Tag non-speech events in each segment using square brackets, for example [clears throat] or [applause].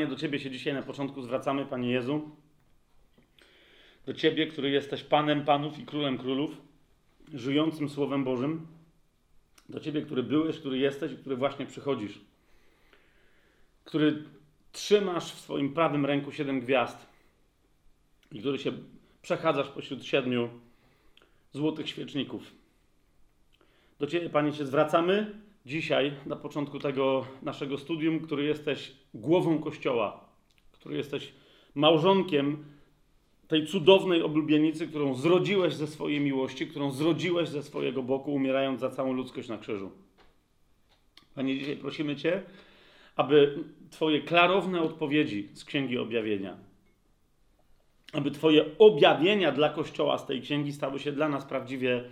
Panie, do Ciebie się dzisiaj na początku zwracamy, Panie Jezu. Do Ciebie, który jesteś Panem Panów i Królem Królów, żyjącym Słowem Bożym. Do Ciebie, który byłeś, który jesteś i który właśnie przychodzisz. Który trzymasz w swoim prawym ręku siedem gwiazd i który się przechadzasz pośród siedmiu złotych świeczników. Do Ciebie, Panie, się zwracamy dzisiaj, na początku tego naszego studium, który jesteś głową Kościoła, który jesteś małżonkiem tej cudownej oblubienicy, którą zrodziłeś ze swojej miłości, którą zrodziłeś ze swojego boku, umierając za całą ludzkość na krzyżu. Panie, dzisiaj prosimy Cię, aby Twoje klarowne odpowiedzi z Księgi Objawienia, aby Twoje objawienia dla Kościoła z tej księgi stały się dla nas prawdziwie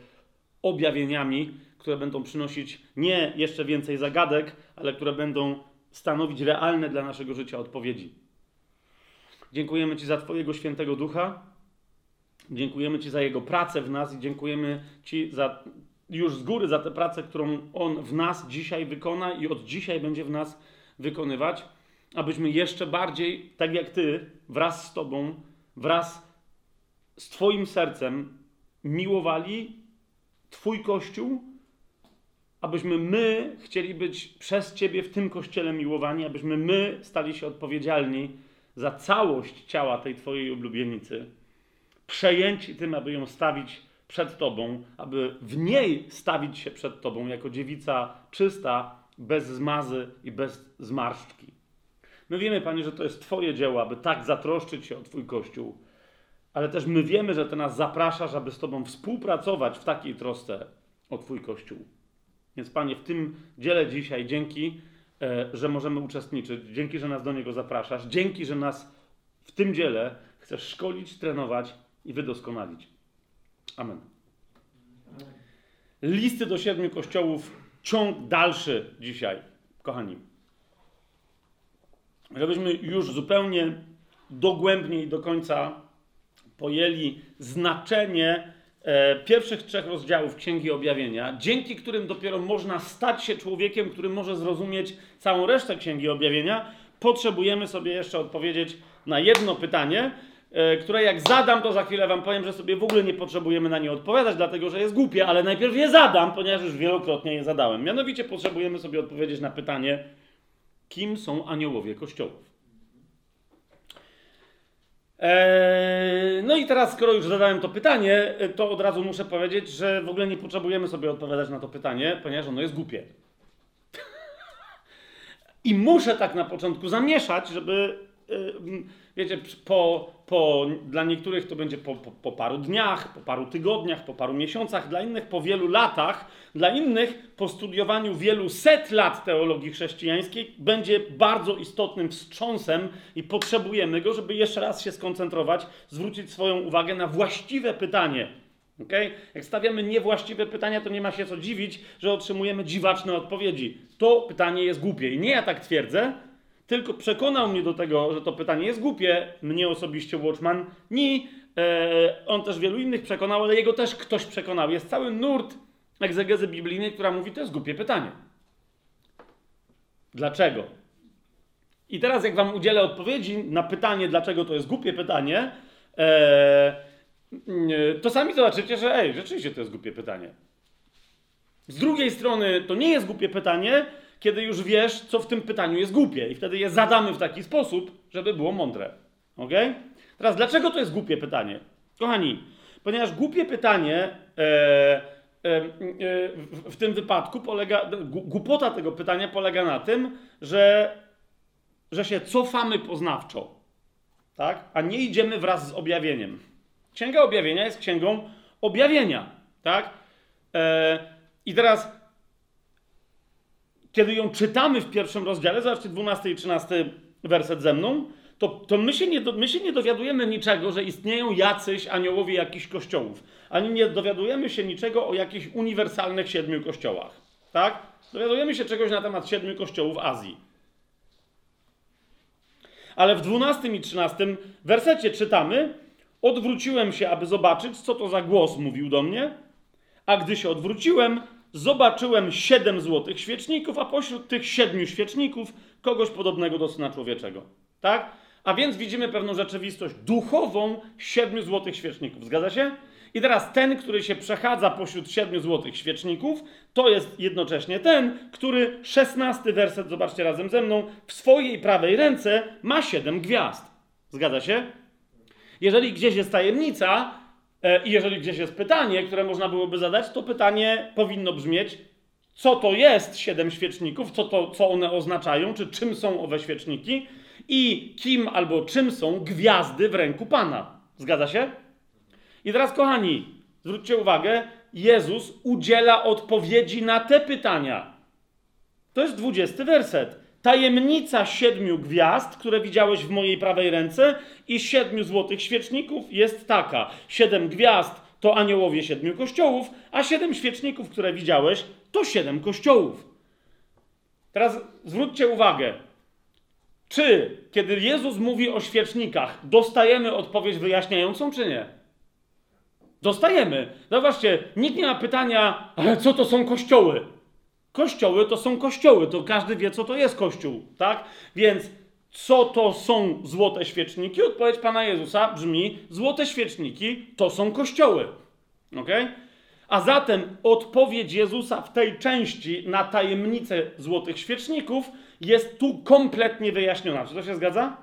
objawieniami, które będą przynosić nie jeszcze więcej zagadek, ale które będą stanowić realne dla naszego życia odpowiedzi. Dziękujemy Ci za Twojego świętego ducha. Dziękujemy Ci za Jego pracę w nas i dziękujemy Ci za, już z góry za tę pracę, którą On w nas dzisiaj wykona i od dzisiaj będzie w nas wykonywać, abyśmy jeszcze bardziej, tak jak Ty, wraz z Tobą, wraz z Twoim sercem miłowali Twój Kościół, abyśmy my chcieli być przez Ciebie w tym Kościele miłowani, abyśmy my stali się odpowiedzialni za całość ciała tej Twojej oblubienicy, przejęci tym, aby ją stawić przed Tobą, aby w niej stawić się przed Tobą jako dziewica czysta, bez zmazy i bez zmarszczki. My wiemy, Panie, że to jest Twoje dzieło, aby tak zatroszczyć się o Twój Kościół, ale też my wiemy, że Ty nas zapraszasz, aby z Tobą współpracować w takiej trosce o Twój Kościół. Więc Panie, w tym dziele dzisiaj dzięki, e, że możemy uczestniczyć, dzięki, że nas do niego zapraszasz, dzięki, że nas w tym dziele chcesz szkolić, trenować i wydoskonalić. Amen. Listy do siedmiu kościołów, ciąg dalszy dzisiaj, kochani. Żebyśmy już zupełnie dogłębnie i do końca pojęli znaczenie pierwszych trzech rozdziałów Księgi Objawienia, dzięki którym dopiero można stać się człowiekiem, który może zrozumieć całą resztę Księgi Objawienia, potrzebujemy sobie jeszcze odpowiedzieć na jedno pytanie, e, które jak zadam, to za chwilę wam powiem, że sobie w ogóle nie potrzebujemy na nie odpowiadać, dlatego że jest głupie, ale najpierw je zadam, ponieważ już wielokrotnie je zadałem. Mianowicie potrzebujemy sobie odpowiedzieć na pytanie, kim są aniołowie Kościołów. Eee, no i teraz, skoro już zadałem to pytanie, to od razu muszę powiedzieć, że w ogóle nie potrzebujemy sobie odpowiadać na to pytanie, ponieważ ono jest głupie. [laughs] I muszę tak na początku zamieszać, żeby, wiecie, po, po, dla niektórych to będzie po, po, po paru dniach, po paru tygodniach, po paru miesiącach, dla innych po wielu latach, dla innych po studiowaniu wielu set lat teologii chrześcijańskiej będzie bardzo istotnym wstrząsem i potrzebujemy go, żeby jeszcze raz się skoncentrować, zwrócić swoją uwagę na właściwe pytanie. Okay? Jak stawiamy niewłaściwe pytania, to nie ma się co dziwić, że otrzymujemy dziwaczne odpowiedzi. To pytanie jest głupie. I nie ja tak twierdzę, tylko przekonał mnie do tego, że to pytanie jest głupie, mnie osobiście Watchman, ni e, on też wielu innych przekonał, ale jego też ktoś przekonał. Jest cały nurt egzegezy biblijnej, która mówi, to jest głupie pytanie. Dlaczego? I teraz jak wam udzielę odpowiedzi na pytanie, dlaczego to jest głupie pytanie, e, to sami zobaczycie, że ej, rzeczywiście to jest głupie pytanie. Z drugiej strony to nie jest głupie pytanie, kiedy już wiesz, co w tym pytaniu jest głupie i wtedy je zadamy w taki sposób, żeby było mądre. Ok? Teraz, dlaczego to jest głupie pytanie? Kochani, ponieważ głupie pytanie e, e, e, w, w, tym wypadku polega, głupota tego pytania polega na tym, że, że się cofamy poznawczo, tak? a nie idziemy wraz z objawieniem. Księga objawienia jest księgą objawienia, tak? E, I teraz kiedy ją czytamy w pierwszym rozdziale, zobaczcie 12 i 13 werset ze mną, to, to my, się nie my się nie dowiadujemy niczego, że istnieją jacyś aniołowie jakichś kościołów. Ani nie dowiadujemy się niczego o jakichś uniwersalnych siedmiu kościołach. Tak? Dowiadujemy się czegoś na temat siedmiu kościołów Azji. Ale w 12 i 13 wersecie czytamy: Odwróciłem się, aby zobaczyć, co to za głos mówił do mnie A gdy się odwróciłem, zobaczyłem siedem złotych świeczników, a pośród tych siedmiu świeczników kogoś podobnego do Syna Człowieczego. Tak? A więc widzimy pewną rzeczywistość duchową siedmiu złotych świeczników. Zgadza się? I teraz ten, który się przechadza pośród siedmiu złotych świeczników, to jest jednocześnie ten, który, szesnasty werset, zobaczcie razem ze mną, w swojej prawej ręce ma siedem gwiazd. Zgadza się? Jeżeli gdzieś jest tajemnica i jeżeli gdzieś jest pytanie, które można byłoby zadać, to pytanie powinno brzmieć, co to jest siedem świeczników, co, to, co one oznaczają, czy czym są owe świeczniki i kim albo czym są gwiazdy w ręku Pana. Zgadza się? I teraz, kochani, zwróćcie uwagę, Jezus udziela odpowiedzi na te pytania. To jest dwudziesty werset. Tajemnica siedmiu gwiazd, które widziałeś w mojej prawej ręce, i siedmiu złotych świeczników jest taka. Siedem gwiazd to aniołowie siedmiu kościołów, a siedem świeczników, które widziałeś, to siedem kościołów. Teraz zwróćcie uwagę, czy kiedy Jezus mówi o świecznikach, dostajemy odpowiedź wyjaśniającą, czy nie? Dostajemy. Zobaczcie, nikt nie ma pytania, ale co to są kościoły? Kościoły to są kościoły, to każdy wie, co to jest kościół, tak? Więc co to są złote świeczniki? Odpowiedź Pana Jezusa brzmi: złote świeczniki to są kościoły. Ok? A zatem odpowiedź Jezusa w tej części na tajemnicę złotych świeczników jest tu kompletnie wyjaśniona. Czy to się zgadza?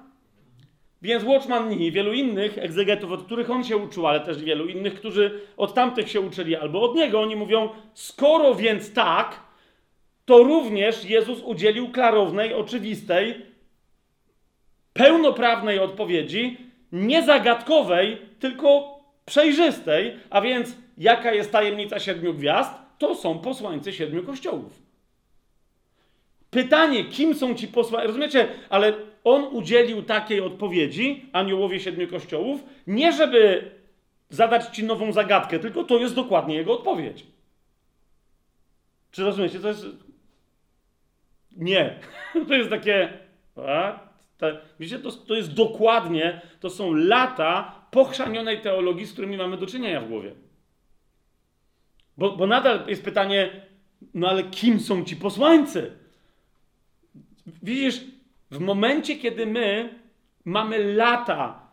Więc Watchman i wielu innych egzegetów, od których on się uczył, ale też wielu innych, którzy od tamtych się uczyli albo od niego, oni mówią: skoro więc tak, to również Jezus udzielił klarownej, oczywistej, pełnoprawnej odpowiedzi, nie zagadkowej, tylko przejrzystej, a więc jaka jest tajemnica siedmiu gwiazd? To są posłańcy siedmiu kościołów. Pytanie, kim są ci posłańcy, rozumiecie, ale on udzielił takiej odpowiedzi, aniołowie siedmiu kościołów, nie żeby zadać ci nową zagadkę, tylko to jest dokładnie jego odpowiedź. Czy rozumiecie? To jest nie. [laughs] To jest takie. A, to, to jest dokładnie, to są lata pochrzanionej teologii, z którymi mamy do czynienia w głowie. Bo, bo nadal jest pytanie, no ale kim są ci posłańcy? Widzisz, w momencie, kiedy my mamy lata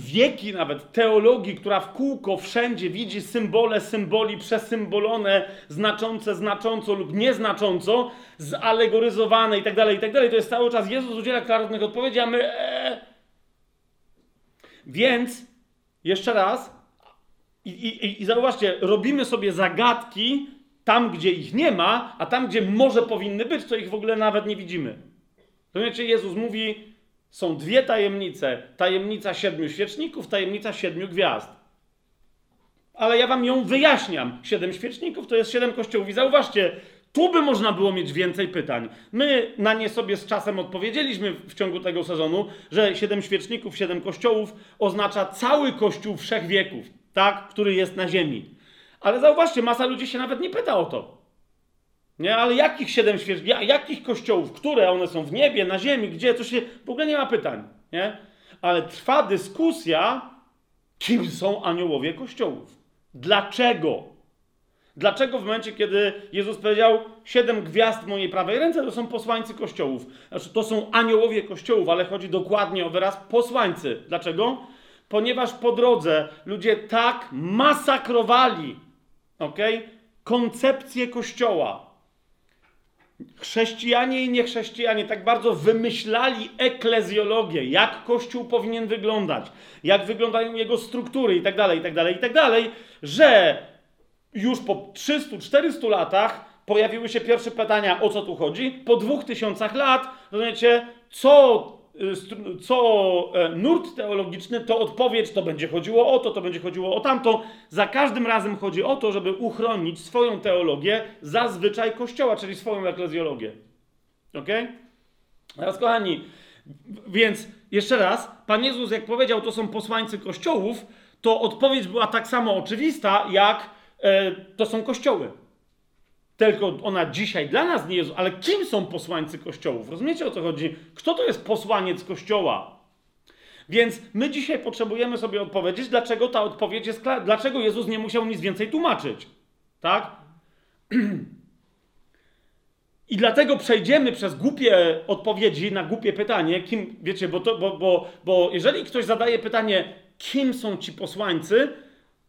wieki nawet teologii, która w kółko wszędzie widzi symbole symboli przesymbolone, znaczące znacząco lub nieznacząco, zalegoryzowane tak. Tak to jest cały czas Jezus udziela klarownych odpowiedzi, a my... Ee... Więc, jeszcze raz, i, i, i zauważcie, robimy sobie zagadki tam, gdzie ich nie ma, a tam, gdzie może powinny być, to ich w ogóle nawet nie widzimy. Rozumiecie, Jezus mówi, są dwie tajemnice: tajemnica siedmiu świeczników, tajemnica siedmiu gwiazd. Ale ja wam ją wyjaśniam. Siedem świeczników to jest siedem kościołów. I zauważcie, tu by można było mieć więcej pytań. My na nie sobie z czasem odpowiedzieliśmy w ciągu tego sezonu, że siedem świeczników, siedem kościołów oznacza cały kościół wszechwieków, tak, który jest na ziemi. Ale zauważcie, masa ludzi się nawet nie pyta o to. Nie, ale jakich siedem świec, jakich kościołów, które one są w niebie, na ziemi, gdzie, to się w ogóle nie ma pytań, nie? Ale trwa dyskusja, kim są aniołowie kościołów. Dlaczego? Dlaczego w momencie, kiedy Jezus powiedział, siedem gwiazd mojej prawej ręce, to są posłańcy kościołów. Znaczy, to są aniołowie kościołów, ale chodzi dokładnie o wyraz posłańcy. Dlaczego? Ponieważ po drodze ludzie tak masakrowali, ok? Koncepcję kościoła, Chrześcijanie i niechrześcijanie tak bardzo wymyślali eklezjologię, jak Kościół powinien wyglądać, jak wyglądają jego struktury itd., itd., itd., że już po 300-400 latach pojawiły się pierwsze pytania, o co tu chodzi. Po dwóch tysiącach lat, rozumiecie, co co e, nurt teologiczny, to odpowiedź, to będzie chodziło o to, to będzie chodziło o tamto. Za każdym razem chodzi o to, żeby uchronić swoją teologię zazwyczaj Kościoła, czyli swoją eklezjologię. Ok? Teraz, kochani, więc jeszcze raz, Pan Jezus, jak powiedział, to są posłańcy Kościołów, to odpowiedź była tak samo oczywista, jak e, to są Kościoły. Tylko ona dzisiaj dla nas nie jest, ale kim są posłańcy kościołów? Rozumiecie o co chodzi? Kto to jest posłaniec kościoła? Więc my dzisiaj potrzebujemy sobie odpowiedzieć, dlaczego ta odpowiedź jest dlaczego Jezus nie musiał nic więcej tłumaczyć. Tak? [clears throat] I dlatego przejdziemy przez głupie odpowiedzi na głupie pytanie, kim, wiecie, bo, to, bo, bo, bo jeżeli ktoś zadaje pytanie, kim są ci posłańcy,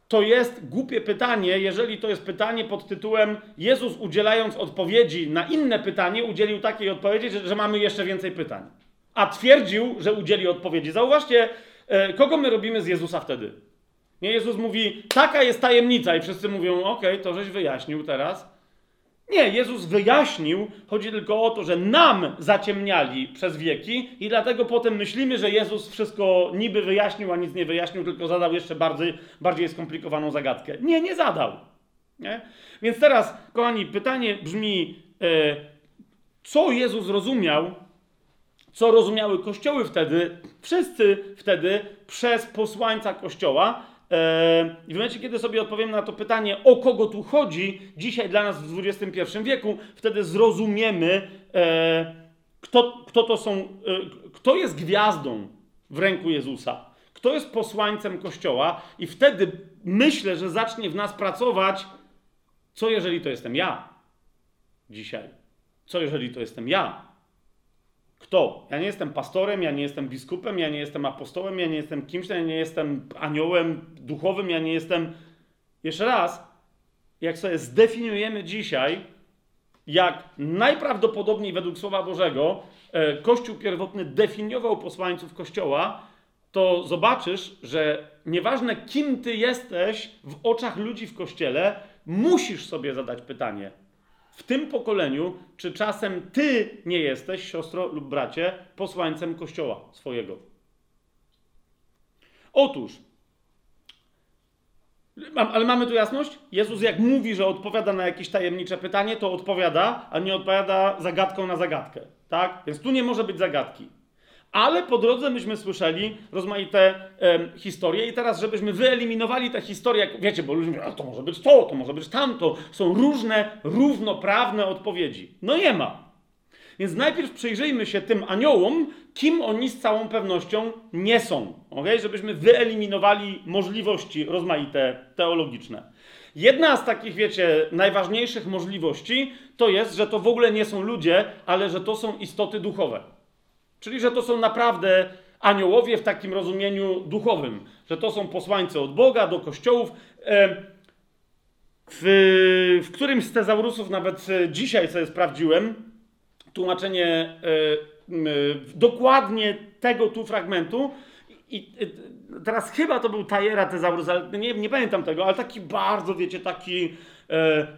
to jest głupie pytanie, jeżeli to jest pytanie pod tytułem Jezus udzielając odpowiedzi na inne pytanie, udzielił takiej odpowiedzi, że, że mamy jeszcze więcej pytań. A twierdził, że udzieli odpowiedzi. Zauważcie, e, kogo my robimy z Jezusa wtedy? Nie, Jezus mówi, taka jest tajemnica i wszyscy mówią, okej, okay, to żeś wyjaśnił teraz. Nie, Jezus wyjaśnił, chodzi tylko o to, że nam zaciemniali przez wieki i dlatego potem myślimy, że Jezus wszystko niby wyjaśnił, a nic nie wyjaśnił, tylko zadał jeszcze bardziej, bardziej skomplikowaną zagadkę. Nie, nie zadał. Nie? Więc teraz, kochani, pytanie brzmi, e, co Jezus rozumiał, co rozumiały kościoły wtedy, wszyscy wtedy przez posłańca kościoła, i w momencie, kiedy sobie odpowiem na to pytanie, o kogo tu chodzi, dzisiaj dla nas w XXI wieku, wtedy zrozumiemy, e, kto, kto to są, e, kto jest gwiazdą w ręku Jezusa, kto jest posłańcem Kościoła, i wtedy myślę, że zacznie w nas pracować, co jeżeli to jestem ja dzisiaj? Co jeżeli to jestem ja? Kto? Ja nie jestem pastorem, ja nie jestem biskupem, ja nie jestem apostołem, ja nie jestem kimś, ja nie jestem aniołem duchowym, ja nie jestem. Jeszcze raz, jak sobie zdefiniujemy dzisiaj, jak najprawdopodobniej według Słowa Bożego e, Kościół pierwotny definiował posłańców Kościoła, to zobaczysz, że nieważne kim ty jesteś w oczach ludzi w Kościele, musisz sobie zadać pytanie – w tym pokoleniu, czy czasem ty nie jesteś, siostro lub bracie, posłańcem kościoła swojego. Otóż, ale mamy tu jasność? Jezus, jak mówi, że odpowiada na jakieś tajemnicze pytanie, to odpowiada, a nie odpowiada zagadką na zagadkę. Tak? Więc tu nie może być zagadki. Ale po drodze myśmy słyszeli rozmaite historie i teraz, żebyśmy wyeliminowali te historie, jak wiecie, bo ludzie mówią, to może być to, to może być tamto. Są różne, równoprawne odpowiedzi. No nie ma. Więc najpierw przyjrzyjmy się tym aniołom, kim oni z całą pewnością nie są. Okay? Żebyśmy wyeliminowali możliwości rozmaite teologiczne. Jedna z takich, wiecie, najważniejszych możliwości to jest, że to w ogóle nie są ludzie, ale że to są istoty duchowe. Czyli, że to są naprawdę aniołowie w takim rozumieniu duchowym, że to są posłańcy od Boga do kościołów. W, w którymś z tezaurusów, nawet e, dzisiaj sobie sprawdziłem, tłumaczenie e, dokładnie tego tu fragmentu. I e, teraz chyba to był Tajera tezaurus, ale nie, nie pamiętam tego, ale taki bardzo, wiecie, taki,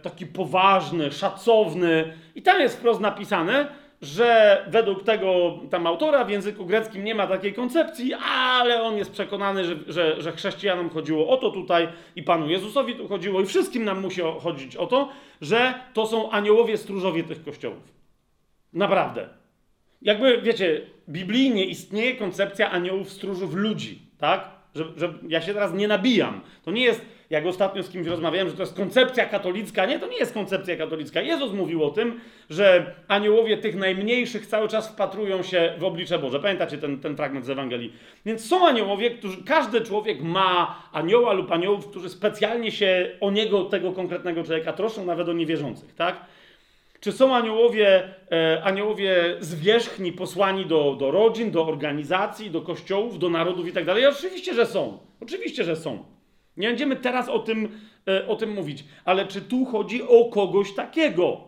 taki poważny, szacowny. I tam jest wprost napisane, że według tego tam autora w języku greckim nie ma takiej koncepcji, ale on jest przekonany, że, że, że chrześcijanom chodziło o to tutaj i Panu Jezusowi tu chodziło i wszystkim nam musi chodzić o to, że to są aniołowie stróżowie tych kościołów. Naprawdę. Jakby, wiecie, biblijnie istnieje koncepcja aniołów stróżów ludzi, tak? Że, że ja się teraz nie nabijam. To nie jest jak ostatnio z kimś rozmawiałem, że to jest koncepcja katolicka. Nie, to nie jest koncepcja katolicka. Jezus mówił o tym, że aniołowie tych najmniejszych cały czas wpatrują się w oblicze Boże. Pamiętacie ten, ten fragment z Ewangelii? Więc są aniołowie, którzy, każdy człowiek ma anioła lub aniołów, którzy specjalnie się o niego, tego konkretnego człowieka troszczą, nawet o niewierzących, tak? Czy są aniołowie, e, aniołowie zwierzchni posłani do, do rodzin, do organizacji, do kościołów, do narodów i tak dalej? Oczywiście, że są. Oczywiście, że są. Nie będziemy teraz o tym, e, o tym mówić, ale czy tu chodzi o kogoś takiego?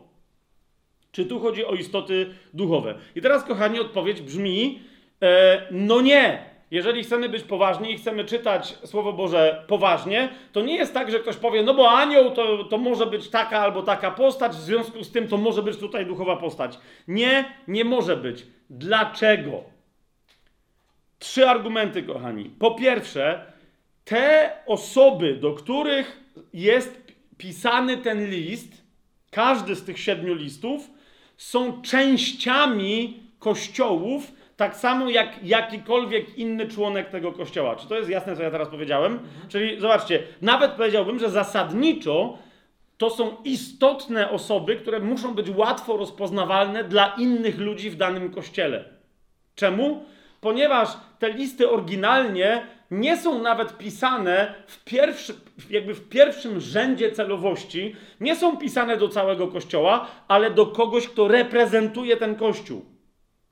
Czy tu chodzi o istoty duchowe? I teraz, kochani, odpowiedź brzmi: e, no nie. Jeżeli chcemy być poważni i chcemy czytać Słowo Boże poważnie, to nie jest tak, że ktoś powie, no bo anioł to, to może być taka albo taka postać, w związku z tym to może być tutaj duchowa postać. Nie, nie może być. Dlaczego? Trzy argumenty, kochani. Po pierwsze, te osoby, do których jest pisany ten list, każdy z tych siedmiu listów, są częściami kościołów, tak samo jak jakikolwiek inny członek tego kościoła. Czy to jest jasne, co ja teraz powiedziałem? Mhm. Czyli zobaczcie, nawet powiedziałbym, że zasadniczo to są istotne osoby, które muszą być łatwo rozpoznawalne dla innych ludzi w danym kościele. Czemu? Ponieważ te listy oryginalnie nie są nawet pisane w pierwszy, jakby w pierwszym rzędzie celowości, nie są pisane do całego kościoła, ale do kogoś, kto reprezentuje ten kościół.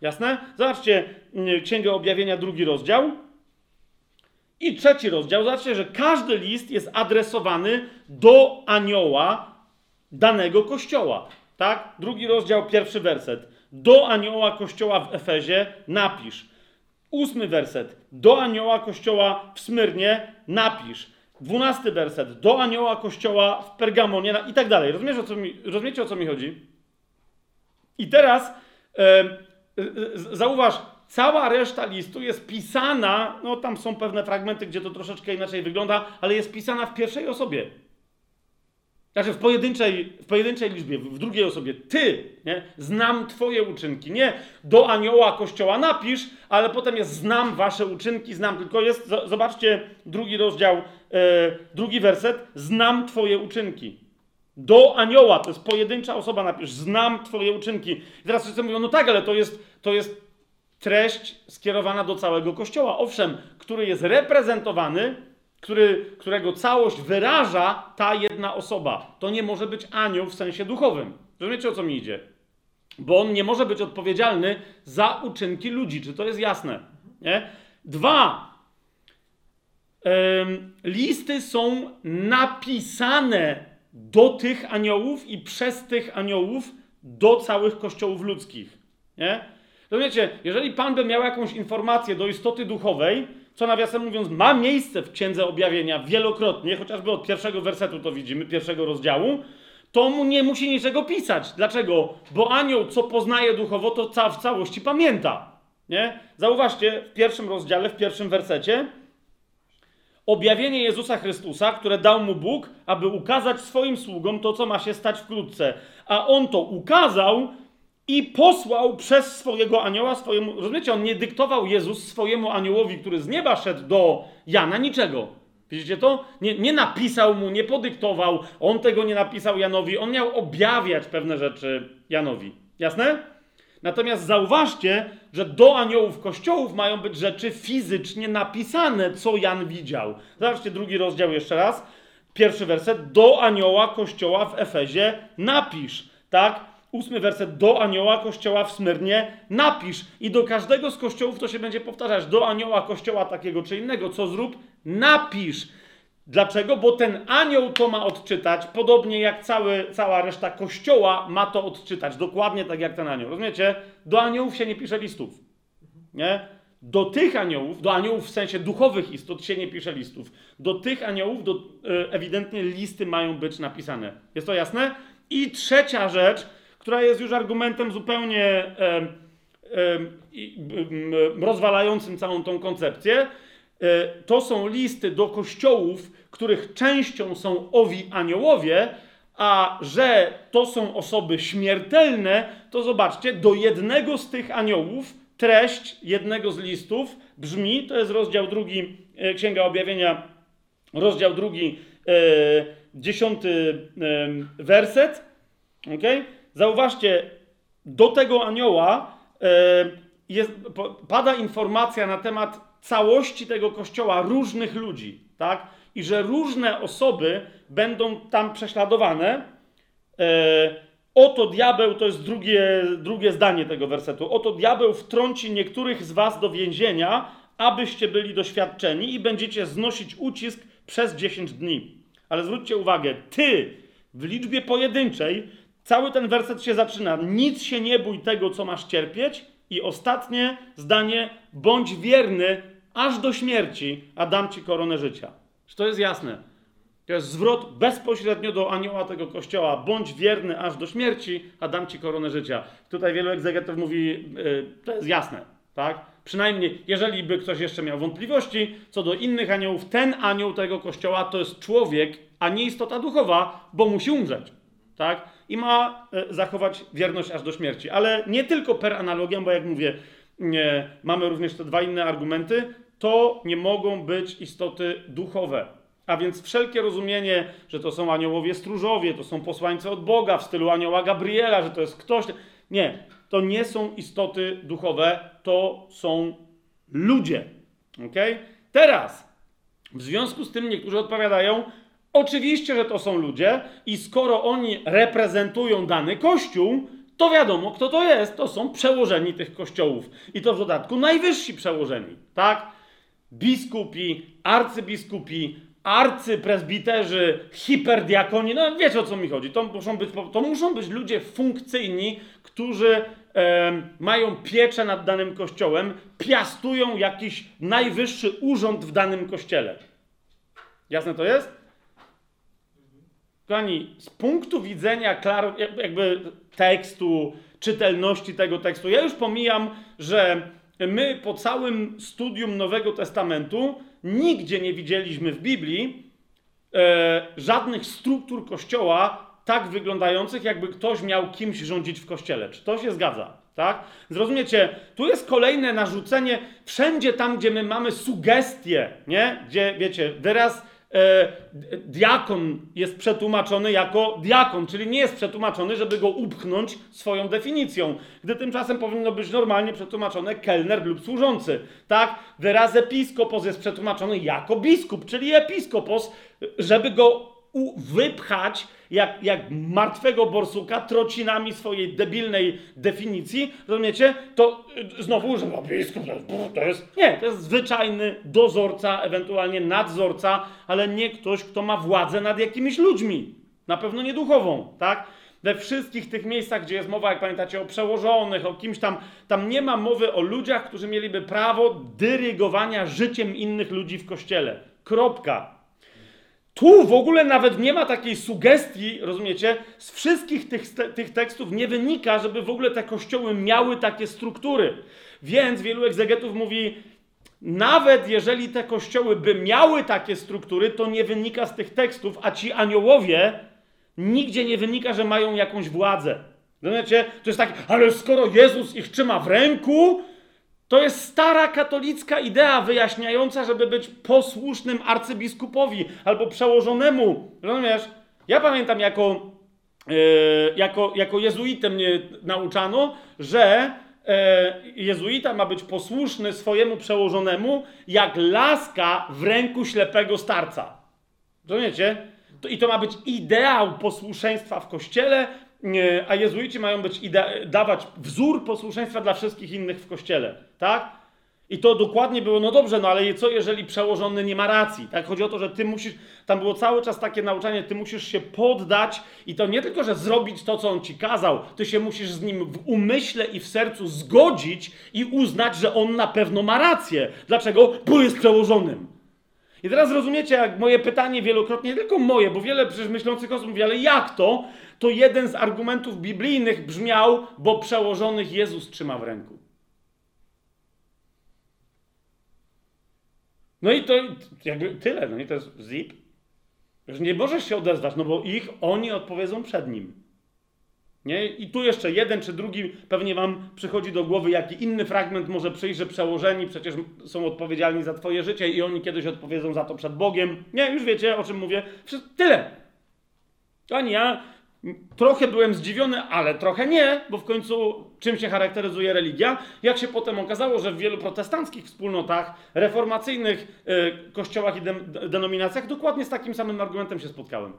Jasne? Zobaczcie mm, Księgę Objawienia, drugi rozdział. I trzeci rozdział. Zobaczcie, że każdy list jest adresowany do anioła danego kościoła. Tak? Drugi rozdział, pierwszy werset. Do anioła kościoła w Efezie napisz. Ósmy werset. Do anioła kościoła w Smyrnie napisz. Dwunasty werset. Do anioła kościoła w Pergamonie i tak dalej. Rozumiesz, o co mi, rozumiecie, o co mi chodzi? I teraz e, e, zauważ, cała reszta listu jest pisana, no tam są pewne fragmenty, gdzie to troszeczkę inaczej wygląda, ale jest pisana w pierwszej osobie. Znaczy w pojedynczej, w pojedynczej liczbie, w drugiej osobie. Ty, nie? Znam twoje uczynki. Nie do anioła kościoła napisz, ale potem jest znam wasze uczynki, znam. Tylko jest, zobaczcie drugi rozdział, e, drugi werset. Znam twoje uczynki. Do anioła, to jest pojedyncza osoba, napisz, znam twoje uczynki. I teraz wszyscy mówią, no tak, ale to jest, to jest treść skierowana do całego kościoła. Owszem, który jest reprezentowany który, którego całość wyraża ta jedna osoba. To nie może być anioł w sensie duchowym. Rozumiecie, o co mi idzie? Bo on nie może być odpowiedzialny za uczynki ludzi. Czy to jest jasne? Nie? Dwa. Ym, listy są napisane do tych aniołów i przez tych aniołów do całych kościołów ludzkich. Nie? Rozumiecie, jeżeli Pan by miał jakąś informację do istoty duchowej, co nawiasem mówiąc ma miejsce w Księdze Objawienia wielokrotnie, chociażby od pierwszego wersetu to widzimy, pierwszego rozdziału, to mu nie musi niczego pisać. Dlaczego? Bo anioł, co poznaje duchowo, to ca w całości pamięta. Nie? Zauważcie, w pierwszym rozdziale, w pierwszym wersecie, objawienie Jezusa Chrystusa, które dał mu Bóg, aby ukazać swoim sługom to, co ma się stać wkrótce. A on to ukazał i posłał przez swojego anioła swojemu. Rozumiecie, on nie dyktował Jezus swojemu aniołowi, który z nieba szedł do Jana, niczego. Widzicie to? Nie, nie napisał mu, nie podyktował, on tego nie napisał Janowi, on miał objawiać pewne rzeczy Janowi. Jasne? Natomiast zauważcie, że do aniołów kościołów mają być rzeczy fizycznie napisane, co Jan widział. Zobaczcie drugi rozdział jeszcze raz. Pierwszy werset. Do anioła kościoła w Efezie napisz. Tak? Ósmy werset, do anioła kościoła w Smyrnie napisz. I do każdego z kościołów to się będzie powtarzać, do anioła kościoła takiego czy innego, co zrób, napisz. Dlaczego? Bo ten anioł to ma odczytać, podobnie jak cały, cała reszta kościoła ma to odczytać, dokładnie tak jak ten anioł. Rozumiecie? Do aniołów się nie pisze listów. Nie? Do tych aniołów, do aniołów w sensie duchowych istot się nie pisze listów. Do tych aniołów do, e, ewidentnie listy mają być napisane. Jest to jasne? I trzecia rzecz, która jest już argumentem zupełnie e, e, rozwalającym całą tą koncepcję. E, to są listy do kościołów, których częścią są owi aniołowie, a że to są osoby śmiertelne, to zobaczcie, do jednego z tych aniołów treść jednego z listów brzmi, to jest rozdział drugi, e, Księga Objawienia, rozdział drugi, e, dziesiąty e, werset, okay? Zauważcie, do tego anioła e, jest, pada informacja na temat całości tego kościoła różnych ludzi, tak? I że różne osoby będą tam prześladowane. E, oto diabeł, to jest drugie, drugie zdanie tego wersetu. Oto diabeł wtrąci niektórych z was do więzienia, abyście byli doświadczeni i będziecie znosić ucisk przez 10 dni. Ale zwróćcie uwagę, ty w liczbie pojedynczej Cały ten werset się zaczyna. Nic się nie bój tego, co masz cierpieć. I ostatnie zdanie: bądź wierny aż do śmierci, a dam ci koronę życia. Czy to jest jasne? To jest zwrot bezpośrednio do anioła tego kościoła. Bądź wierny aż do śmierci, a dam ci koronę życia. Tutaj wielu egzegetów mówi, yy, to jest jasne, tak? Przynajmniej, jeżeli by ktoś jeszcze miał wątpliwości co do innych aniołów, ten anioł tego kościoła to jest człowiek, a nie istota duchowa, bo musi umrzeć, tak? I ma e, zachować wierność aż do śmierci. Ale nie tylko per analogię, bo jak mówię, nie, mamy również te dwa inne argumenty, to nie mogą być istoty duchowe. A więc wszelkie rozumienie, że to są aniołowie stróżowie, to są posłańcy od Boga w stylu anioła Gabriela, że to jest ktoś. Nie, to nie są istoty duchowe, to są ludzie. Ok? Teraz W związku z tym niektórzy odpowiadają, oczywiście, że to są ludzie i skoro oni reprezentują dany kościół, to wiadomo, kto to jest. To są przełożeni tych kościołów. I to w dodatku najwyżsi przełożeni, tak? Biskupi, arcybiskupi, arcypresbiterzy, hiperdiakoni, no wiecie o co mi chodzi. To muszą być, to muszą być ludzie funkcyjni, którzy e, mają pieczę nad danym kościołem, piastują jakiś najwyższy urząd w danym kościele. Jasne to jest? Kochani, z punktu widzenia klar, jakby tekstu, czytelności tego tekstu, ja już pomijam, że my po całym studium Nowego Testamentu nigdzie nie widzieliśmy w Biblii e, żadnych struktur kościoła tak wyglądających, jakby ktoś miał kimś rządzić w kościele. Czy to się zgadza? Tak? Zrozumiecie, tu jest kolejne narzucenie wszędzie tam, gdzie my mamy sugestie, nie? Gdzie, wiecie, teraz e, diakon jest przetłumaczony jako diakon, czyli nie jest przetłumaczony, żeby go upchnąć swoją definicją, gdy tymczasem powinno być normalnie przetłumaczone kelner lub służący. Tak? Wyraz episkopos jest przetłumaczony jako biskup, czyli episkopos, żeby go wypchać jak, jak martwego borsuka trocinami swojej debilnej definicji, rozumiecie? To y, znowu, że no, biskup to jest... Nie, to jest zwyczajny dozorca, ewentualnie nadzorca, ale nie ktoś, kto ma władzę nad jakimiś ludźmi. Na pewno nie duchową, tak? We wszystkich tych miejscach, gdzie jest mowa, jak pamiętacie, o przełożonych, o kimś tam, tam nie ma mowy o ludziach, którzy mieliby prawo dyrygowania życiem innych ludzi w kościele. Kropka. Tu w ogóle nawet nie ma takiej sugestii, rozumiecie? Z wszystkich tych, tych tekstów nie wynika, żeby w ogóle te kościoły miały takie struktury. Więc wielu egzegetów mówi, nawet jeżeli te kościoły by miały takie struktury, to nie wynika z tych tekstów, a ci aniołowie nigdzie nie wynika, że mają jakąś władzę. Rozumiecie? To jest tak, ale skoro Jezus ich trzyma w ręku, to jest stara katolicka idea wyjaśniająca, żeby być posłusznym arcybiskupowi albo przełożonemu. Rozumiesz? Ja pamiętam jako, yy, jako, jako jezuitę mnie nauczano, że yy, jezuita ma być posłuszny swojemu przełożonemu jak laska w ręku ślepego starca. Rozumiecie? To, I to ma być ideał posłuszeństwa w kościele, a jezuici mają być dawać wzór posłuszeństwa dla wszystkich innych w kościele, tak? I to dokładnie było, no dobrze, no ale co jeżeli przełożony nie ma racji? Tak? Chodzi o to, że ty musisz, tam było cały czas takie nauczanie, ty musisz się poddać i to nie tylko, że zrobić to, co on ci kazał, ty się musisz z nim w umyśle i w sercu zgodzić i uznać, że on na pewno ma rację. Dlaczego? Bo jest przełożonym. I teraz rozumiecie, jak moje pytanie wielokrotnie, nie tylko moje, bo wiele przecież myślących osób mówi, ale jak to? To jeden z argumentów biblijnych brzmiał, bo przełożonych Jezus trzyma w ręku. No i to jakby tyle, no i to jest zip. Już nie możesz się odezwać, no bo ich oni odpowiedzą przed nim. Nie? I tu jeszcze jeden czy drugi pewnie wam przychodzi do głowy, jaki inny fragment może przyjść, że przełożeni przecież są odpowiedzialni za twoje życie i oni kiedyś odpowiedzą za to przed Bogiem. Nie, już wiecie o czym mówię. Tyle. Ani ja trochę byłem zdziwiony, ale trochę nie, bo w końcu czym się charakteryzuje religia? Jak się potem okazało, że w wielu protestanckich wspólnotach, reformacyjnych yy, kościołach i de denominacjach dokładnie z takim samym argumentem się spotkałem.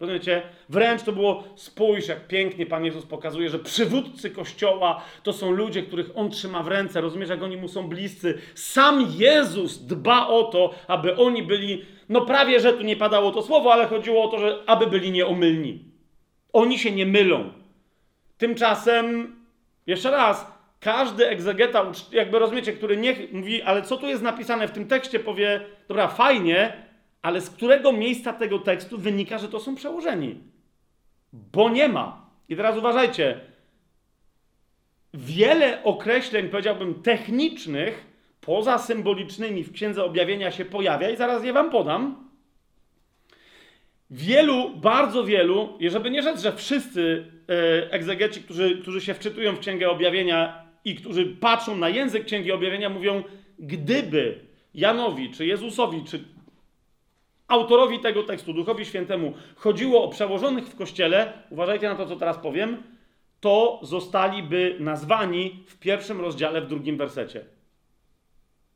Rozumiecie? Wręcz to było, spójrz jak pięknie Pan Jezus pokazuje, że przywódcy Kościoła to są ludzie, których On trzyma w ręce. Rozumiesz, jak oni Mu są bliscy. Sam Jezus dba o to, aby oni byli, no prawie, że tu nie padało to słowo, ale chodziło o to, że aby byli nieomylni. Oni się nie mylą. Tymczasem, jeszcze raz, każdy egzegeta, jakby rozumiecie, który nie mówi, ale co tu jest napisane w tym tekście, powie, dobra, fajnie, ale z którego miejsca tego tekstu wynika, że to są przełożeni? Bo nie ma. I teraz uważajcie. Wiele określeń, powiedziałbym, technicznych, poza symbolicznymi w Księdze Objawienia się pojawia i zaraz je wam podam. Wielu, bardzo wielu, żeby nie rzec, że wszyscy e, egzegeci, którzy, którzy się wczytują w Księgę Objawienia i którzy patrzą na język Księgi Objawienia, mówią, gdyby Janowi, czy Jezusowi, czy autorowi tego tekstu, Duchowi Świętemu, chodziło o przełożonych w kościele, uważajcie na to, co teraz powiem, to zostaliby nazwani w pierwszym rozdziale, w drugim wersecie.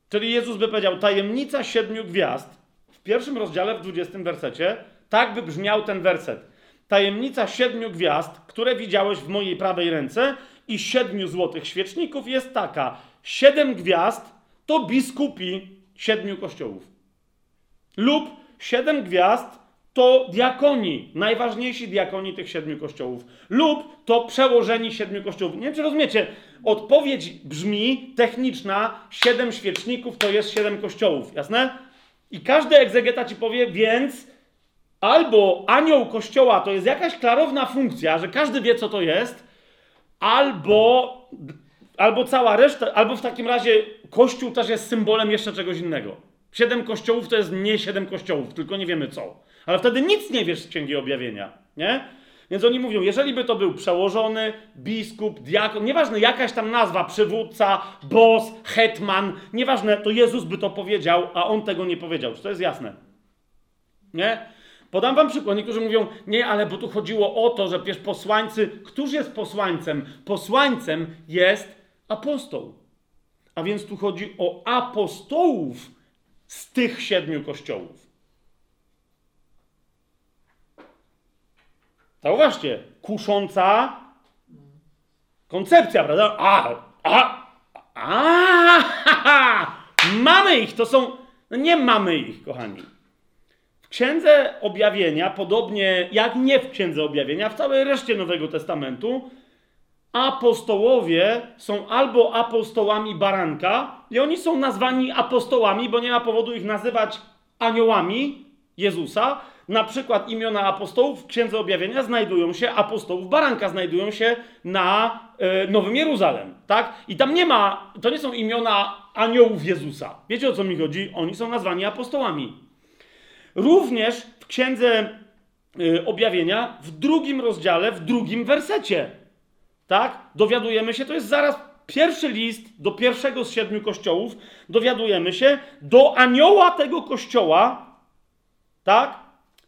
Czyli Jezus by powiedział: Tajemnica siedmiu gwiazd w pierwszym rozdziale, w 20 wersecie, tak by brzmiał ten werset. Tajemnica siedmiu gwiazd, które widziałeś w mojej prawej ręce i siedmiu złotych świeczników jest taka. Siedem gwiazd to biskupi siedmiu kościołów. Lub siedem gwiazd to diakoni, najważniejsi diakoni tych siedmiu kościołów. Lub to przełożeni siedmiu kościołów. Nie wiem, czy rozumiecie. Odpowiedź brzmi techniczna: siedem świeczników to jest siedem kościołów. Jasne? I każdy egzegeta ci powie, więc albo anioł kościoła to jest jakaś klarowna funkcja, że każdy wie, co to jest, albo, albo cała reszta, albo w takim razie kościół też jest symbolem jeszcze czegoś innego. Siedem kościołów to jest nie siedem kościołów, tylko nie wiemy co. Ale wtedy nic nie wiesz z Księgi Objawienia, nie? Więc oni mówią, jeżeli by to był przełożony, biskup, diakon, nieważne jakaś tam nazwa, przywódca, boss, hetman, nieważne, to Jezus by to powiedział, a on tego nie powiedział. Czy to jest jasne? Nie? Podam wam przykład. Niektórzy mówią, nie, ale bo tu chodziło o to, że przecież posłańcy, któż jest posłańcem? Posłańcem jest apostoł. A więc tu chodzi o apostołów z tych siedmiu kościołów. Zauważcie, kusząca koncepcja, prawda? A, a, a, [laughs] mamy ich, to są, no nie mamy ich, kochani. W Księdze Objawienia, podobnie jak nie w Księdze Objawienia, w całej reszcie Nowego Testamentu, apostołowie są albo apostołami baranka, i oni są nazwani apostołami, bo nie ma powodu ich nazywać aniołami Jezusa, na przykład imiona apostołów w Księdze Objawienia znajdują się, apostołów baranka znajdują się na e, Nowym Jeruzalem, tak? I tam nie ma, to nie są imiona aniołów Jezusa. Wiecie o co mi chodzi? Oni są nazwani apostołami. Również w Księdze e, Objawienia, w drugim rozdziale, w drugim wersecie, tak? Dowiadujemy się, to jest zaraz pierwszy list do pierwszego z siedmiu kościołów, dowiadujemy się, do anioła tego kościoła, tak?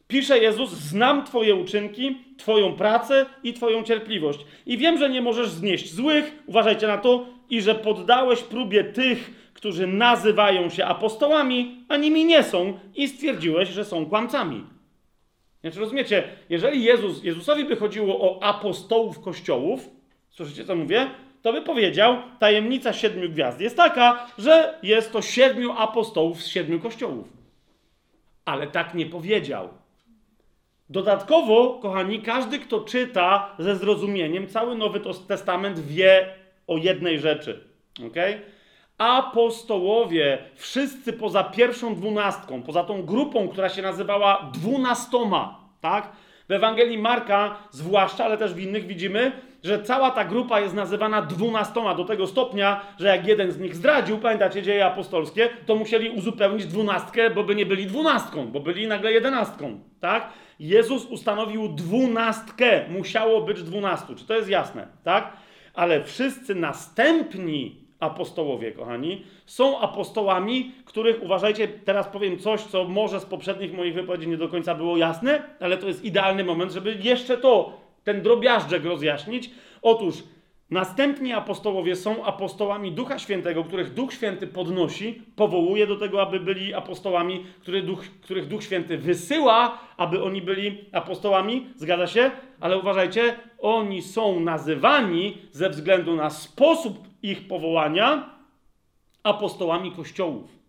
Pisze Jezus: Znam Twoje uczynki, Twoją pracę i Twoją cierpliwość. I wiem, że nie możesz znieść złych, uważajcie na to, i że poddałeś próbie tych, którzy nazywają się apostołami, a nimi nie są, i stwierdziłeś, że są kłamcami. Znaczy, rozumiecie, jeżeli Jezus, Jezusowi by chodziło o apostołów kościołów, słyszycie co mówię? To by powiedział, tajemnica siedmiu gwiazd jest taka, że jest to siedmiu apostołów z siedmiu kościołów. Ale tak nie powiedział. Dodatkowo, kochani, każdy, kto czyta ze zrozumieniem, cały Nowy Testament wie o jednej rzeczy. Okay? Apostołowie, wszyscy poza pierwszą dwunastką, poza tą grupą, która się nazywała dwunastoma, tak? W Ewangelii Marka, zwłaszcza, ale też w innych widzimy, że cała ta grupa jest nazywana dwunastoma do tego stopnia, że jak jeden z nich zdradził, pamiętacie dzieje apostolskie, to musieli uzupełnić dwunastkę, bo by nie byli dwunastką, bo byli nagle jedenastką, tak? Jezus ustanowił dwunastkę, musiało być dwunastu. Czy to jest jasne, tak? Ale wszyscy następni apostołowie, kochani, są apostołami, których, uważajcie, teraz powiem coś, co może z poprzednich moich wypowiedzi nie do końca było jasne, ale to jest idealny moment, żeby jeszcze to, ten drobiażdżek rozjaśnić. Otóż Następni apostołowie są apostołami Ducha Świętego, których Duch Święty podnosi, powołuje do tego, aby byli apostołami, który Duch, których Duch Święty wysyła, aby oni byli apostołami. Zgadza się? Ale uważajcie, oni są nazywani ze względu na sposób ich powołania apostołami kościołów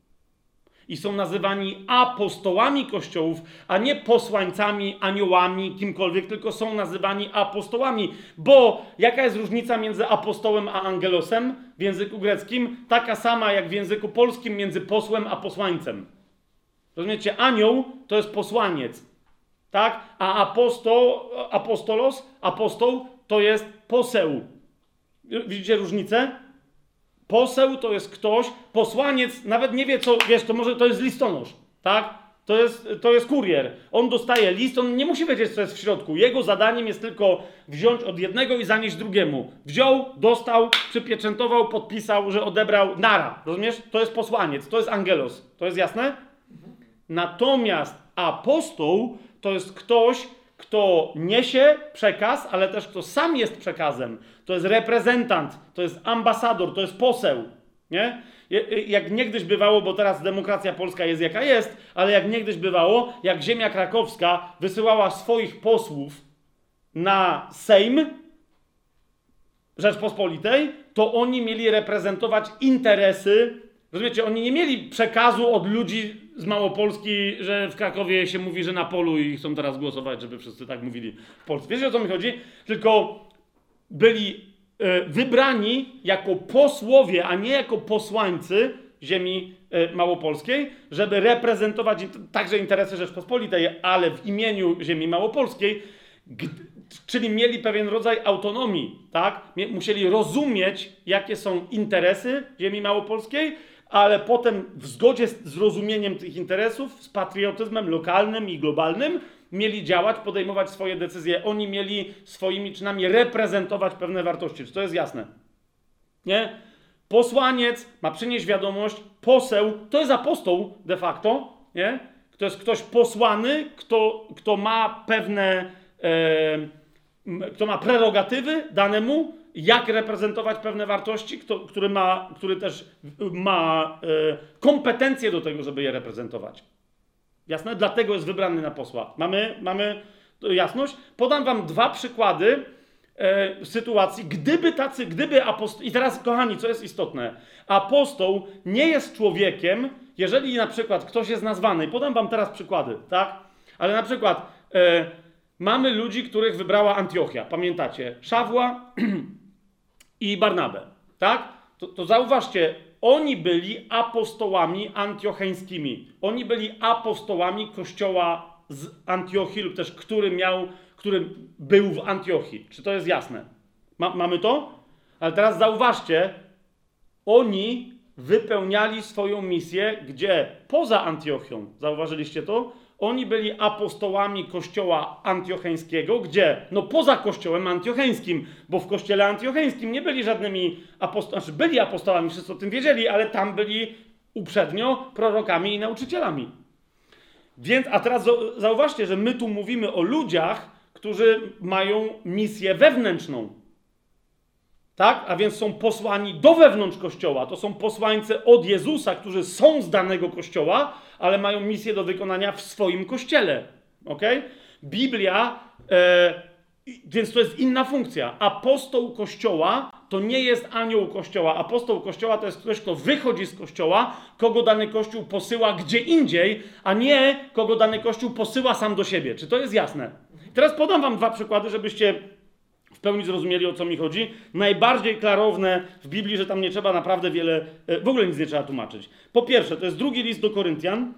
i są nazywani apostołami kościołów, a nie posłańcami, aniołami, kimkolwiek, tylko są nazywani apostołami. Bo jaka jest różnica między apostołem a angelosem w języku greckim? Taka sama jak w języku polskim między posłem a posłańcem. Rozumiecie? Anioł to jest posłaniec, tak? A aposto, apostolos, apostoł to jest poseł. Widzicie różnicę? Poseł to jest ktoś, posłaniec nawet nie wie, co, wiesz, to może to jest listonosz, tak? To jest, to jest kurier. On dostaje list, on nie musi wiedzieć, co jest w środku. Jego zadaniem jest tylko wziąć od jednego i zanieść drugiemu. Wziął, dostał, przypieczętował, podpisał, że odebrał nara. Rozumiesz? To jest posłaniec, to jest angelos. To jest jasne? Natomiast apostoł to jest ktoś, kto niesie przekaz, ale też kto sam jest przekazem. To jest reprezentant, to jest ambasador, to jest poseł. Nie? Jak niegdyś bywało, bo teraz demokracja polska jest jaka jest, ale jak niegdyś bywało, jak ziemia krakowska wysyłała swoich posłów na Sejm Rzeczpospolitej, to oni mieli reprezentować interesy. Rozumiecie, oni nie mieli przekazu od ludzi z Małopolski, że w Krakowie się mówi, że na polu i chcą teraz głosować, żeby wszyscy tak mówili w Polsce. Wiecie o co mi chodzi? Tylko byli E, wybrani jako posłowie, a nie jako posłańcy ziemi e, małopolskiej, żeby reprezentować także interesy Rzeczpospolitej, ale w imieniu ziemi małopolskiej, czyli mieli pewien rodzaj autonomii, tak? Musieli rozumieć, jakie są interesy ziemi małopolskiej, ale potem w zgodzie z rozumieniem tych interesów, z patriotyzmem lokalnym i globalnym, mieli działać, podejmować swoje decyzje. Oni mieli swoimi czynami reprezentować pewne wartości. Czy to jest jasne? Nie? Posłaniec ma przynieść wiadomość, poseł to jest apostoł de facto, nie? To jest ktoś posłany, kto, kto ma pewne, e, kto ma prerogatywy danemu, jak reprezentować pewne wartości, kto, który, ma, który też ma e, kompetencje do tego, żeby je reprezentować. Jasne? Dlatego jest wybrany na posła. Mamy, mamy jasność? Podam wam dwa przykłady e, sytuacji, gdyby tacy, gdyby apostoł... I teraz, kochani, co jest istotne. Apostoł nie jest człowiekiem, jeżeli na przykład ktoś jest nazwany, podam wam teraz przykłady, tak? Ale na przykład e, mamy ludzi, których wybrała Antiochia, pamiętacie? Szawła [clears throat] i Barnabę, tak? To, to zauważcie, oni byli apostołami antiocheńskimi. Oni byli apostołami kościoła z Antiochii, lub też który miał, który był w Antiochii. Czy to jest jasne? Ma, mamy to? Ale teraz zauważcie, oni wypełniali swoją misję, gdzie poza Antiochią, zauważyliście to? Oni byli apostołami kościoła antiocheńskiego, gdzie? No poza kościołem antiocheńskim, bo w kościele antiocheńskim nie byli żadnymi apostołami, znaczy byli apostołami, wszyscy o tym wiedzieli, ale tam byli uprzednio prorokami i nauczycielami. Więc, a teraz zauważcie, że my tu mówimy o ludziach, którzy mają misję wewnętrzną. Tak? A więc są posłani do wewnątrz kościoła. To są posłańcy od Jezusa, którzy są z danego kościoła, ale mają misję do wykonania w swoim kościele. Ok? Biblia, e, więc to jest inna funkcja. Apostoł kościoła to nie jest anioł kościoła. Apostoł kościoła to jest ktoś, kto wychodzi z kościoła, kogo dany kościół posyła gdzie indziej, a nie kogo dany kościół posyła sam do siebie. Czy to jest jasne? Teraz podam wam dwa przykłady, żebyście pełni zrozumieli, o co mi chodzi. Najbardziej klarowne w Biblii, że tam nie trzeba naprawdę wiele, e, w ogóle nic nie trzeba tłumaczyć. Po pierwsze, to jest drugi list do Koryntian.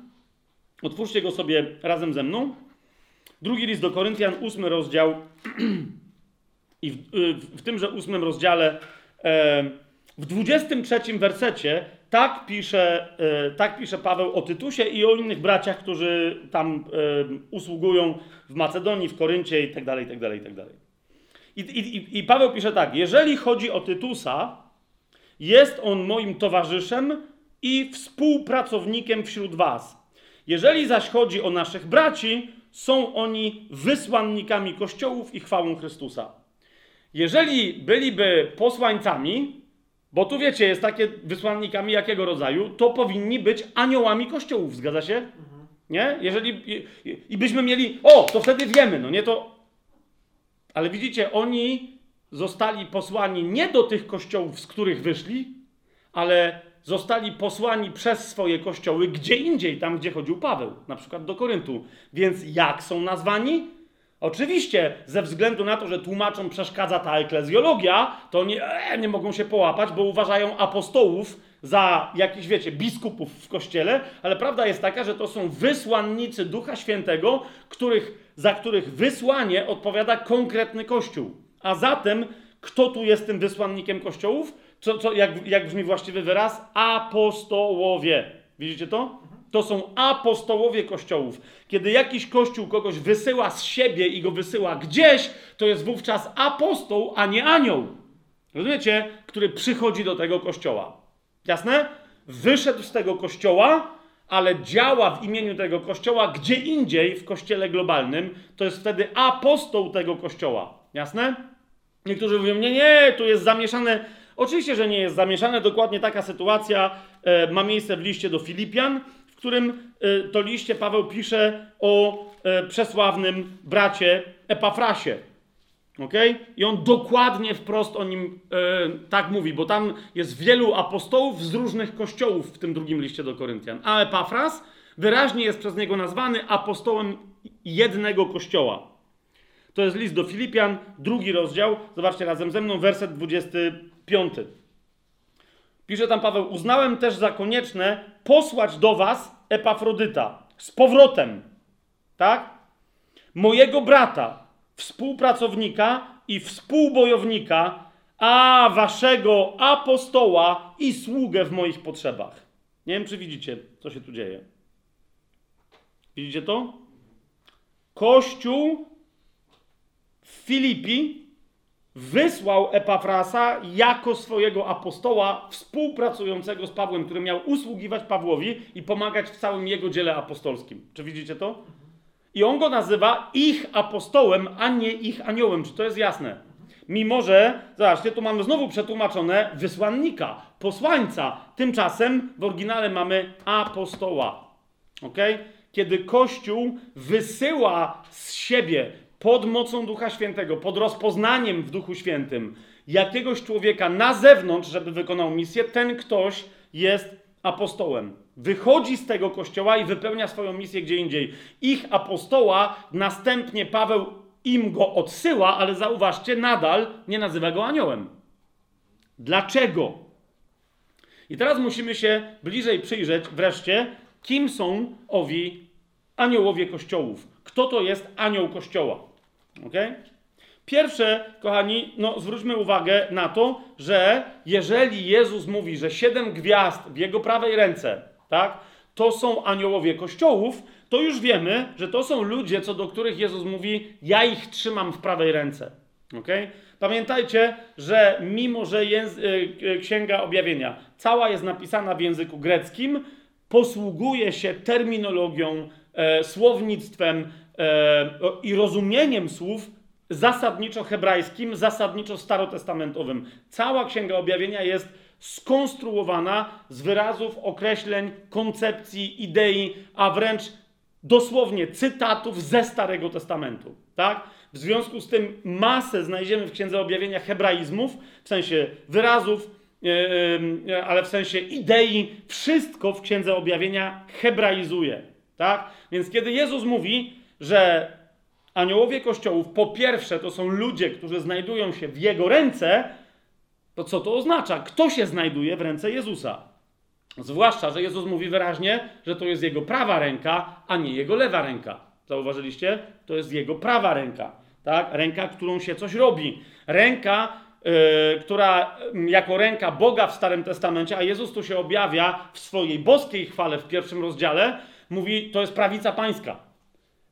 Otwórzcie go sobie razem ze mną. Drugi list do Koryntian, ósmy rozdział. [clears throat] I w, e, w, w tymże ósmym rozdziale, e, w dwudziestym trzecim wersecie, tak pisze, tak pisze Paweł o Tytusie i o innych braciach, którzy tam usługują w Macedonii, w Koryncie i tak dalej, i i. I, Paweł pisze tak: Jeżeli chodzi o Tytusa, jest on moim towarzyszem i współpracownikiem wśród Was. Jeżeli zaś chodzi o naszych braci, są oni wysłannikami kościołów i chwałą Chrystusa. Jeżeli byliby posłańcami, bo tu wiecie, jest takie wysłannikami jakiego rodzaju, to powinni być aniołami kościołów, zgadza się? Nie? Jeżeli i, i byśmy mieli, o, to wtedy wiemy, no nie to ale widzicie, oni zostali posłani nie do tych kościołów, z których wyszli, ale zostali posłani przez swoje kościoły gdzie indziej, tam gdzie chodził Paweł, na przykład do Koryntu. Więc jak są nazwani? Oczywiście, ze względu na to, że tłumaczom przeszkadza ta eklezjologia, to nie, e, nie mogą się połapać, bo uważają apostołów za jakichś, wiecie, biskupów w kościele, ale prawda jest taka, że to są wysłannicy Ducha Świętego, których, za których wysłanie odpowiada konkretny kościół. A zatem, kto tu jest tym wysłannikiem kościołów? Co, co, jak, jak brzmi właściwy wyraz? Apostołowie. Widzicie to? To są apostołowie kościołów. Kiedy jakiś kościół kogoś wysyła z siebie i go wysyła gdzieś, to jest wówczas apostoł, a nie anioł. Rozumiecie? Który przychodzi do tego kościoła. Jasne? Wyszedł z tego kościoła, ale działa w imieniu tego kościoła gdzie indziej w kościele globalnym, to jest wtedy apostoł tego kościoła. Jasne? Niektórzy mówią, nie, nie, tu jest zamieszane Oczywiście, że nie jest zamieszane. Dokładnie taka sytuacja e, ma miejsce w liście do Filipian, w którym e, to liście Paweł pisze o e, przesławnym bracie Epafrasie. Okay? I on dokładnie wprost o nim e, tak mówi, bo tam jest wielu apostołów z różnych kościołów w tym drugim liście do Koryntian. A Epafras wyraźnie jest przez niego nazwany apostołem jednego kościoła. To jest list do Filipian, drugi rozdział. Zobaczcie razem ze mną, werset 25. Pisze tam Paweł: Uznałem też za konieczne posłać do was Epafrodyta z powrotem, tak? Mojego brata, współpracownika i współbojownika, a waszego apostoła i sługę w moich potrzebach. Nie wiem, czy widzicie, co się tu dzieje. Widzicie to? Kościół w Filipi wysłał Epafrasa jako swojego apostoła współpracującego z Pawłem, który miał usługiwać Pawłowi i pomagać w całym jego dziele apostolskim. Czy widzicie to? I on go nazywa ich apostołem, a nie ich aniołem. Czy to jest jasne? Mimo, że, zobaczcie, tu mamy znowu przetłumaczone wysłannika, posłańca. Tymczasem w oryginale mamy apostoła. Ok? Kiedy Kościół wysyła z siebie pod mocą Ducha Świętego, pod rozpoznaniem w Duchu Świętym jakiegoś człowieka na zewnątrz, żeby wykonał misję, ten ktoś jest apostołem. Wychodzi z tego kościoła i wypełnia swoją misję gdzie indziej. Ich apostoła, następnie Paweł im go odsyła, ale zauważcie, nadal nie nazywa go aniołem. Dlaczego? I teraz musimy się bliżej przyjrzeć wreszcie, kim są owi aniołowie kościołów. Kto to jest anioł kościoła? Okay? Pierwsze, kochani, no zwróćmy uwagę na to, że jeżeli Jezus mówi, że siedem gwiazd w jego prawej ręce, tak, to są aniołowie kościołów, to już wiemy, że to są ludzie, co do których Jezus mówi, ja ich trzymam w prawej ręce. Okay? Pamiętajcie, że mimo, że y, y, Księga Objawienia cała jest napisana w języku greckim, posługuje się terminologią, e, słownictwem e, i rozumieniem słów zasadniczo hebrajskim, zasadniczo starotestamentowym. Cała Księga Objawienia jest skonstruowana z wyrazów, określeń, koncepcji, idei, a wręcz dosłownie cytatów ze Starego Testamentu. Tak? W związku z tym masę znajdziemy w Księdze Objawienia hebraizmów, w sensie wyrazów, yy, ale w sensie idei, wszystko w Księdze Objawienia hebraizuje. Tak? Więc kiedy Jezus mówi, że aniołowie kościołów, po pierwsze, to są ludzie, którzy znajdują się w jego ręce, to co to oznacza? Kto się znajduje w ręce Jezusa? Zwłaszcza, że Jezus mówi wyraźnie, że to jest jego prawa ręka, a nie jego lewa ręka. Zauważyliście? To jest jego prawa ręka. Tak? Ręka, którą się coś robi. Ręka, yy, która jako ręka Boga w Starym Testamencie, a Jezus tu się objawia w swojej boskiej chwale w pierwszym rozdziale, mówi, to jest prawica pańska.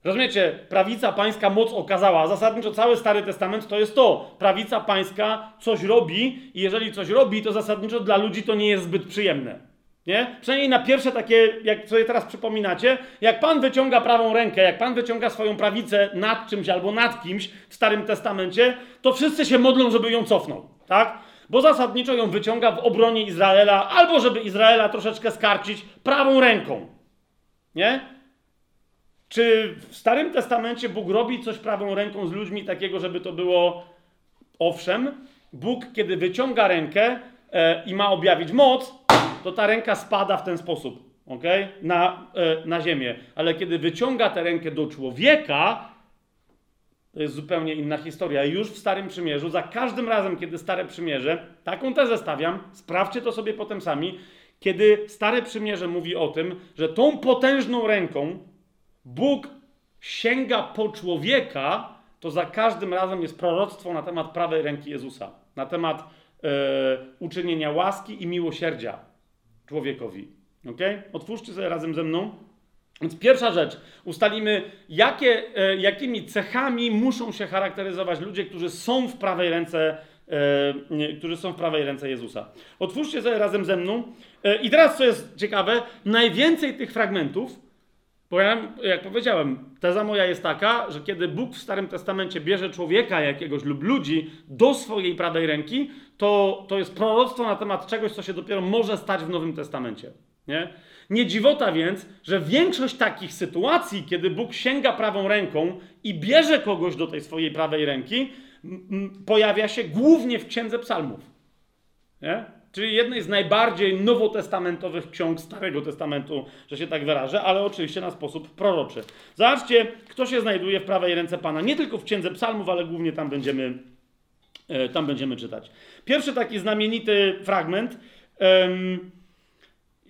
Rozumiecie? Prawica pańska moc okazała. Zasadniczo cały Stary Testament to jest to. Prawica pańska coś robi i jeżeli coś robi, to zasadniczo dla ludzi to nie jest zbyt przyjemne. Nie? Przynajmniej na pierwsze takie, jak sobie teraz przypominacie, jak Pan wyciąga prawą rękę, jak Pan wyciąga swoją prawicę nad czymś albo nad kimś w Starym Testamencie, to wszyscy się modlą, żeby ją cofnął. Tak? Bo zasadniczo ją wyciąga w obronie Izraela, albo żeby Izraela troszeczkę skarcić prawą ręką. Nie? Czy w Starym Testamencie Bóg robi coś prawą ręką z ludźmi takiego, żeby to było owszem? Bóg, kiedy wyciąga rękę e, i ma objawić moc, to ta ręka spada w ten sposób, ok? Na, e, na ziemię. Ale kiedy wyciąga tę rękę do człowieka, to jest zupełnie inna historia. Już w Starym Przymierzu, za każdym razem, kiedy Stare Przymierze, taką tezę stawiam, sprawdźcie to sobie potem sami, kiedy Stare Przymierze mówi o tym, że tą potężną ręką, Bóg sięga po człowieka, to za każdym razem jest proroctwo na temat prawej ręki Jezusa, na temat e, uczynienia łaski i miłosierdzia człowiekowi. Ok? Otwórzcie sobie razem ze mną. Więc pierwsza rzecz, ustalimy, jakie, e, jakimi cechami muszą się charakteryzować ludzie, którzy są w prawej ręce, e, którzy są w prawej ręce Jezusa. Otwórzcie sobie razem ze mną. I teraz, co jest ciekawe, najwięcej tych fragmentów Bo ja, jak powiedziałem, teza moja jest taka, że kiedy Bóg w Starym Testamencie bierze człowieka jakiegoś lub ludzi do swojej prawej ręki, to, to jest proroctwo na temat czegoś, co się dopiero może stać w Nowym Testamencie. Nie? Nie dziwota więc, że większość takich sytuacji, kiedy Bóg sięga prawą ręką i bierze kogoś do tej swojej prawej ręki, pojawia się głównie w Księdze Psalmów. Nie? Czyli jednej z najbardziej nowotestamentowych ksiąg Starego Testamentu, że się tak wyrażę, ale oczywiście na sposób proroczy. Zobaczcie, kto się znajduje w prawej ręce Pana. Nie tylko w Księdze Psalmów, ale głównie tam będziemy, e, tam będziemy czytać. Pierwszy taki znamienity fragment.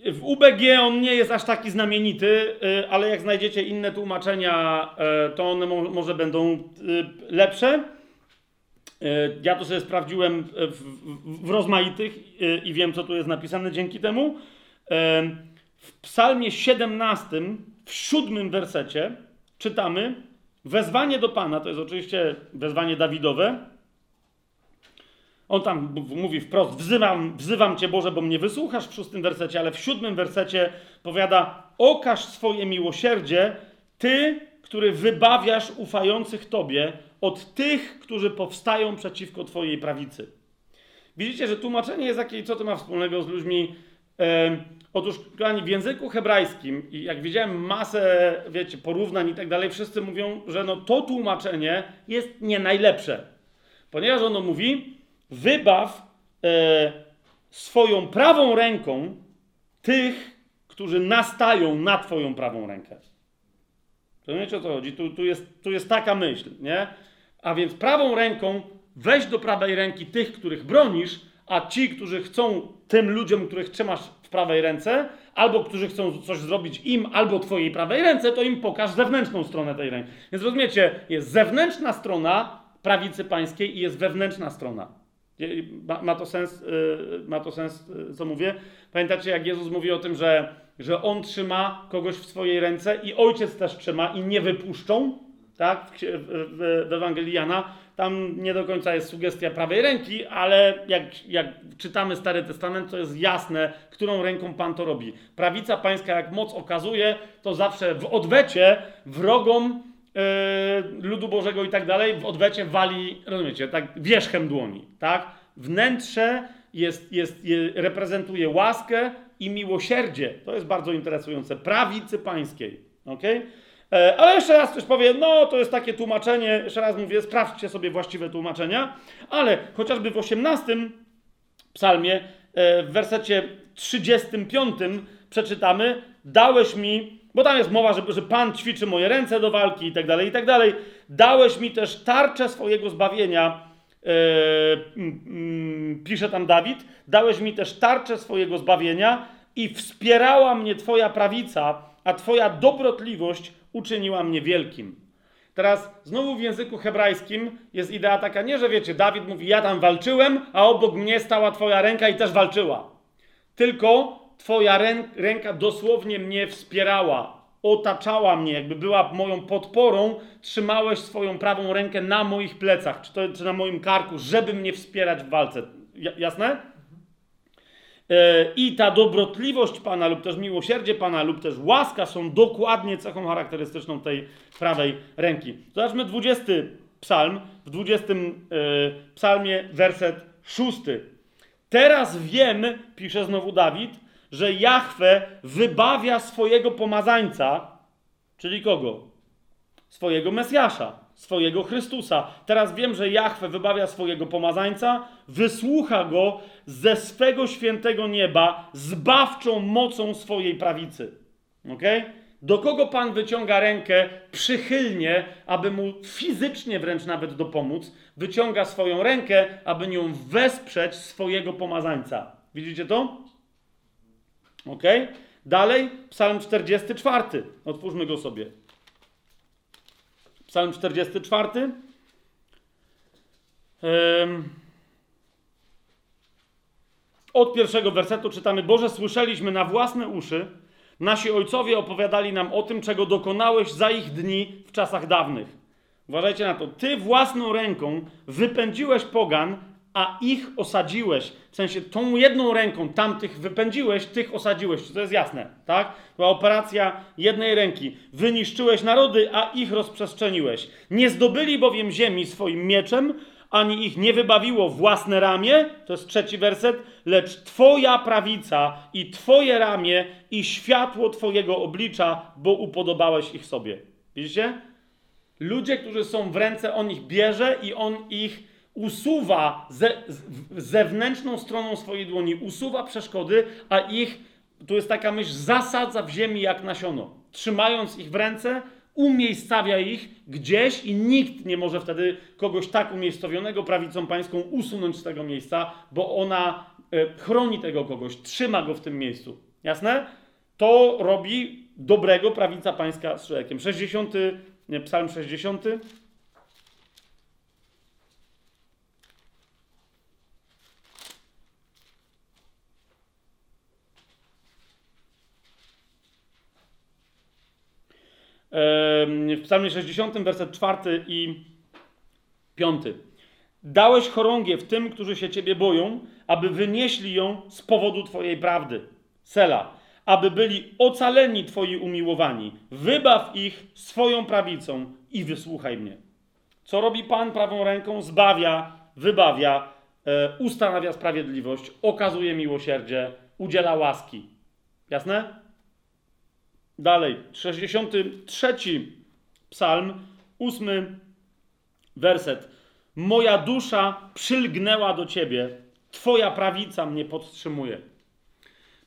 W UBG on nie jest aż taki znamienity, e, ale jak znajdziecie inne tłumaczenia, e, to one może będą lepsze. E, ja to sobie sprawdziłem w, w, rozmaitych e, i wiem, co tu jest napisane dzięki temu. E, w Psalmie 17, w siódmym wersecie czytamy wezwanie do Pana, to jest oczywiście wezwanie Dawidowe. On tam mówi wprost, wzywam, wzywam Cię Boże, bo mnie wysłuchasz w szóstym wersecie, ale w siódmym wersecie powiada, okaż swoje miłosierdzie, Ty, który wybawiasz ufających Tobie od tych, którzy powstają przeciwko Twojej prawicy. Widzicie, że tłumaczenie jest jakieś, co to ma wspólnego z ludźmi. E, otóż, kochani, w języku hebrajskim, i jak widziałem masę, wiecie, porównań i tak dalej, wszyscy mówią, że no to tłumaczenie jest nie najlepsze. Ponieważ ono mówi, wybaw e, swoją prawą ręką tych, którzy nastają na Twoją prawą rękę. Rozumiecie o co chodzi? Tu, tu, jest, tu jest taka myśl, nie? A więc prawą ręką weź do prawej ręki tych, których bronisz, a ci, którzy chcą tym ludziom, których trzymasz w prawej ręce, albo którzy chcą coś zrobić im, albo twojej prawej ręce, to im pokaż zewnętrzną stronę tej ręki. Więc rozumiecie, jest zewnętrzna strona prawicy pańskiej i jest wewnętrzna strona. Ma, ma to sens, yy, ma to sens yy, co mówię? Pamiętacie, jak Jezus mówi o tym, że, że On trzyma kogoś w swojej ręce i Ojciec też trzyma i nie wypuszczą? Tak, w, w, w Ewangelii Jana, tam nie do końca jest sugestia prawej ręki, ale jak, jak czytamy Stary Testament, to jest jasne, którą ręką Pan to robi. Prawica pańska, jak moc okazuje, to zawsze w odwecie wrogom yy, ludu Bożego i tak dalej, w odwecie wali, rozumiecie, tak wierzchem dłoni, tak? Wnętrze jest, jest, jest, reprezentuje łaskę i miłosierdzie. To jest bardzo interesujące. Prawicy pańskiej, okej? Okay? E, ale jeszcze raz ktoś powie, no to jest takie tłumaczenie, jeszcze raz mówię, sprawdźcie sobie właściwe tłumaczenia, ale chociażby w 18 psalmie, e, w wersecie 35 przeczytamy, dałeś mi, bo tam jest mowa, że, że Pan ćwiczy moje ręce do walki i tak dalej, i tak dalej, dałeś mi też tarczę swojego zbawienia, e, pisze tam Dawid, dałeś mi też tarczę swojego zbawienia i wspierała mnie Twoja prawica, a Twoja dobrotliwość uczyniła mnie wielkim. Teraz znowu w języku hebrajskim jest idea taka, nie że wiecie, Dawid mówi, ja tam walczyłem, a obok mnie stała twoja ręka i też walczyła. Tylko twoja ręka dosłownie mnie wspierała, otaczała mnie, jakby była moją podporą, trzymałeś swoją prawą rękę na moich plecach, czy, to, czy na moim karku, żeby mnie wspierać w walce. Jasne? E, I ta dobrotliwość Pana, lub też miłosierdzie Pana, lub też łaska są dokładnie cechą charakterystyczną tej prawej ręki. Zobaczmy 20 psalm, w 20 e, psalmie werset 6. Teraz wiem, pisze znowu Dawid, że Jahwe wybawia swojego pomazańca, czyli kogo? Swojego Mesjasza swojego Chrystusa. Teraz wiem, że Jahwe wybawia swojego pomazańca, wysłucha go ze swego świętego nieba zbawczą mocą swojej prawicy. Ok? Do kogo Pan wyciąga rękę przychylnie, aby mu fizycznie wręcz nawet dopomóc, wyciąga swoją rękę, aby nią wesprzeć swojego pomazańca. Widzicie to? Ok? Dalej, Psalm 44. Otwórzmy go sobie. Psalm 44. Od pierwszego wersetu czytamy: Boże, słyszeliśmy na własne uszy, nasi ojcowie opowiadali nam o tym, czego dokonałeś za ich dni w czasach dawnych. Uważajcie na to. Ty własną ręką wypędziłeś pogan, a ich osadziłeś. W sensie tą jedną ręką tamtych wypędziłeś, tych osadziłeś. To jest jasne, tak? Była operacja jednej ręki. Wyniszczyłeś narody, a ich rozprzestrzeniłeś. Nie zdobyli bowiem ziemi swoim mieczem, ani ich nie wybawiło własne ramię, to jest trzeci werset, lecz Twoja prawica i Twoje ramię i światło Twojego oblicza, bo upodobałeś ich sobie. Widzicie? Ludzie, którzy są w ręce, on ich bierze i on ich usuwa ze, zewnętrzną stroną swojej dłoni, usuwa przeszkody, a ich, tu jest taka myśl, zasadza w ziemi jak nasiono. Trzymając ich w ręce, umiejscawia ich gdzieś i nikt nie może wtedy kogoś tak umiejscowionego prawicą pańską usunąć z tego miejsca, bo ona e, chroni tego kogoś, trzyma go w tym miejscu. Jasne? To robi dobrego prawica pańska z człowiekiem. 60, nie, psalm 60. w psalmie 60, werset 4 i 5. Dałeś chorągiew tym, którzy się Ciebie boją, aby wynieśli ją z powodu Twojej prawdy. Sela. Aby byli ocaleni Twoi umiłowani. Wybaw ich swoją prawicą i wysłuchaj mnie. Co robi Pan prawą ręką? Zbawia, wybawia, e, ustanawia sprawiedliwość, okazuje miłosierdzie, udziela łaski. Jasne? Dalej, 63 psalm, 8 werset. Moja dusza przylgnęła do ciebie, twoja prawica mnie podtrzymuje.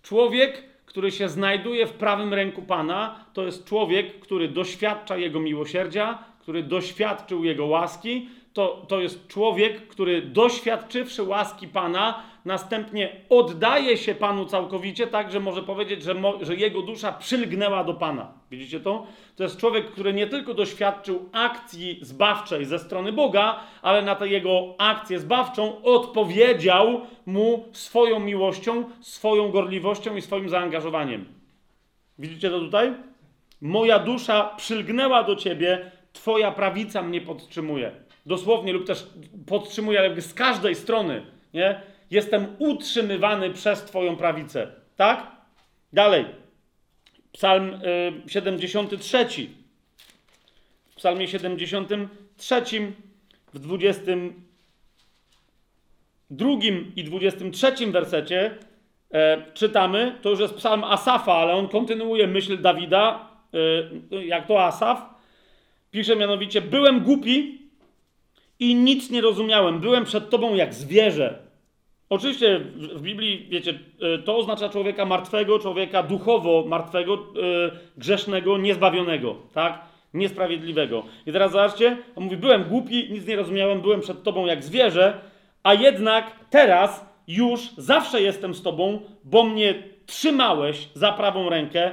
Człowiek, który się znajduje w prawym ręku Pana, to jest człowiek, który doświadcza Jego miłosierdzia, który doświadczył Jego łaski, to, to jest człowiek, który doświadczywszy łaski Pana, następnie oddaje się Panu całkowicie, tak, że może powiedzieć, że, mo, że jego dusza przylgnęła do Pana. Widzicie to? To jest człowiek, który nie tylko doświadczył akcji zbawczej ze strony Boga, ale na tę jego akcję zbawczą odpowiedział mu swoją miłością, swoją gorliwością i swoim zaangażowaniem. Widzicie to tutaj? Moja dusza przylgnęła do ciebie, Twoja prawica mnie podtrzymuje. Dosłownie, lub też podtrzymuje, ale z każdej strony, nie? Jestem utrzymywany przez Twoją prawicę. Tak? Dalej. Psalm y, 73. W Psalmie 73, w 22 i 23 wersecie e, czytamy, to już jest psalm Asafa, ale on kontynuuje myśl Dawida, e, jak to Asaf. Pisze mianowicie: Byłem głupi i nic nie rozumiałem. Byłem przed Tobą jak zwierzę. Oczywiście w Biblii, wiecie, e, to oznacza człowieka martwego, człowieka duchowo martwego, yy, grzesznego, niezbawionego, tak? Niesprawiedliwego. I teraz zobaczcie, on mówi, byłem głupi, nic nie rozumiałem, byłem przed tobą jak zwierzę, a jednak teraz już zawsze jestem z tobą, bo mnie trzymałeś za prawą rękę,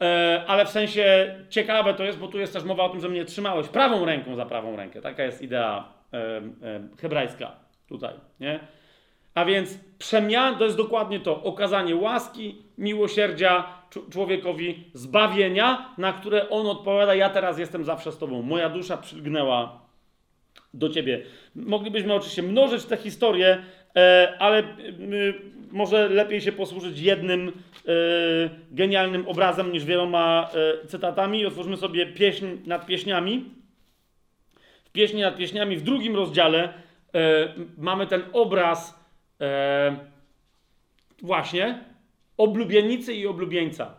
yy, ale w sensie ciekawe to jest, bo tu jest też mowa o tym, że mnie trzymałeś prawą ręką za prawą rękę. Taka jest idea hebrajska tutaj, nie? A więc przemian to jest dokładnie to okazanie łaski, miłosierdzia człowiekowi, zbawienia, na które on odpowiada: Ja teraz jestem zawsze z Tobą. Moja dusza przylgnęła do Ciebie. Moglibyśmy oczywiście mnożyć te historie, e, ale może lepiej się posłużyć jednym e, genialnym obrazem niż wieloma e, cytatami. Otwórzmy sobie pieśń nad pieśniami. Pieśni nad pieśniami w drugim rozdziale mamy ten obraz e, właśnie oblubienicy i oblubieńca.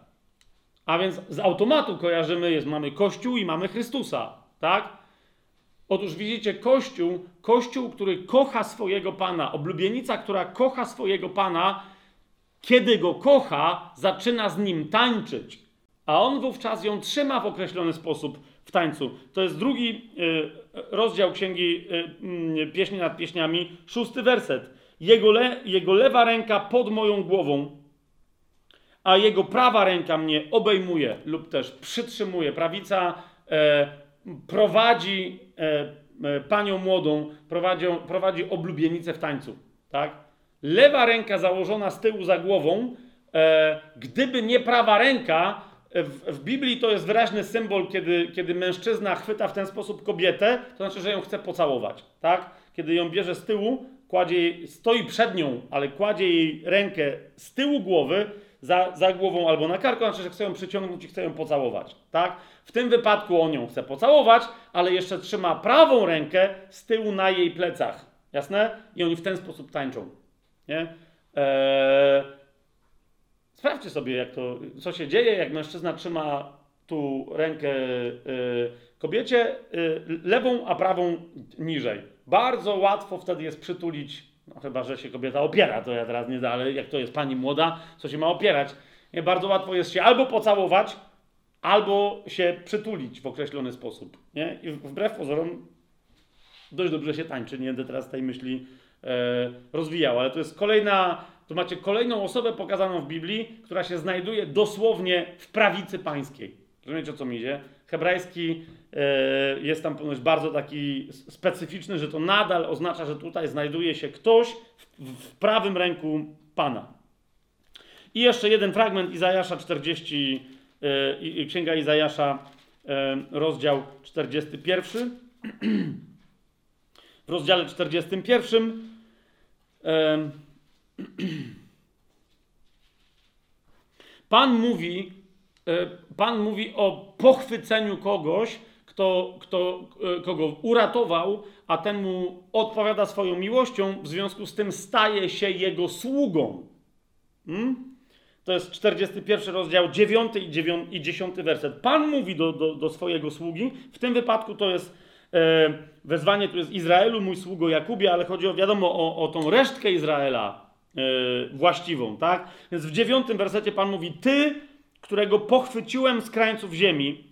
A więc z automatu kojarzymy, jest, mamy Kościół i mamy Chrystusa, tak? Otóż widzicie, Kościół, Kościół, który kocha swojego Pana, oblubienica, która kocha swojego Pana, kiedy go kocha, zaczyna z nim tańczyć, a on wówczas ją trzyma w określony sposób w tańcu. To jest drugi y, rozdział księgi y, Pieśni nad Pieśniami, szósty werset. Jego, le, jego lewa ręka pod moją głową, a jego prawa ręka mnie obejmuje lub też przytrzymuje. Prawica e, prowadzi e, e, panią młodą, prowadzi, prowadzi oblubienicę w tańcu. Tak? Lewa ręka założona z tyłu za głową, e, gdyby nie prawa ręka, w, w, Biblii to jest wyraźny symbol, kiedy, kiedy mężczyzna chwyta w ten sposób kobietę, to znaczy, że ją chce pocałować. Tak? Kiedy ją bierze z tyłu, kładzie jej, stoi przed nią, ale kładzie jej rękę z tyłu głowy, za, za głową albo na karku, znaczy, że chce ją przyciągnąć i chce ją pocałować, tak? W tym wypadku on ją chce pocałować, ale jeszcze trzyma prawą rękę z tyłu na jej plecach, jasne? I oni w ten sposób tańczą, nie? Eee... Sprawdźcie sobie, jak to, co się dzieje, jak mężczyzna trzyma tu rękę y, kobiecie y, lewą, a prawą niżej. Bardzo łatwo wtedy jest przytulić, no chyba, że się kobieta opiera, to ja teraz nie da, ale jak to jest pani młoda, co się ma opierać? Nie, bardzo łatwo jest się albo pocałować, albo się przytulić w określony sposób. Nie? I wbrew pozorom dość dobrze się tańczy. Nie będę teraz tej myśli e, rozwijał, ale to jest kolejna, tu macie kolejną osobę pokazaną w Biblii, która się znajduje dosłownie w prawicy pańskiej. Rozumiecie o co mi idzie? Hebrajski e, jest tam ponoć bardzo taki specyficzny, że to nadal oznacza, że tutaj znajduje się ktoś w, w prawym ręku Pana. I jeszcze jeden fragment Izajasza 40, e, Księga Izajasza, e, rozdział 41. [clears throat] W rozdziale 41 [clears throat] Pan mówi E, Pan mówi o pochwyceniu kogoś, kto, kto, e, kogo uratował, a ten mu odpowiada swoją miłością, w związku z tym staje się jego sługą. Hmm? To jest 41 rozdział, 9 i, 9 i 10 werset. Pan mówi do, do, do swojego sługi. W tym wypadku to jest e, wezwanie, tu jest Izraelu, mój sługo Jakubie, ale chodzi o, wiadomo, o, o tą resztkę Izraela właściwą, tak? Więc w dziewiątym wersecie Pan mówi, ty którego pochwyciłem z krańców ziemi,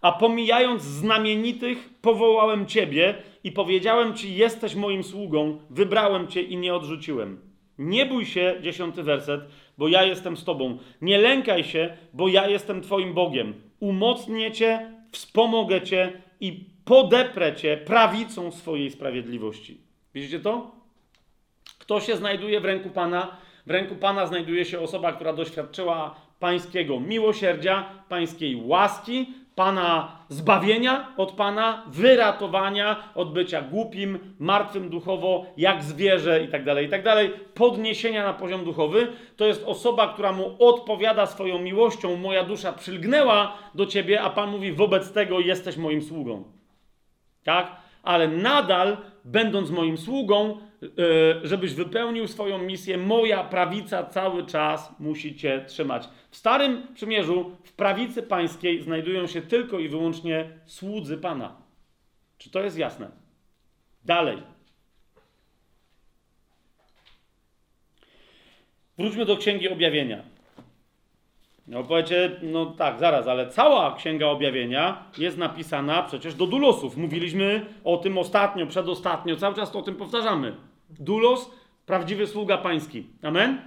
a pomijając znamienitych, powołałem Ciebie i powiedziałem Ci: Jesteś moim sługą, wybrałem Cię i nie odrzuciłem. Nie bój się, dziesiąty werset, bo ja jestem z Tobą. Nie lękaj się, bo ja jestem Twoim Bogiem. Umocnię Cię, wspomogę Cię i podeprę Cię prawicą swojej sprawiedliwości. Widzicie to? Kto się znajduje w ręku Pana? W ręku Pana znajduje się osoba, która doświadczyła pańskiego miłosierdzia, pańskiej łaski, Pana zbawienia od Pana, wyratowania od bycia głupim, martwym duchowo, jak zwierzę itd., tak itd., tak podniesienia na poziom duchowy. To jest osoba, która mu odpowiada swoją miłością. Moja dusza przylgnęła do Ciebie, a Pan mówi, wobec tego jesteś moim sługą. Tak? Ale nadal, będąc moim sługą, żebyś wypełnił swoją misję, moja prawica cały czas musi cię trzymać. W Starym Przymierzu, w prawicy pańskiej znajdują się tylko i wyłącznie słudzy Pana. Czy to jest jasne? Dalej. Wróćmy do Księgi Objawienia. No powiecie, no tak, zaraz, ale cała Księga Objawienia jest napisana przecież do dulosów. Mówiliśmy o tym ostatnio, przedostatnio, cały czas to o tym powtarzamy. Dulos, prawdziwy sługa pański. Amen?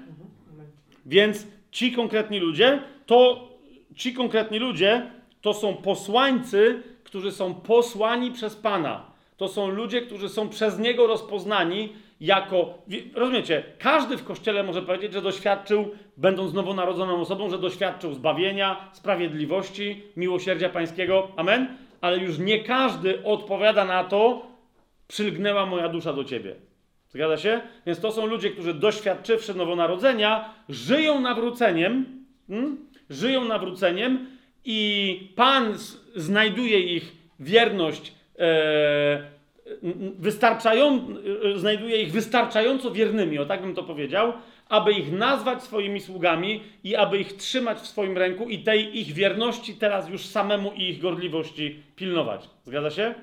Więc ci konkretni ludzie, to ci konkretni ludzie to są posłańcy, którzy są posłani przez Pana. To są ludzie, którzy są przez Niego rozpoznani jako. Rozumiecie, każdy w kościele może powiedzieć, że doświadczył, będąc nowonarodzoną osobą, że doświadczył zbawienia, sprawiedliwości, miłosierdzia pańskiego. Amen? Ale już nie każdy odpowiada na to, przylgnęła moja dusza do ciebie. Zgadza się? Więc to są ludzie, którzy doświadczywszy nowonarodzenia, żyją nawróceniem, hmm? żyją nawróceniem i Pan znajduje ich wierność, e, wystarczają, e, znajduje ich wystarczająco wiernymi, o tak bym to powiedział, aby ich nazwać swoimi sługami i aby ich trzymać w swoim ręku i tej ich wierności teraz już samemu i ich gorliwości pilnować. Zgadza się?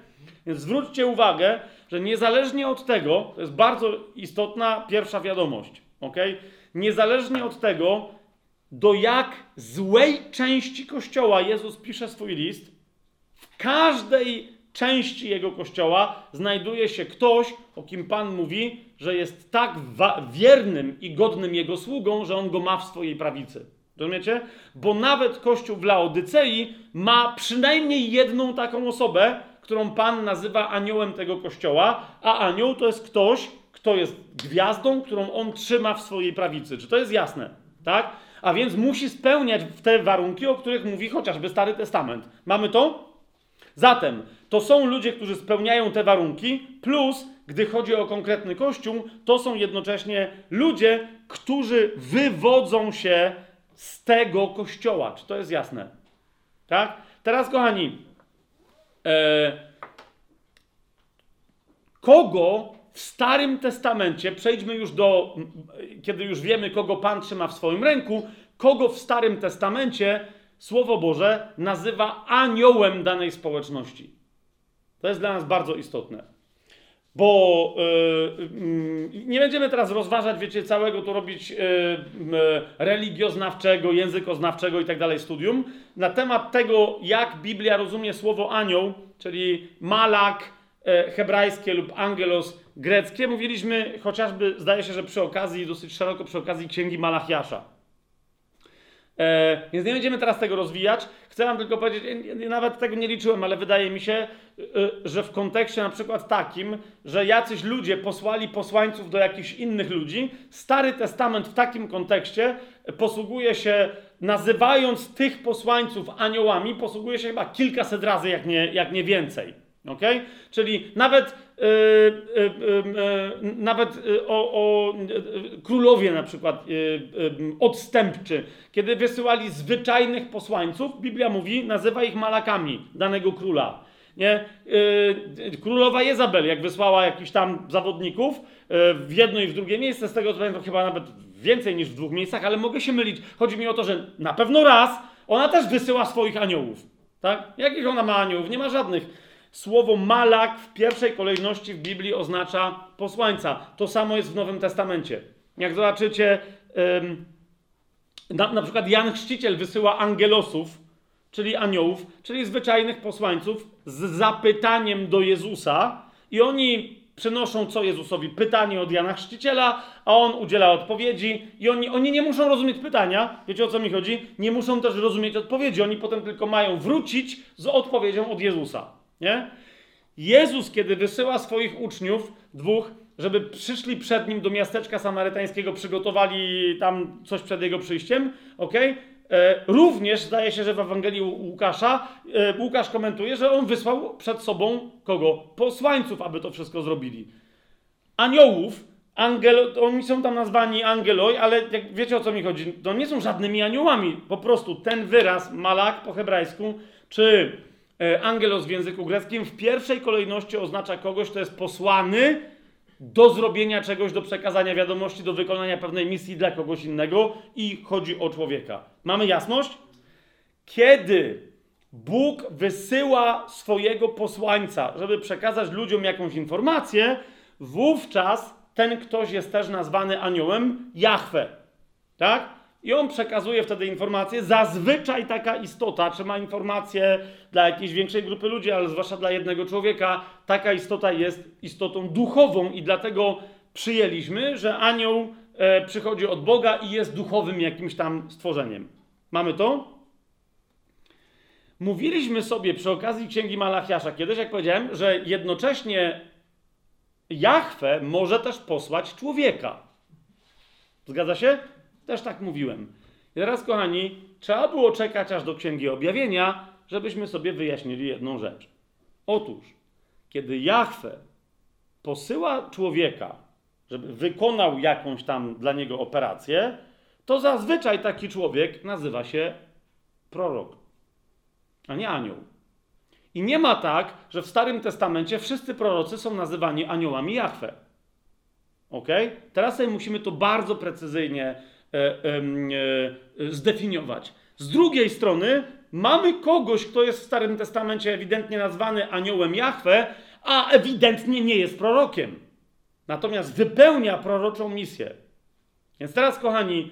Więc zwróćcie uwagę, że niezależnie od tego, to jest bardzo istotna pierwsza wiadomość, ok? Niezależnie od tego, do jak złej części kościoła Jezus pisze swój list, w każdej części jego kościoła znajduje się ktoś, o kim Pan mówi, że jest tak wiernym i godnym jego sługą, że on go ma w swojej prawicy. Rozumiecie? Bo nawet kościół w Laodycei ma przynajmniej jedną taką osobę, którą Pan nazywa aniołem tego kościoła, a anioł to jest ktoś, kto jest gwiazdą, którą on trzyma w swojej prawicy. Czy to jest jasne? Tak? A więc musi spełniać te warunki, o których mówi chociażby Stary Testament. Mamy to? Zatem to są ludzie, którzy spełniają te warunki, plus gdy chodzi o konkretny kościół, to są jednocześnie ludzie, którzy wywodzą się z tego kościoła. Czy to jest jasne? Tak? Teraz, kochani, kogo w Starym Testamencie, przejdźmy już do, kiedy już wiemy, kogo Pan trzyma w swoim ręku, kogo w Starym Testamencie Słowo Boże nazywa aniołem danej społeczności. To jest dla nas bardzo istotne. Bo yy, yy, nie będziemy teraz rozważać, wiecie, całego tu robić yy, religioznawczego, językoznawczego i tak dalej studium na temat tego, jak Biblia rozumie słowo anioł, czyli malak hebrajskie lub angelos greckie. Mówiliśmy chociażby, zdaje się, że przy okazji, dosyć szeroko przy okazji księgi Malachiasza. E, więc nie będziemy teraz tego rozwijać. Chcę Wam tylko powiedzieć, nawet tego nie liczyłem, ale wydaje mi się, e, że w kontekście na przykład takim, że jacyś ludzie posłali posłańców do jakichś innych ludzi, Stary Testament w takim kontekście posługuje się, nazywając tych posłańców aniołami, posługuje się chyba kilkaset razy, jak nie, jak nie więcej. Okay? Czyli nawet, yy, yy, yy, nawet o, o, królowie na przykład odstępczy, kiedy wysyłali zwyczajnych posłańców, Biblia mówi, nazywa ich malakami danego króla. Nie? Królowa Jezabel, jak wysłała jakichś tam zawodników w jedno i w drugie miejsce, z tego co pamiętam, chyba nawet więcej niż w dwóch miejscach, ale mogę się mylić. Chodzi mi o to, że na pewno raz ona też wysyła swoich aniołów. Tak? Jakich ona ma aniołów? Nie ma żadnych. Słowo malak w pierwszej kolejności w Biblii oznacza posłańca. To samo jest w Nowym Testamencie. Jak zobaczycie, na, na przykład Jan Chrzciciel wysyła angelosów, czyli aniołów, czyli zwyczajnych posłańców z zapytaniem do Jezusa i oni przynoszą co Jezusowi? Pytanie od Jana Chrzciciela, a on udziela odpowiedzi i oni, oni nie muszą rozumieć pytania, wiecie o co mi chodzi? Nie muszą też rozumieć odpowiedzi, oni potem tylko mają wrócić z odpowiedzią od Jezusa. Nie? Jezus, kiedy wysyła swoich uczniów, dwóch, żeby przyszli przed nim do miasteczka samarytańskiego, przygotowali tam coś przed jego przyjściem, ok? E, również zdaje się, że w Ewangelii Łukasza, e, Łukasz komentuje, że on wysłał przed sobą kogo? Posłańców, aby to wszystko zrobili. Aniołów, angel, oni są tam nazwani angeloj, ale jak wiecie o co mi chodzi, to nie są żadnymi aniołami. Po prostu ten wyraz, malak po hebrajsku, czy angelos w języku greckim w pierwszej kolejności oznacza kogoś, kto jest posłany do zrobienia czegoś, do przekazania wiadomości, do wykonania pewnej misji dla kogoś innego i chodzi o człowieka. Mamy jasność? Kiedy Bóg wysyła swojego posłańca, żeby przekazać ludziom jakąś informację, wówczas ten ktoś jest też nazwany aniołem Jahwe. Tak? I on przekazuje wtedy informacje. Zazwyczaj taka istota, czy ma informacje dla jakiejś większej grupy ludzi, ale zwłaszcza dla jednego człowieka, taka istota jest istotą duchową i dlatego przyjęliśmy, że anioł e, przychodzi od Boga i jest duchowym jakimś tam stworzeniem. Mamy to? Mówiliśmy sobie przy okazji Księgi Malachiasza kiedyś, jak powiedziałem, że jednocześnie Jahwe może też posłać człowieka. Zgadza się? Też tak mówiłem. I teraz, kochani, trzeba było czekać aż do Księgi Objawienia, żebyśmy sobie wyjaśnili jedną rzecz. Otóż, kiedy Jahwe posyła człowieka, żeby wykonał jakąś tam dla niego operację, to zazwyczaj taki człowiek nazywa się prorok, a nie anioł. I nie ma tak, że w Starym Testamencie wszyscy prorocy są nazywani aniołami Jahwe. Ok? Teraz sobie musimy to bardzo precyzyjnie zdefiniować. Z drugiej strony mamy kogoś, kto jest w Starym Testamencie ewidentnie nazwany aniołem Jahwe, a ewidentnie nie jest prorokiem. Natomiast wypełnia proroczą misję. Więc teraz, kochani,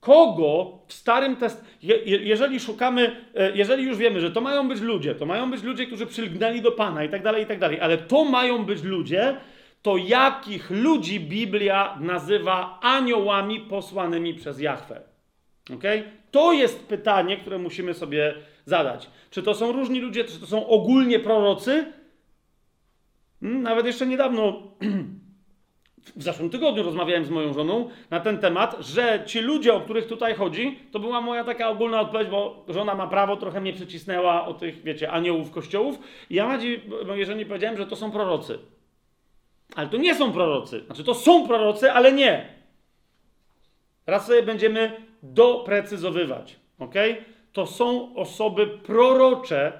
kogo w Starym Testamencie, jeżeli szukamy, e, jeżeli już wiemy, że to mają być ludzie, to mają być ludzie, którzy przylgnęli do Pana i tak dalej, i tak dalej, ale to mają być ludzie, to jakich ludzi Biblia nazywa aniołami posłanymi przez Jahwe? Okay? To jest pytanie, które musimy sobie zadać. Czy to są różni ludzie, czy to są ogólnie prorocy? Hmm, nawet jeszcze niedawno [clears throat] w zeszłym tygodniu rozmawiałem z moją żoną na ten temat, że ci ludzie, o których tutaj chodzi, to była moja taka ogólna odpowiedź, bo żona ma prawo, trochę mnie przycisnęła o tych, wiecie, aniołów, kościołów. I ja żonie powiedziałem, że to są prorocy. Ale to nie są prorocy. Znaczy, to są prorocy, ale nie. Raz sobie będziemy doprecyzowywać, ok? To są osoby prorocze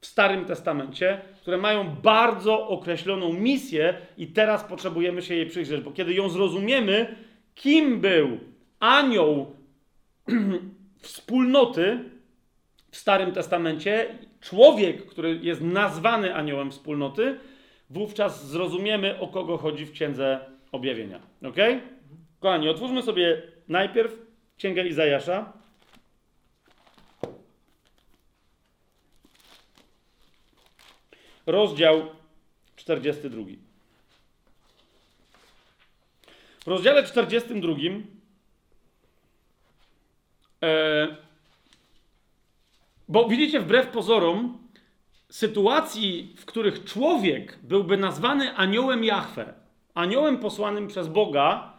w Starym Testamencie, które mają bardzo określoną misję i teraz potrzebujemy się jej przyjrzeć, bo kiedy ją zrozumiemy, kim był anioł [clears throat] wspólnoty w Starym Testamencie, człowiek, który jest nazwany aniołem wspólnoty, wówczas zrozumiemy, o kogo chodzi w Księdze Objawienia. Ok? Kochani, otwórzmy sobie najpierw Księgę Izajasza. Rozdział 42. W rozdziale 42 e, bo widzicie, wbrew pozorom, sytuacji, w których człowiek byłby nazwany aniołem Jahwe, aniołem posłanym przez Boga,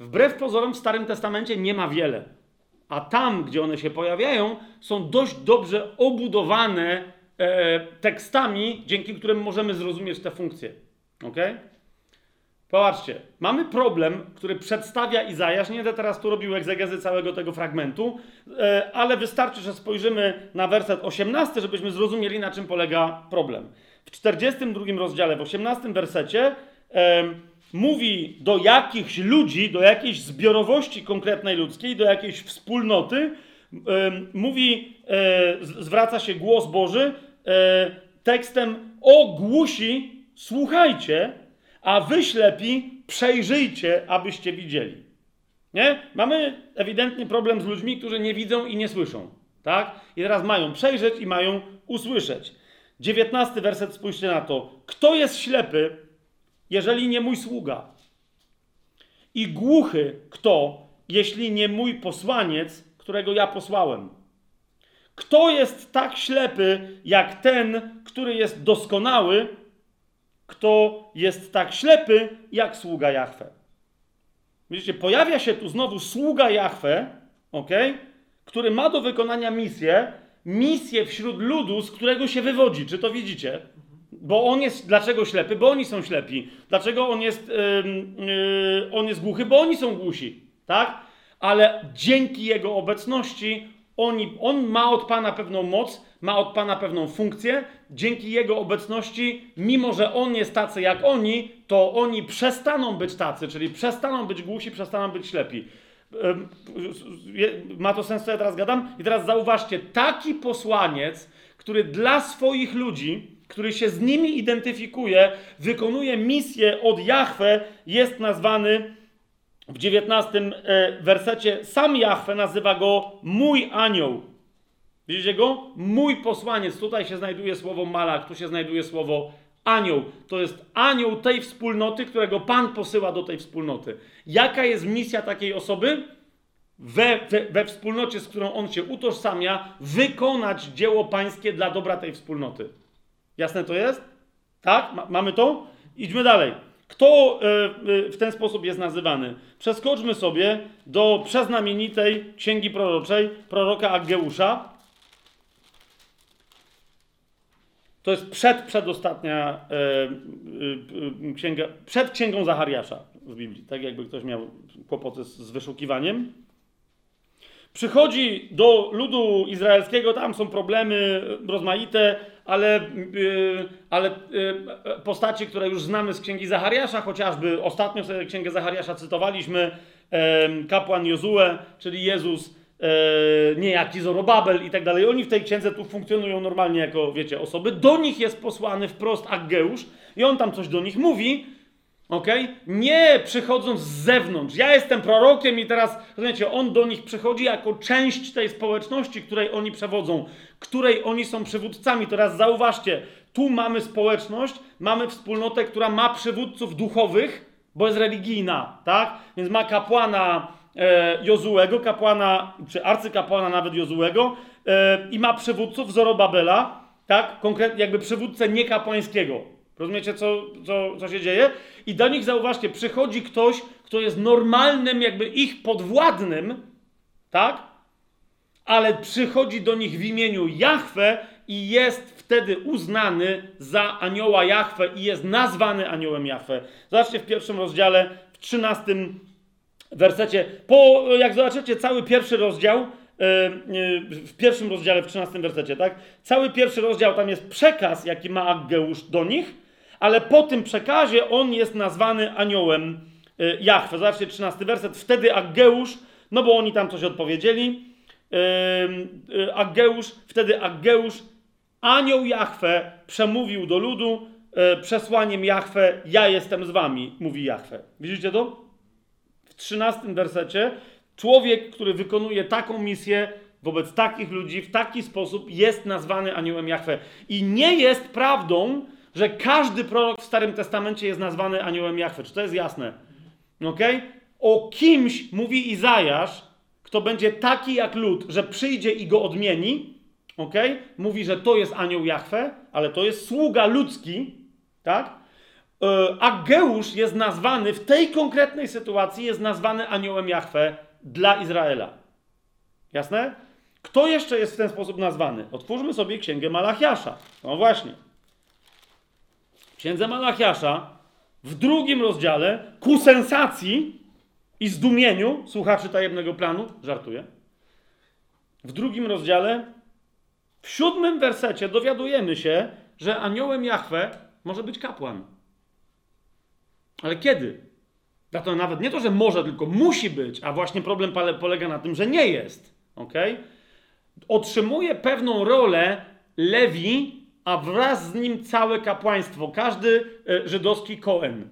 wbrew pozorom w Starym Testamencie nie ma wiele. A tam, gdzie one się pojawiają, są dość dobrze obudowane e, tekstami, dzięki którym możemy zrozumieć te funkcje. Ok? Popatrzcie, mamy problem, który przedstawia Izajasz. Nie będę teraz tu robił egzegezy całego tego fragmentu, e, ale wystarczy, że spojrzymy na werset 18, żebyśmy zrozumieli, na czym polega problem. W 42 rozdziale, w 18 wersecie e, mówi do jakichś ludzi, do jakiejś zbiorowości konkretnej ludzkiej, do jakiejś wspólnoty, e, mówi, zwraca się głos Boży tekstem ogłusi, słuchajcie, a wy ślepi przejrzyjcie, abyście widzieli. Nie? Mamy ewidentnie problem z ludźmi, którzy nie widzą i nie słyszą. Tak? I teraz mają przejrzeć i mają usłyszeć. Dziewiętnasty werset, spójrzcie na to. Kto jest ślepy, jeżeli nie mój sługa? I głuchy kto, jeśli nie mój posłaniec, którego ja posłałem? Kto jest tak ślepy, jak ten, który jest doskonały, kto jest tak ślepy, jak sługa Jahwe. Widzicie, pojawia się tu znowu sługa Jahwe, ok, który ma do wykonania misję, misję wśród ludu, z którego się wywodzi. Czy to widzicie? Bo on jest, dlaczego ślepy? Bo oni są ślepi. Dlaczego on jest, yy, yy, on jest głuchy? Bo oni są głusi. Tak? Ale dzięki jego obecności oni, on ma od Pana pewną moc, ma od Pana pewną funkcję. Dzięki Jego obecności, mimo że On jest tacy jak oni, to oni przestaną być tacy, czyli przestaną być głusi, przestaną być ślepi. Ma to sens, co ja teraz gadam? I teraz zauważcie, taki posłaniec, który dla swoich ludzi, który się z nimi identyfikuje, wykonuje misję od Jahwe, jest nazwany w dziewiętnastym e, wersecie sam Jahwe nazywa go mój anioł. Widzicie go? Mój posłaniec. Tutaj się znajduje słowo malak, tu się znajduje słowo anioł. To jest anioł tej wspólnoty, którego Pan posyła do tej wspólnoty. Jaka jest misja takiej osoby? We, we, we wspólnocie, z którą on się utożsamia, wykonać dzieło pańskie dla dobra tej wspólnoty. Jasne to jest? Tak? mamy to? Idźmy dalej. Kto e, e, w ten sposób jest nazywany? Przeskoczmy sobie do przeznamienitej księgi proroczej proroka Aggeusza. To jest przed, przedostatnia e, księga, przed księgą Zachariasza w Biblii, tak jakby ktoś miał kłopoty z, z wyszukiwaniem. Przychodzi do ludu izraelskiego, tam są problemy rozmaite, ale, ale postaci, które już znamy z księgi Zachariasza, chociażby ostatnio sobie księgę Zachariasza cytowaliśmy, kapłan Jozue, czyli Jezus, niejaki Zorobabel i tak dalej. Oni w tej księdze tu funkcjonują normalnie jako, wiecie, osoby. Do nich jest posłany wprost Aggeusz i on tam coś do nich mówi, Ok? Nie przychodząc z zewnątrz. Ja jestem prorokiem i teraz, rozumiecie, on do nich przychodzi jako część tej społeczności, której oni przewodzą, której oni są przywódcami. Teraz zauważcie, tu mamy społeczność, mamy wspólnotę, która ma przywódców duchowych, bo jest religijna, tak? Więc ma kapłana e, Jozułego, kapłana, czy arcykapłana nawet Jozułego e, i ma przywódców Zorobabela, tak? Konkretnie jakby przywódcę niekapłańskiego Rozumiecie, co, co, co się dzieje? I do nich, zauważcie, przychodzi ktoś, kto jest normalnym, jakby ich podwładnym, tak? Ale przychodzi do nich w imieniu Jahwe i jest wtedy uznany za anioła Jahwe i jest nazwany aniołem Jahwe. Zobaczcie w pierwszym rozdziale, w trzynastym wersecie. Po, jak zobaczycie cały pierwszy rozdział, e, e, w pierwszym rozdziale, w trzynastym wersecie, tak? Cały pierwszy rozdział, tam jest przekaz, jaki ma Aggeusz do nich, ale po tym przekazie on jest nazwany aniołem e, Jahwe. Zobaczcie, trzynasty werset. Wtedy Aggeusz, no bo oni tam coś odpowiedzieli, Aggeusz, wtedy Aggeusz, anioł Jahwe, przemówił do ludu przesłaniem Jahwe, ja jestem z wami, mówi Jahwe. Widzicie to? W 13 wersecie, człowiek, który wykonuje taką misję wobec takich ludzi w taki sposób, jest nazwany aniołem Jahwe. I nie jest prawdą, że każdy prorok w Starym Testamencie jest nazwany aniołem Jahwe. Czy to jest jasne? Ok? O kimś mówi Izajasz, kto będzie taki jak lud, że przyjdzie i go odmieni. Ok? Mówi, że to jest anioł Jahwe, ale to jest sługa ludzki, tak? E, Ageusz jest nazwany w tej konkretnej sytuacji, jest nazwany aniołem Jahwe dla Izraela. Jasne? Kto jeszcze jest w ten sposób nazwany? Otwórzmy sobie księgę Malachiasza. No właśnie. W księdze Malachiasza w drugim rozdziale ku sensacji i zdumieniu słuchaczy tajemnego planu, żartuję. W drugim rozdziale, w siódmym wersecie dowiadujemy się, że aniołem Jahwe może być kapłan. Ale kiedy? To nawet nie to, że może, tylko musi być, a właśnie problem polega na tym, że nie jest. ok? Otrzymuje pewną rolę Lewi, a wraz z nim całe kapłaństwo, każdy e, żydowski Koen.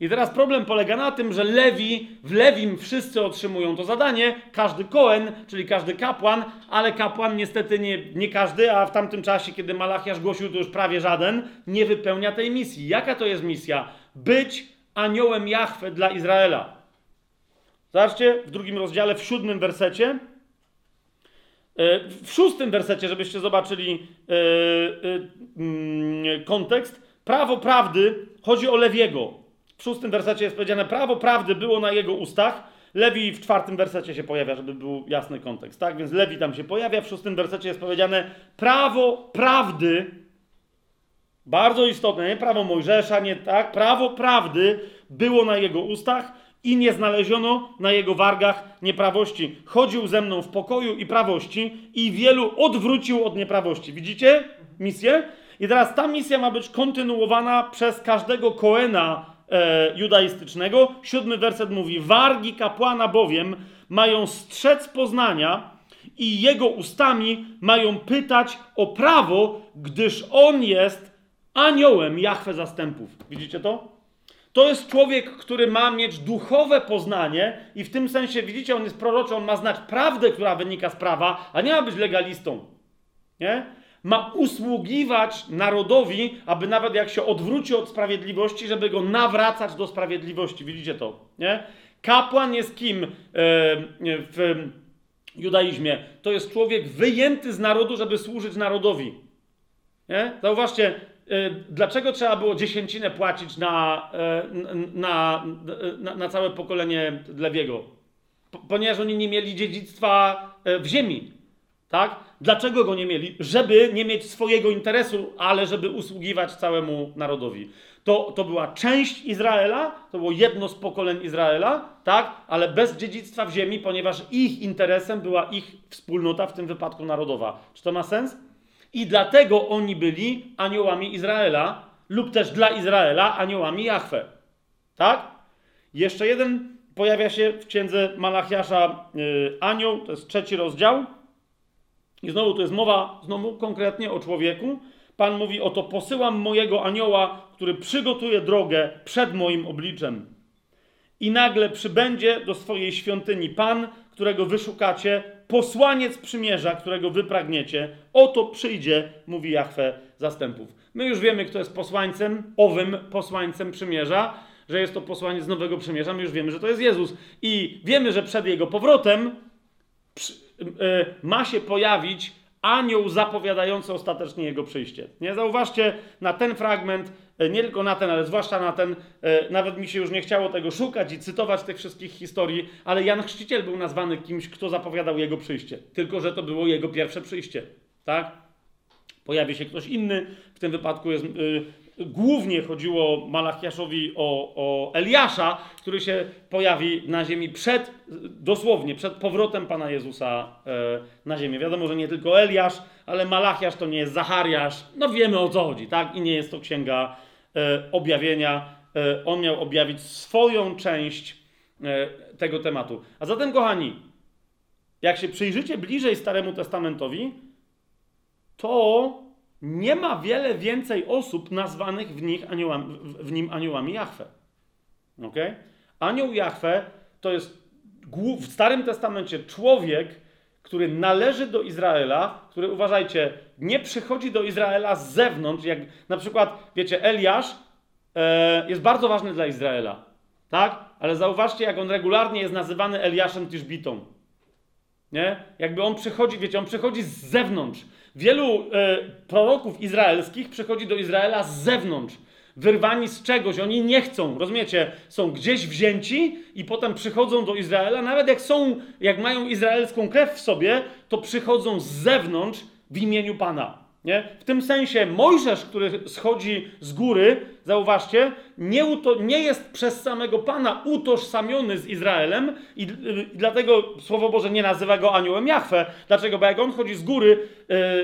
I teraz problem polega na tym, że Lewi, w Lewim wszyscy otrzymują to zadanie, każdy Koen, czyli każdy kapłan, ale kapłan niestety nie, nie każdy, a w tamtym czasie, kiedy Malachiasz głosił, to już prawie żaden, nie wypełnia tej misji. Jaka to jest misja? Być aniołem Jahwe dla Izraela. Zobaczcie w drugim rozdziale, w siódmym wersecie. E, w szóstym wersecie, żebyście zobaczyli e, e, mm, kontekst. Prawo prawdy chodzi o Lewiego. W szóstym wersecie jest powiedziane, prawo prawdy było na jego ustach. Lewi w czwartym wersecie się pojawia, żeby był jasny kontekst. Tak więc Lewi tam się pojawia. W szóstym wersecie jest powiedziane, prawo prawdy bardzo istotne, nie prawo Mojżesza, nie tak. Prawo prawdy było na jego ustach i nie znaleziono na jego wargach nieprawości. Chodził ze mną w pokoju i prawości i wielu odwrócił od nieprawości. Widzicie misję? I teraz ta misja ma być kontynuowana przez każdego Koena e, judaistycznego. Siódmy werset mówi: Wargi kapłana bowiem mają strzec poznania i jego ustami mają pytać o prawo, gdyż on jest aniołem Jahwe zastępów. Widzicie to? To jest człowiek, który ma mieć duchowe poznanie i w tym sensie, widzicie, on jest proroczy, on ma znać prawdę, która wynika z prawa, a nie ma być legalistą. Nie? Ma usługiwać narodowi, aby nawet jak się odwróci od sprawiedliwości, żeby go nawracać do sprawiedliwości. Widzicie to? Nie? Kapłan jest kim e, w judaizmie? To jest człowiek wyjęty z narodu, żeby służyć narodowi. Nie? Zauważcie, dlaczego trzeba było dziesięcinę płacić na, e, na, na, na całe pokolenie Lewiego? Ponieważ oni nie mieli dziedzictwa e, w ziemi. Tak? Dlaczego go nie mieli? Żeby nie mieć swojego interesu, ale żeby usługiwać całemu narodowi. To, to była część Izraela, to było jedno z pokoleń Izraela, tak? ale bez dziedzictwa w ziemi, ponieważ ich interesem była ich wspólnota, w tym wypadku narodowa. Czy to ma sens? I dlatego oni byli aniołami Izraela, lub też dla Izraela aniołami Jahwe. Tak? Jeszcze jeden pojawia się w księdze Malachiasza yy, anioł, to jest trzeci rozdział. I znowu to jest mowa, znowu konkretnie o człowieku. Pan mówi: Oto posyłam mojego anioła, który przygotuje drogę przed moim obliczem. I nagle przybędzie do swojej świątyni Pan, którego wyszukacie, posłaniec przymierza, którego wy pragniecie, oto przyjdzie, mówi Jahwe zastępów. My już wiemy, kto jest posłańcem, owym posłańcem przymierza, że jest to posłaniec nowego przymierza, my już wiemy, że to jest Jezus. I wiemy, że przed jego powrotem przy, yy, ma się pojawić anioł zapowiadający ostatecznie jego przyjście. Nie zauważcie na ten fragment, nie tylko na ten, ale zwłaszcza na ten, e, nawet mi się już nie chciało tego szukać i cytować tych wszystkich historii, ale Jan Chrzciciel był nazwany kimś, kto zapowiadał jego przyjście. Tylko, że to było jego pierwsze przyjście. Tak? Pojawi się ktoś inny, w tym wypadku jest y, głównie chodziło Malachiaszowi o, o Eliasza, który się pojawi na ziemi przed, dosłownie, przed powrotem Pana Jezusa e, na ziemię. Wiadomo, że nie tylko Eliasz, ale Malachiasz to nie jest Zachariasz. No wiemy o co chodzi, tak? I nie jest to księga e, objawienia. E, on miał objawić swoją część e, tego tematu. A zatem, kochani, jak się przyjrzycie bliżej Staremu Testamentowi, to nie ma wiele więcej osób nazwanych w, nich aniołami, w nim aniołami Jahwe. Okay? Anioł Jahwe to jest w Starym Testamencie człowiek, który należy do Izraela, który, uważajcie, nie przychodzi do Izraela z zewnątrz, jak na przykład, wiecie, Eliasz e, jest bardzo ważny dla Izraela, tak? Ale zauważcie, jak on regularnie jest nazywany Eliaszem Tiszbitą. Nie? Jakby on przychodzi, wiecie, on przychodzi z zewnątrz. Wielu e, proroków izraelskich przychodzi do Izraela z zewnątrz, wyrwani z czegoś. Oni nie chcą, rozumiecie? Są gdzieś wzięci i potem przychodzą do Izraela. Nawet jak są, jak mają izraelską krew w sobie, to przychodzą z zewnątrz w imieniu Pana. Nie? W tym sensie Mojżesz, który schodzi z góry, zauważcie, nie, nie jest przez samego Pana utożsamiony z Izraelem i, i, dlatego Słowo Boże nie nazywa go aniołem Jahwe. Dlaczego? Bo jak on chodzi z góry,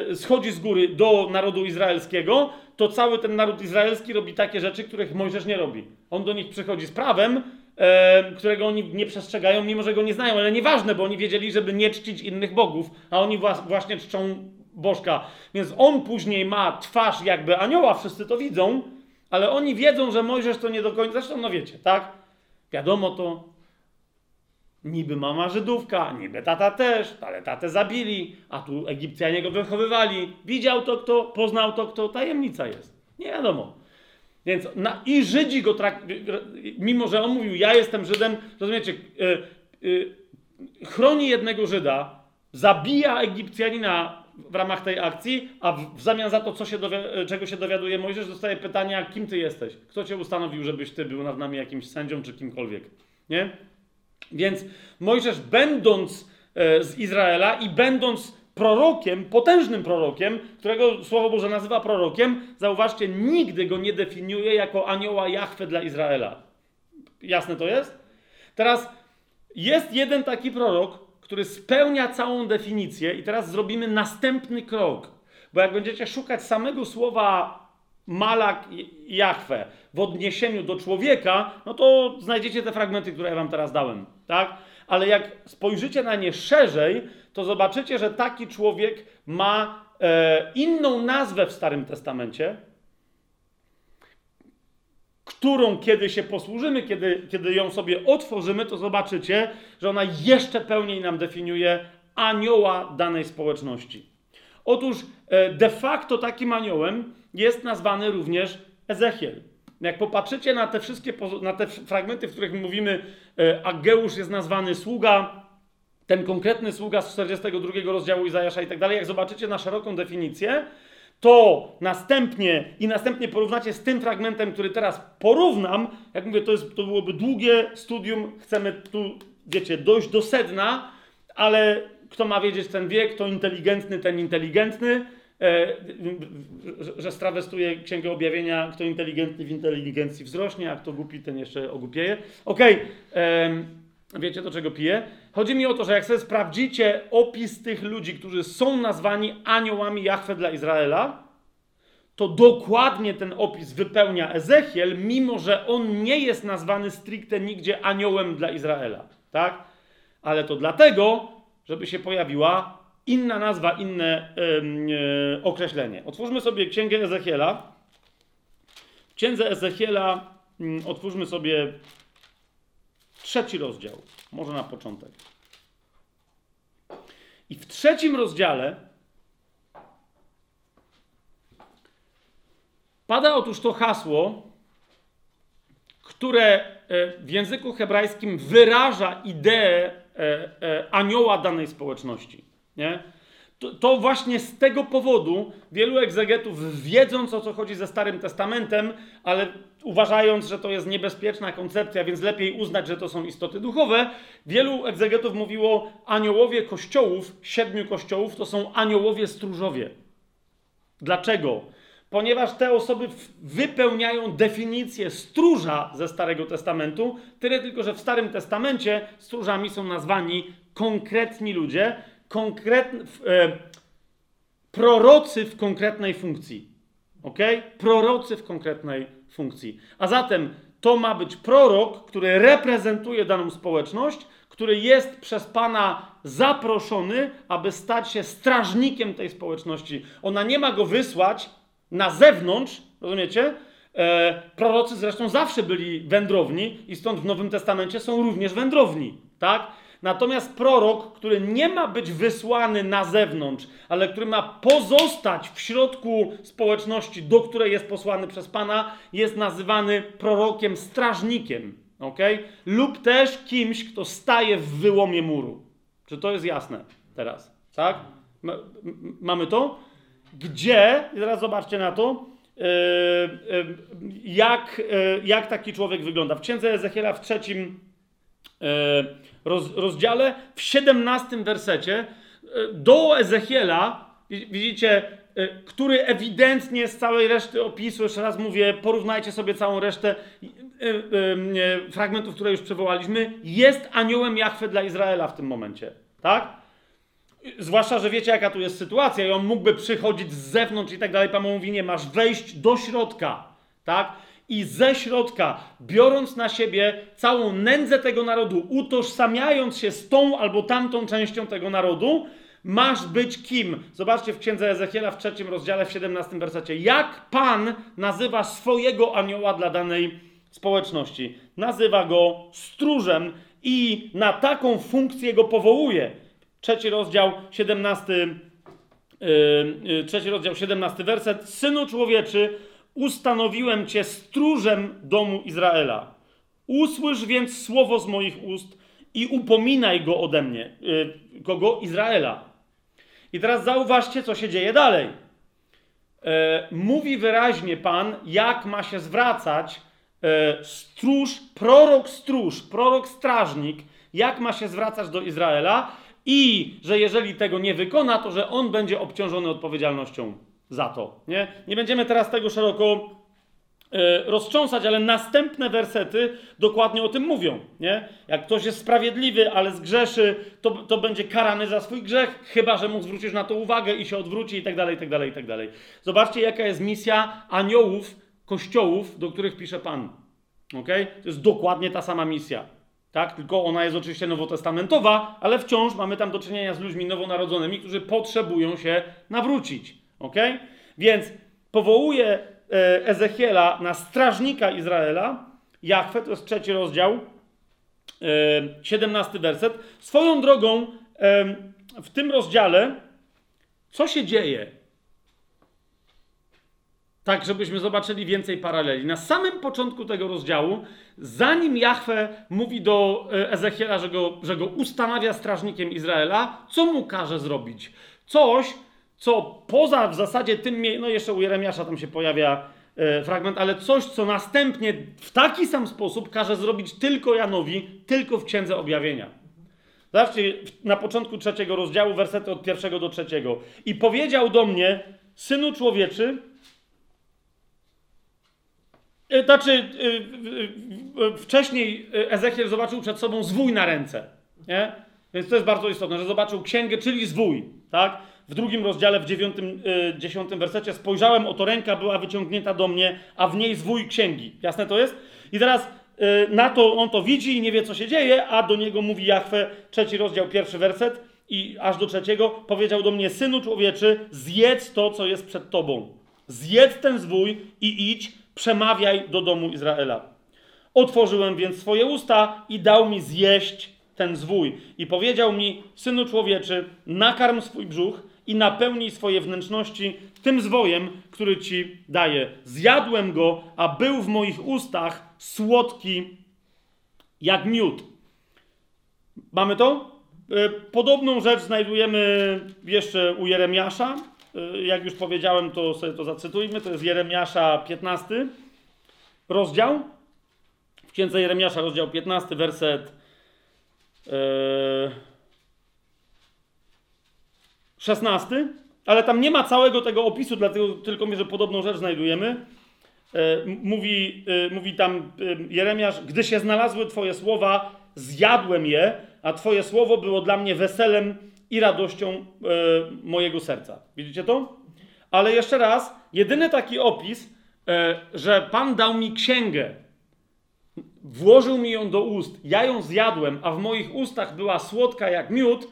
yy, schodzi z góry do narodu izraelskiego, to cały ten naród izraelski robi takie rzeczy, których Mojżesz nie robi. On do nich przychodzi z prawem, e, którego oni nie przestrzegają, mimo że go nie znają, ale nieważne, bo oni wiedzieli, żeby nie czcić innych bogów, a oni właśnie czczą bożka. Więc on później ma twarz jakby anioła, wszyscy to widzą, ale oni wiedzą, że Mojżesz to nie do końca. Zresztą, no wiecie, tak? Wiadomo to. Niby mama Żydówka, niby tata też, ale tatę zabili, a tu Egipcjanie go wychowywali. Widział to kto, poznał to kto, tajemnica jest. Nie wiadomo. Więc na, i Żydzi go traktują, mimo że on mówił, ja jestem Żydem, rozumiecie, yy, yy, chroni jednego Żyda, zabija Egipcjanina w ramach tej akcji, a w, zamian za to, co się czego się dowiaduje Mojżesz, dostaje pytania, kim ty jesteś? Kto cię ustanowił, żebyś ty był nad nami jakimś sędzią czy kimkolwiek? Nie? Więc Mojżesz, będąc e, z Izraela i będąc prorokiem, potężnym prorokiem, którego Słowo Boże nazywa prorokiem, zauważcie, nigdy go nie definiuje jako anioła Jahwe dla Izraela. Jasne to jest? Teraz jest jeden taki prorok, który spełnia całą definicję, i teraz zrobimy następny krok. Bo jak będziecie szukać samego słowa Malak Jahwe w odniesieniu do człowieka, no to znajdziecie te fragmenty, które ja wam teraz dałem, tak? Ale jak spojrzycie na nie szerzej, to zobaczycie, że taki człowiek ma e, inną nazwę w Starym Testamencie, którą kiedy się posłużymy, kiedy, kiedy ją sobie otworzymy, to zobaczycie, że ona jeszcze pełniej nam definiuje anioła danej społeczności. Otóż e, de facto takim aniołem jest nazwany również Ezechiel. Jak popatrzycie na te wszystkie na te fragmenty, w których mówimy, e, Ageusz jest nazwany sługa, ten konkretny sługa z 42 rozdziału Izajasza i tak dalej, jak zobaczycie na szeroką definicję, to następnie i następnie porównacie z tym fragmentem, który teraz porównam, jak mówię, to, jest, to byłoby długie studium, chcemy tu, wiecie, dojść do sedna, ale kto ma wiedzieć, ten wie, kto inteligentny, ten inteligentny, e, że strawestuje Księgę Objawienia, kto inteligentny w inteligencji wzrośnie, a kto głupi, ten jeszcze ogłupieje. Okej, okay. Wiecie, do czego piję? Chodzi mi o to, że jak sobie sprawdzicie opis tych ludzi, którzy są nazwani aniołami Jahwe dla Izraela, to dokładnie ten opis wypełnia Ezechiel, mimo że on nie jest nazwany stricte nigdzie aniołem dla Izraela. Tak? Ale to dlatego, żeby się pojawiła inna nazwa, inne yy, określenie. Otwórzmy sobie księgę Ezechiela. W księdze Ezechiela yy, otwórzmy sobie Trzeci rozdział, może na początek. I w trzecim rozdziale pada otóż to hasło, które e, w języku hebrajskim wyraża ideę e, e, anioła danej społeczności. Nie? To, to, właśnie z tego powodu wielu egzegetów, wiedząc o co chodzi ze Starym Testamentem, ale uważając, że to jest niebezpieczna koncepcja, więc lepiej uznać, że to są istoty duchowe, wielu egzegetów mówiło, aniołowie kościołów, siedmiu kościołów, to są aniołowie stróżowie. Dlaczego? Ponieważ te osoby wypełniają definicję stróża ze Starego Testamentu, tyle tylko, że w Starym Testamencie stróżami są nazwani konkretni ludzie, konkretni, e, prorocy w konkretnej funkcji. Ok? Prorocy w konkretnej funkcji. A zatem to ma być prorok, który reprezentuje daną społeczność, który jest przez Pana zaproszony, aby stać się strażnikiem tej społeczności. Ona nie ma go wysłać na zewnątrz, rozumiecie? E, prorocy zresztą zawsze byli wędrowni i stąd w Nowym Testamencie są również wędrowni, tak? Natomiast prorok, który nie ma być wysłany na zewnątrz, ale który ma pozostać w środku społeczności, do której jest posłany przez Pana, jest nazywany prorokiem strażnikiem. ok? Lub też kimś, kto staje w wyłomie muru. Czy to jest jasne teraz? Tak? mamy to? Gdzie, teraz zobaczcie na to, yy, yy, jak, yy, jak taki człowiek wygląda. W księdze Ezechiela w trzecim roz, rozdziale, w 17 wersecie, e, do Ezechiela, widzicie, e, który ewidentnie z całej reszty opisu, jeszcze raz mówię, porównajcie sobie całą resztę e, fragmentów, które już przywołaliśmy, jest aniołem Jachwy dla Izraela w tym momencie. Tak? Zwłaszcza, że wiecie, jaka tu jest sytuacja, i on mógłby przychodzić z zewnątrz i tak dalej. Pan mówi, nie, masz wejść do środka. Tak? I ze środka, biorąc na siebie całą nędzę tego narodu, utożsamiając się z tą albo tamtą częścią tego narodu, masz być kim? Zobaczcie w księdze Ezechiela w trzecim rozdziale, w 17 wersecie. Jak Pan nazywa swojego anioła dla danej społeczności? Nazywa go stróżem i na taką funkcję go powołuje. Trzeci rozdział, 17, yy, yy, trzeci rozdział, 17 werset. Synu człowieczy, ustanowiłem cię stróżem domu Izraela. Usłysz więc słowo z moich ust i upominaj go ode mnie, yy, kogo? Izraela. I teraz zauważcie, co się dzieje dalej. Yy, mówi wyraźnie Pan, jak ma się zwracać yy, stróż, prorok stróż, prorok strażnik, jak ma się zwracać do Izraela i że jeżeli tego nie wykona, to że on będzie obciążony odpowiedzialnością za to. Nie, nie będziemy teraz tego szeroko e, roztrząsać, ale następne wersety dokładnie o tym mówią. Nie? Jak ktoś jest sprawiedliwy, ale zgrzeszy, to, to będzie karany za swój grzech, chyba że mu zwrócisz na to uwagę i się odwróci i tak dalej, i tak dalej, i tak dalej. Zobaczcie, jaka jest misja aniołów, kościołów, do których pisze Pan. Okay? To jest dokładnie ta sama misja. Tak? Tylko ona jest oczywiście nowotestamentowa, ale wciąż mamy tam do czynienia z ludźmi nowonarodzonymi, którzy potrzebują się nawrócić. Ok? Więc powołuje e, Ezechiela na strażnika Izraela. Jachwę, to jest trzeci rozdział, 17 e, werset. Swoją drogą, w tym rozdziale, co się dzieje? Tak, żebyśmy zobaczyli więcej paraleli. Na samym początku tego rozdziału, zanim Jachwę mówi do e, Ezechiela, że go, że go ustanawia strażnikiem Izraela, co mu każe zrobić? Coś, co poza w zasadzie tym, no jeszcze u Jeremiasza tam się pojawia e, fragment, ale coś, co następnie w taki sam sposób każe zrobić tylko Janowi, tylko w Księdze Objawienia. Zobaczcie, na początku trzeciego rozdziału, wersety od pierwszego do trzeciego. I powiedział do mnie, synu człowieczy, e, znaczy, e, wcześniej Ezechiel zobaczył przed sobą zwój na ręce. Nie? Więc to jest bardzo istotne, że zobaczył księgę, czyli zwój. Tak? W drugim rozdziale, w dziewiątym, y, dziesiątym wersecie, spojrzałem, oto ręka była wyciągnięta do mnie, a w niej zwój księgi. Jasne to jest? I teraz y, na to on to widzi i nie wie, co się dzieje, a do niego mówi Jachwę, trzeci rozdział, pierwszy werset i aż do trzeciego, powiedział do mnie, synu człowieczy, zjedz to, co jest przed tobą. Zjedz ten zwój i idź, przemawiaj do domu Izraela. Otworzyłem więc swoje usta i dał mi zjeść ten zwój. I powiedział mi, synu człowieczy, nakarm swój brzuch i napełnij swoje wnętrzności tym zwojem, który ci daję. Zjadłem go, a był w moich ustach słodki jak miód. Mamy to? E, podobną rzecz znajdujemy jeszcze u Jeremiasza. E, jak już powiedziałem, to sobie to zacytujmy. To jest Jeremiasza 15 rozdział. W księdze Jeremiasza, rozdział 15, werset 16. Ale tam nie ma całego tego opisu, dlatego tylko mi, że podobną rzecz znajdujemy. Mówi, mówi tam Jeremiasz, gdy się znalazły Twoje słowa, zjadłem je, a Twoje słowo było dla mnie weselem i radością e, mojego serca. Widzicie to? Ale jeszcze raz, jedyny taki opis, e, że Pan dał mi księgę, włożył mi ją do ust, ja ją zjadłem, a w moich ustach była słodka jak miód, e,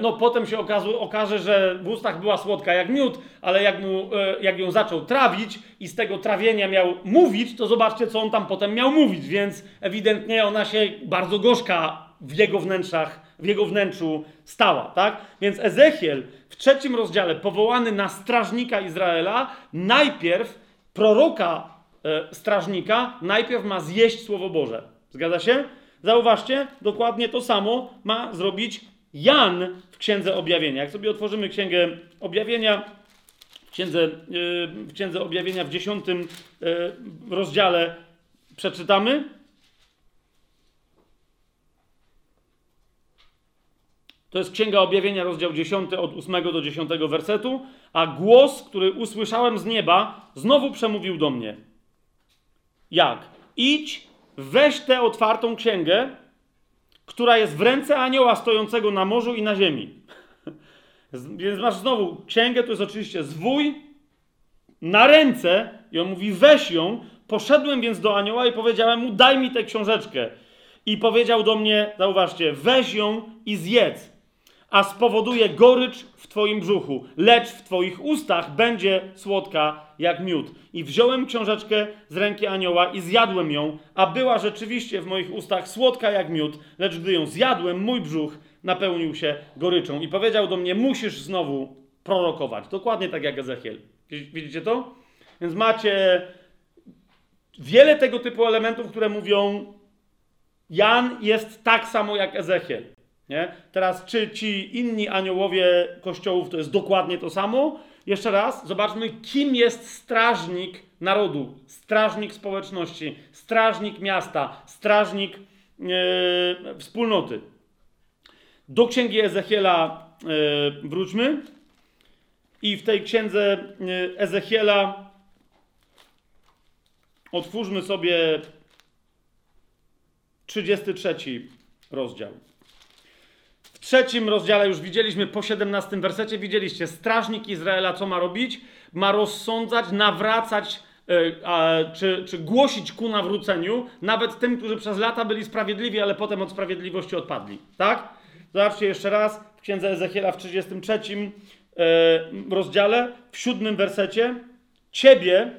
no potem się okaże, okaże, że w ustach była słodka jak miód, ale jak, mu, e, jak ją zaczął trawić i z tego trawienia miał mówić, to zobaczcie, co on tam potem miał mówić, więc ewidentnie ona się bardzo gorzka w jego wnętrzach, w jego wnętrzu stała, tak? Więc Ezechiel w trzecim rozdziale, powołany na strażnika Izraela, najpierw proroka e, strażnika, najpierw ma zjeść Słowo Boże. Zgadza się? Zauważcie, dokładnie to samo ma zrobić Jan w Księdze Objawienia. Jak sobie otworzymy Księgę Objawienia, w Księdze, e, w księdze Objawienia w dziesiątym e, rozdziale przeczytamy, To jest Księga Objawienia, rozdział 10, od 8 do 10 wersetu. A głos, który usłyszałem z nieba, znowu przemówił do mnie. Jak? Idź, weź tę otwartą księgę, która jest w ręce anioła stojącego na morzu i na ziemi. Więc masz znowu księgę, to jest oczywiście zwój na ręce i on mówi weź ją. Poszedłem więc do anioła i powiedziałem mu daj mi tę książeczkę. I powiedział do mnie, zauważcie, weź ją i zjedz a spowoduje gorycz w Twoim brzuchu, lecz w Twoich ustach będzie słodka jak miód. I wziąłem książeczkę z ręki anioła i zjadłem ją, a była rzeczywiście w moich ustach słodka jak miód, lecz gdy ją zjadłem, mój brzuch napełnił się goryczą. I powiedział do mnie: Musisz znowu prorokować. Dokładnie tak jak Ezechiel. Widzicie to? Więc macie wiele tego typu elementów, które mówią: Jan jest tak samo jak Ezechiel. Nie? Teraz, czy ci inni aniołowie kościołów to jest dokładnie to samo? Jeszcze raz, zobaczmy, kim jest strażnik narodu, strażnik społeczności, strażnik miasta, strażnik e, wspólnoty. Do księgi Ezechiela e, wróćmy. I w tej księdze e, Ezechiela otwórzmy sobie 33 rozdział trzecim rozdziale już widzieliśmy, po 17 wersecie widzieliście, strażnik Izraela co ma robić? Ma rozsądzać, nawracać, e, czy, czy głosić ku nawróceniu, nawet tym, którzy przez lata byli sprawiedliwi, ale potem od sprawiedliwości odpadli. Tak? Zobaczcie jeszcze raz w księdze Ezechiela w 33 e, rozdziale, w siódmym wersecie. Ciebie,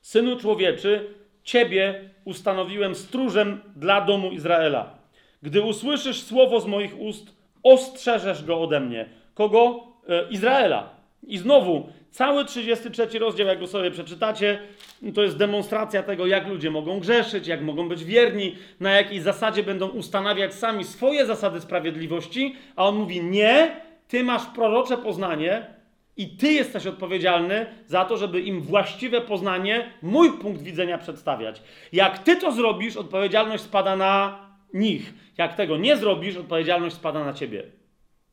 synu człowieczy, ciebie ustanowiłem stróżem dla domu Izraela. Gdy usłyszysz słowo z moich ust, ostrzeżesz go ode mnie. Kogo? E, Izraela. I znowu, cały 33 rozdział, jak go sobie przeczytacie, to jest demonstracja tego, jak ludzie mogą grzeszyć, jak mogą być wierni, na jakiej zasadzie będą ustanawiać sami swoje zasady sprawiedliwości, a on mówi: Nie, ty masz prorocze poznanie, i ty jesteś odpowiedzialny za to, żeby im właściwe poznanie, mój punkt widzenia przedstawiać. Jak ty to zrobisz, odpowiedzialność spada na nich. Jak tego nie zrobisz, odpowiedzialność spada na ciebie.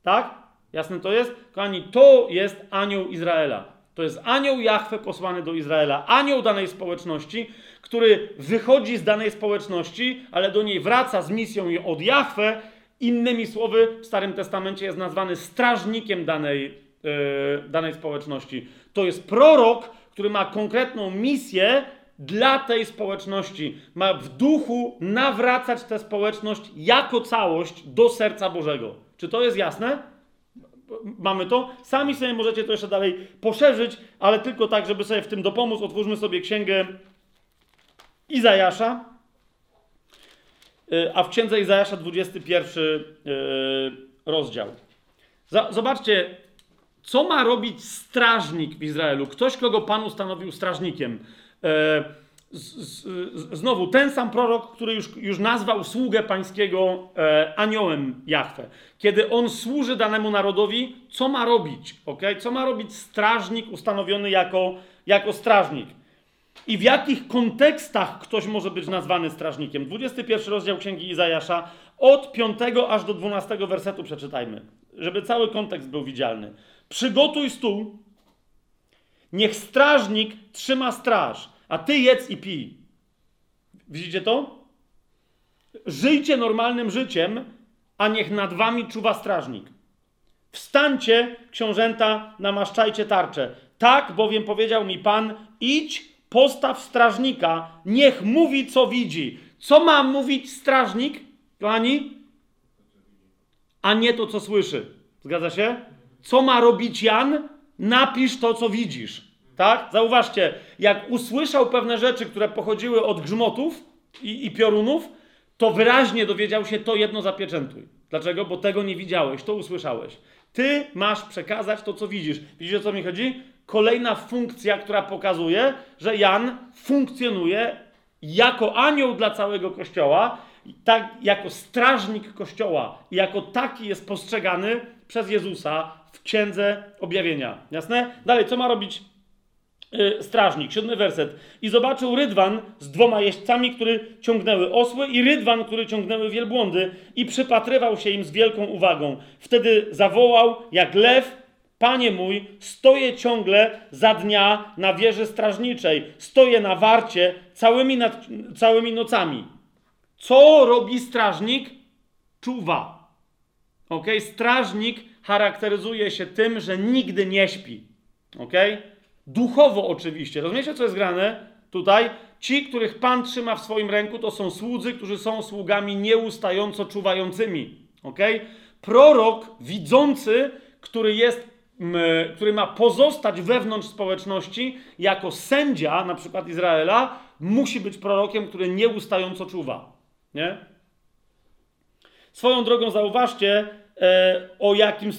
Tak? Jasne to jest? Kochani, to jest anioł Izraela. To jest anioł Jahwe posłany do Izraela, anioł danej społeczności, który wychodzi z danej społeczności, ale do niej wraca z misją od Jahwe. Innymi słowy, w Starym Testamencie jest nazwany strażnikiem danej, yy, danej społeczności. To jest prorok, który ma konkretną misję dla tej społeczności. Ma w duchu nawracać tę społeczność jako całość do serca Bożego. Czy to jest jasne? Mamy to? Sami sobie możecie to jeszcze dalej poszerzyć, ale tylko tak, żeby sobie w tym dopomóc. Otwórzmy sobie księgę Izajasza. Y, a w księdze Izajasza 21 y, rozdział. Zobaczcie, co ma robić strażnik w Izraelu. Ktoś, kogo Pan ustanowił strażnikiem. E, z, z, znowu ten sam prorok, który już, już nazwał sługę pańskiego e, aniołem Jahwe. Kiedy on służy danemu narodowi, co ma robić? Okay? Co ma robić strażnik ustanowiony jako, jako strażnik? I w jakich kontekstach ktoś może być nazwany strażnikiem? 21 rozdział Księgi Izajasza, od 5 aż do 12 wersetu przeczytajmy, żeby cały kontekst był widzialny. Przygotuj stół, niech strażnik trzyma straż a ty jedz i pij. Widzicie to? Żyjcie normalnym życiem, a niech nad wami czuwa strażnik. Wstańcie, książęta, namaszczajcie tarcze. Tak bowiem powiedział mi Pan, idź, postaw strażnika, niech mówi, co widzi. Co ma mówić strażnik, kochani? A nie to, co słyszy. Zgadza się? Co ma robić Jan? Napisz to, co widzisz. Tak? Zauważcie, jak usłyszał pewne rzeczy, które pochodziły od grzmotów i, i piorunów, to wyraźnie dowiedział się to jedno zapieczętuj. Dlaczego? Bo tego nie widziałeś, to usłyszałeś. Ty masz przekazać to, co widzisz. Widzicie, o co mi chodzi? Kolejna funkcja, która pokazuje, że Jan funkcjonuje jako anioł dla całego kościoła, tak, jako strażnik kościoła jako taki jest postrzegany przez Jezusa w księdze objawienia. Jasne? Dalej, co ma robić strażnik, siódmy werset. I zobaczył rydwan z dwoma jeźdźcami, które ciągnęły osły, i rydwan, który ciągnęły wielbłądy, i przypatrywał się im z wielką uwagą. Wtedy zawołał, jak lew, Panie mój, stoję ciągle za dnia na wieży strażniczej, stoję na warcie całymi, nad, całymi nocami. Co robi strażnik? Czuwa. Ok? Strażnik charakteryzuje się tym, że nigdy nie śpi. Ok? Duchowo oczywiście. Rozumiecie, co jest grane tutaj? Ci, których Pan trzyma w swoim ręku, to są słudzy, którzy są sługami nieustająco czuwającymi. Ok? Prorok widzący, który jest, który ma pozostać wewnątrz społeczności jako sędzia, na przykład Izraela, musi być prorokiem, który nieustająco czuwa. Nie? Swoją drogą zauważcie, o jakim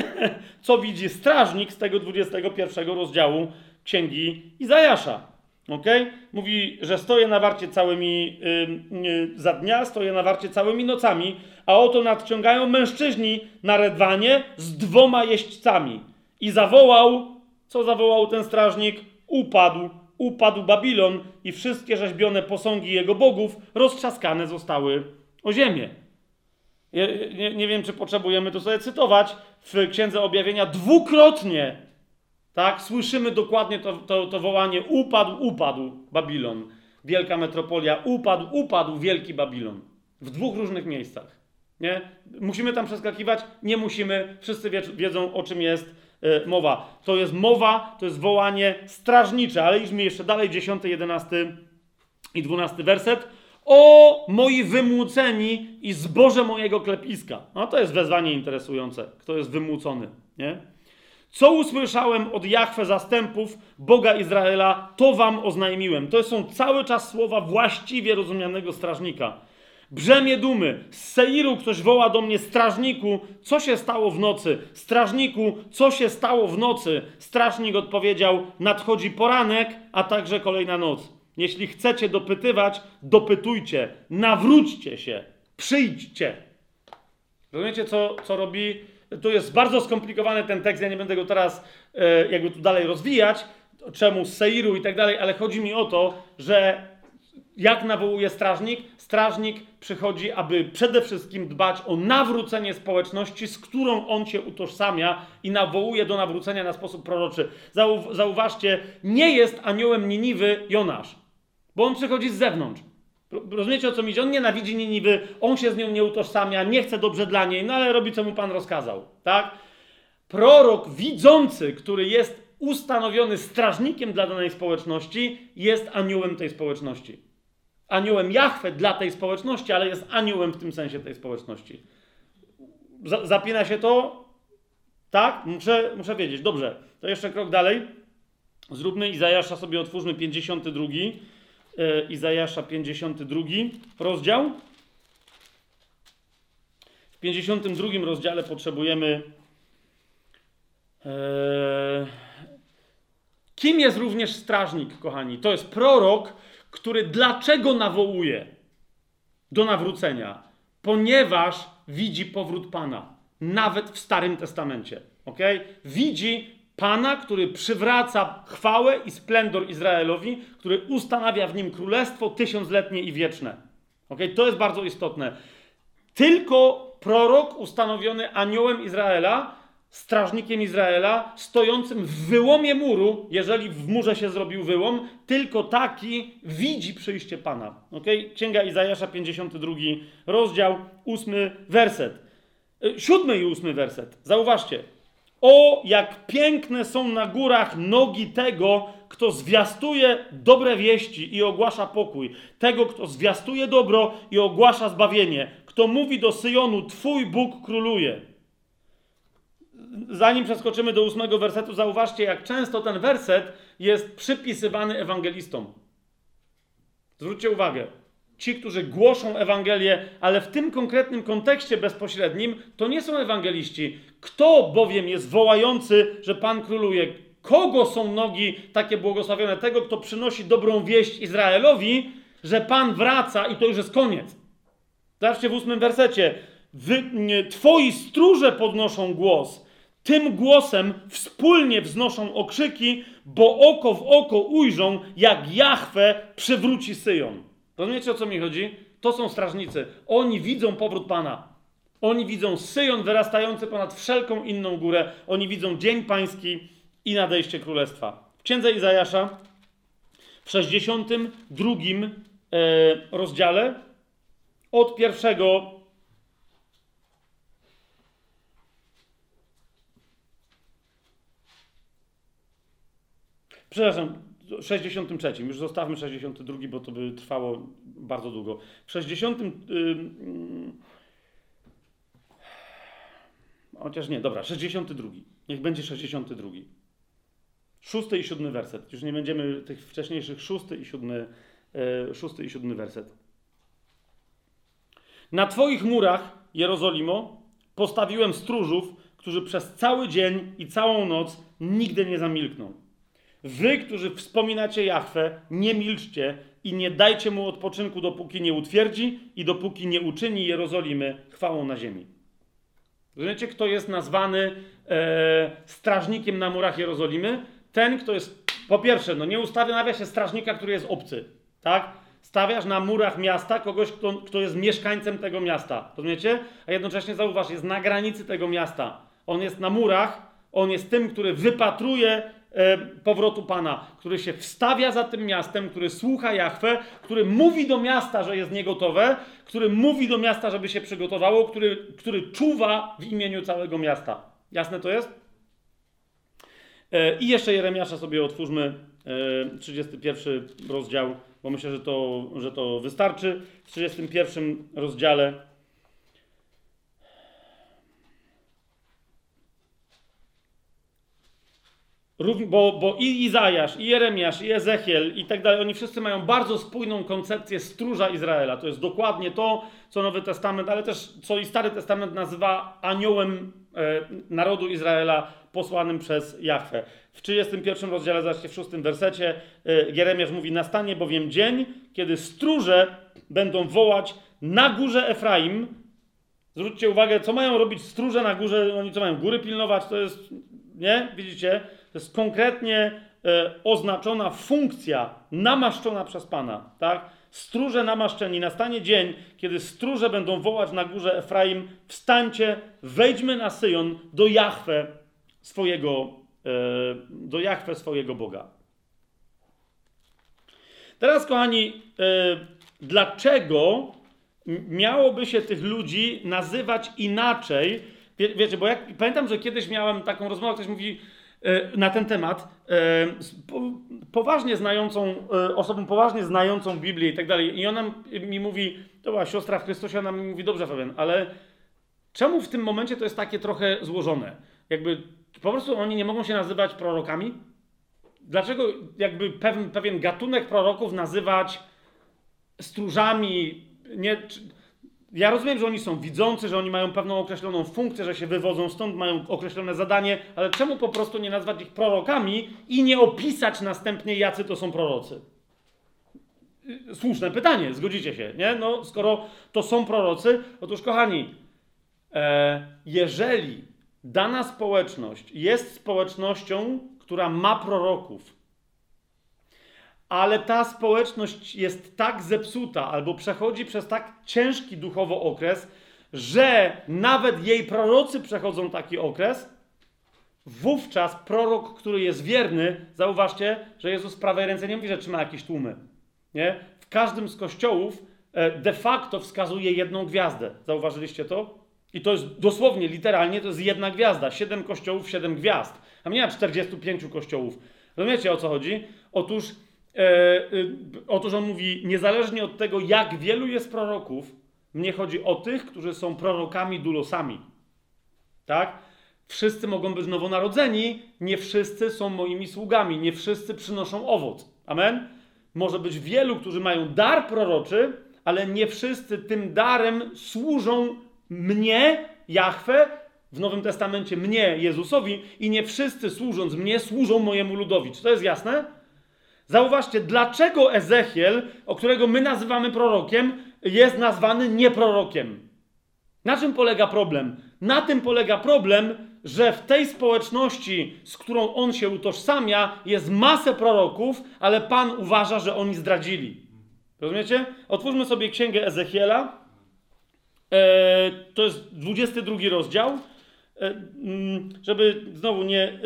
[laughs] co widzi strażnik z tego 21 rozdziału Księgi Izajasza. Okay? Mówi, że stoję na warcie całymi yy, za dnia, stoję na warcie całymi nocami, a oto nadciągają mężczyźni na redwanie z dwoma jeźdźcami. I zawołał, co zawołał ten strażnik? Upadł, upadł Babilon i wszystkie rzeźbione posągi jego bogów roztrzaskane zostały o ziemię. Nie, nie, wiem, czy potrzebujemy to sobie cytować. W Księdze Objawienia dwukrotnie tak, słyszymy dokładnie to, to, to wołanie upadł, upadł Babilon. Wielka metropolia, upadł, upadł wielki Babilon. W dwóch różnych miejscach. Nie? Musimy tam przeskakiwać? Nie musimy. Wszyscy wiedzą, o czym jest y, mowa. To jest mowa, to jest wołanie strażnicze, ale idźmy jeszcze dalej, 10, 11 i 12 werset. O moi wymłóceni i zboże mojego klepiska. No to jest wezwanie interesujące. Kto jest wymłócony, nie? Co usłyszałem od Jachwę zastępów, Boga Izraela, to wam oznajmiłem. To są cały czas słowa właściwie rozumianego strażnika. Brzemię dumy. Z Seiru ktoś woła do mnie, strażniku, co się stało w nocy? Strażniku, co się stało w nocy? Strażnik odpowiedział, nadchodzi poranek, a także kolejna noc. Jeśli chcecie dopytywać, dopytujcie, nawróćcie się, przyjdźcie. Rozumiecie, co, co robi? Tu jest bardzo skomplikowany ten tekst, ja nie będę go teraz e, jakby tu dalej rozwijać, czemu Seiru i tak dalej, ale chodzi mi o to, że jak nawołuje strażnik? Strażnik przychodzi, aby przede wszystkim dbać o nawrócenie społeczności, z którą on się utożsamia i nawołuje do nawrócenia na sposób proroczy. Zauważcie, nie jest aniołem Niniwy Jonasz. Bo on przychodzi z zewnątrz. Rozumiecie o co mi idzie? On nienawidzi Niniwy, on się z nią nie utożsamia, nie chce dobrze dla niej, no ale robi co mu Pan rozkazał. Tak? Prorok widzący, który jest ustanowiony strażnikiem dla danej społeczności, jest aniołem tej społeczności. Aniołem Jahwe dla tej społeczności, ale jest aniołem w tym sensie tej społeczności. zapina się to? Tak? Muszę, muszę wiedzieć. Dobrze. To jeszcze krok dalej. Zróbmy Izajasza sobie, otwórzmy 52. E, Izajasza 52 rozdział. W 52 rozdziale potrzebujemy. E, kim jest również strażnik, kochani? To jest prorok, który dlaczego nawołuje do nawrócenia? Ponieważ widzi powrót Pana, nawet w Starym Testamencie. ok? Widzi Pana, który przywraca chwałę i splendor Izraelowi, który ustanawia w nim królestwo tysiącletnie i wieczne. ok? To jest bardzo istotne. Tylko prorok ustanowiony aniołem Izraela, strażnikiem Izraela, stojącym w wyłomie muru, jeżeli w murze się zrobił wyłom, tylko taki widzi przyjście Pana. ok? Księga Izajasza, 52 rozdział, 8 werset. Siódmy i ósmy werset. Zauważcie. O, jak piękne są na górach nogi tego, kto zwiastuje dobre wieści i ogłasza pokój. Tego, kto zwiastuje dobro i ogłasza zbawienie. Kto mówi do Syjonu, Twój Bóg króluje. Zanim przeskoczymy do ósmego wersetu, zauważcie, jak często ten werset jest przypisywany ewangelistom. Zwróćcie uwagę. Ci, którzy głoszą Ewangelię, ale w tym konkretnym kontekście bezpośrednim, to nie są ewangeliści. Kto bowiem jest wołający, że Pan króluje? Kogo są nogi takie błogosławione? Tego, kto przynosi dobrą wieść Izraelowi, że Pan wraca i to już jest koniec. Zobaczcie w ósmym wersecie. Wy, nie, twoi stróże podnoszą głos. Tym głosem wspólnie wznoszą okrzyki, bo oko w oko ujrzą, jak Jahwe przywróci Syjon. Rozumiecie o co mi chodzi? To są strażnicy. Oni widzą powrót Pana. Oni widzą Syjon wyrastający ponad wszelką inną górę. Oni widzą dzień pański i nadejście królestwa. W księdze Izajasza w 62 e, rozdziale od pierwszego Przepraszam, 63. Już zostawmy 62, bo to by trwało bardzo długo. W 60. Yy, chociaż nie, dobra, 62. Niech będzie 62. Szósty i siódmy werset. Już nie będziemy tych wcześniejszych szósty i siódmy, yy, szósty i siódmy werset. Na Twoich murach, Jerozolimo, postawiłem stróżów, którzy przez cały dzień i całą noc nigdy nie zamilkną. Wy, którzy wspominacie Jahwe, nie milczcie i nie dajcie mu odpoczynku, dopóki nie utwierdzi i dopóki nie uczyni Jerozolimy chwałą na ziemi. Rozumiecie, kto jest nazwany e, strażnikiem na murach Jerozolimy? Ten, kto jest, po pierwsze, no nie ustanawia się strażnika, który jest obcy, tak? Stawiasz na murach miasta kogoś, kto, kto jest mieszkańcem tego miasta, rozumiecie? A jednocześnie zauważ, jest na granicy tego miasta. On jest na murach, on jest tym, który wypatruje powrotu Pana, który się wstawia za tym miastem, który słucha Jachwę, który mówi do miasta, że jest niegotowe, który mówi do miasta, żeby się przygotowało, który, który czuwa w imieniu całego miasta. Jasne to jest? E, I jeszcze Jeremiasza sobie otwórzmy, 31 e, rozdział, bo myślę, że to, że to wystarczy. W 31 rozdziale Bo, bo i Izajasz, i Jeremiasz, i Ezechiel i tak dalej, oni wszyscy mają bardzo spójną koncepcję stróża Izraela. To jest dokładnie to, co Nowy Testament, ale też co i Stary Testament nazywa aniołem e, narodu Izraela posłanym przez Jahwe. W 31 rozdziale, zobaczcie, w 6 wersecie, e, Jeremiasz mówi, nastanie bowiem dzień, kiedy stróże będą wołać na górze Efraim. Zwróćcie uwagę, co mają robić stróże na górze, oni co mają, góry pilnować, to jest, nie? Widzicie? To jest konkretnie e, oznaczona funkcja namaszczona przez Pana, tak? Stróże namaszczeni. Nastanie dzień, kiedy stróże będą wołać na górze Efraim: Wstańcie, wejdźmy na Syjon do Jahwe swojego, e, do Jahwe swojego Boga. Teraz, kochani, e, dlaczego miałoby się tych ludzi nazywać inaczej? Wie, wiecie, bo jak, pamiętam, że kiedyś miałem taką rozmowę, ktoś mówi, na ten temat e, poważnie znającą, e, osobą poważnie znającą Biblię i tak dalej. I ona mi mówi, to była siostra w Chrystusie, ona mi mówi, dobrze Fabian, ale czemu w tym momencie to jest takie trochę złożone? Jakby po prostu oni nie mogą się nazywać prorokami? Dlaczego jakby pewien, pewien gatunek proroków nazywać stróżami, nie, ja rozumiem, że oni są widzący, że oni mają pewną określoną funkcję, że się wywodzą stąd, mają określone zadanie, ale czemu po prostu nie nazwać ich prorokami i nie opisać następnie, jacy to są prorocy? y, słuszne pytanie, zgodzicie się, nie? No, skoro to są prorocy, otóż kochani, e, jeżeli dana społeczność jest społecznością, która ma proroków, ale ta społeczność jest tak zepsuta albo przechodzi przez tak ciężki duchowo okres, że nawet jej prorocy przechodzą taki okres, wówczas prorok, który jest wierny, zauważcie, że Jezus prawej ręce nie mówi, że trzyma jakieś tłumy. Nie? W każdym z kościołów e, de facto wskazuje jedną gwiazdę. Zauważyliście to? I to jest dosłownie, literalnie, to jest jedna gwiazda. Siedem kościołów, siedem gwiazd. A nie ma 45 kościołów. Rozumiecie o co chodzi? Otóż, otóż on mówi, niezależnie od tego, jak wielu jest proroków, mnie chodzi o tych, którzy są prorokami, dulosami. Tak? Wszyscy mogą być nowonarodzeni, nie wszyscy są moimi sługami, nie wszyscy przynoszą owoc. Amen? Może być wielu, którzy mają dar proroczy, ale nie wszyscy tym darem służą mnie, Jahwe, w Nowym Testamencie mnie, Jezusowi, i nie wszyscy służąc mnie, służą mojemu ludowi. Czy to jest jasne? Zauważcie, dlaczego Ezechiel, o którego my nazywamy prorokiem, jest nazwany nieprorokiem. Na czym polega problem? Na tym polega problem, że w tej społeczności, z którą on się utożsamia, jest masę proroków, ale Pan uważa, że oni zdradzili. Rozumiecie? Otwórzmy sobie księgę Ezechiela. E, to jest 22 rozdział. E, mm, żeby znowu nie, e,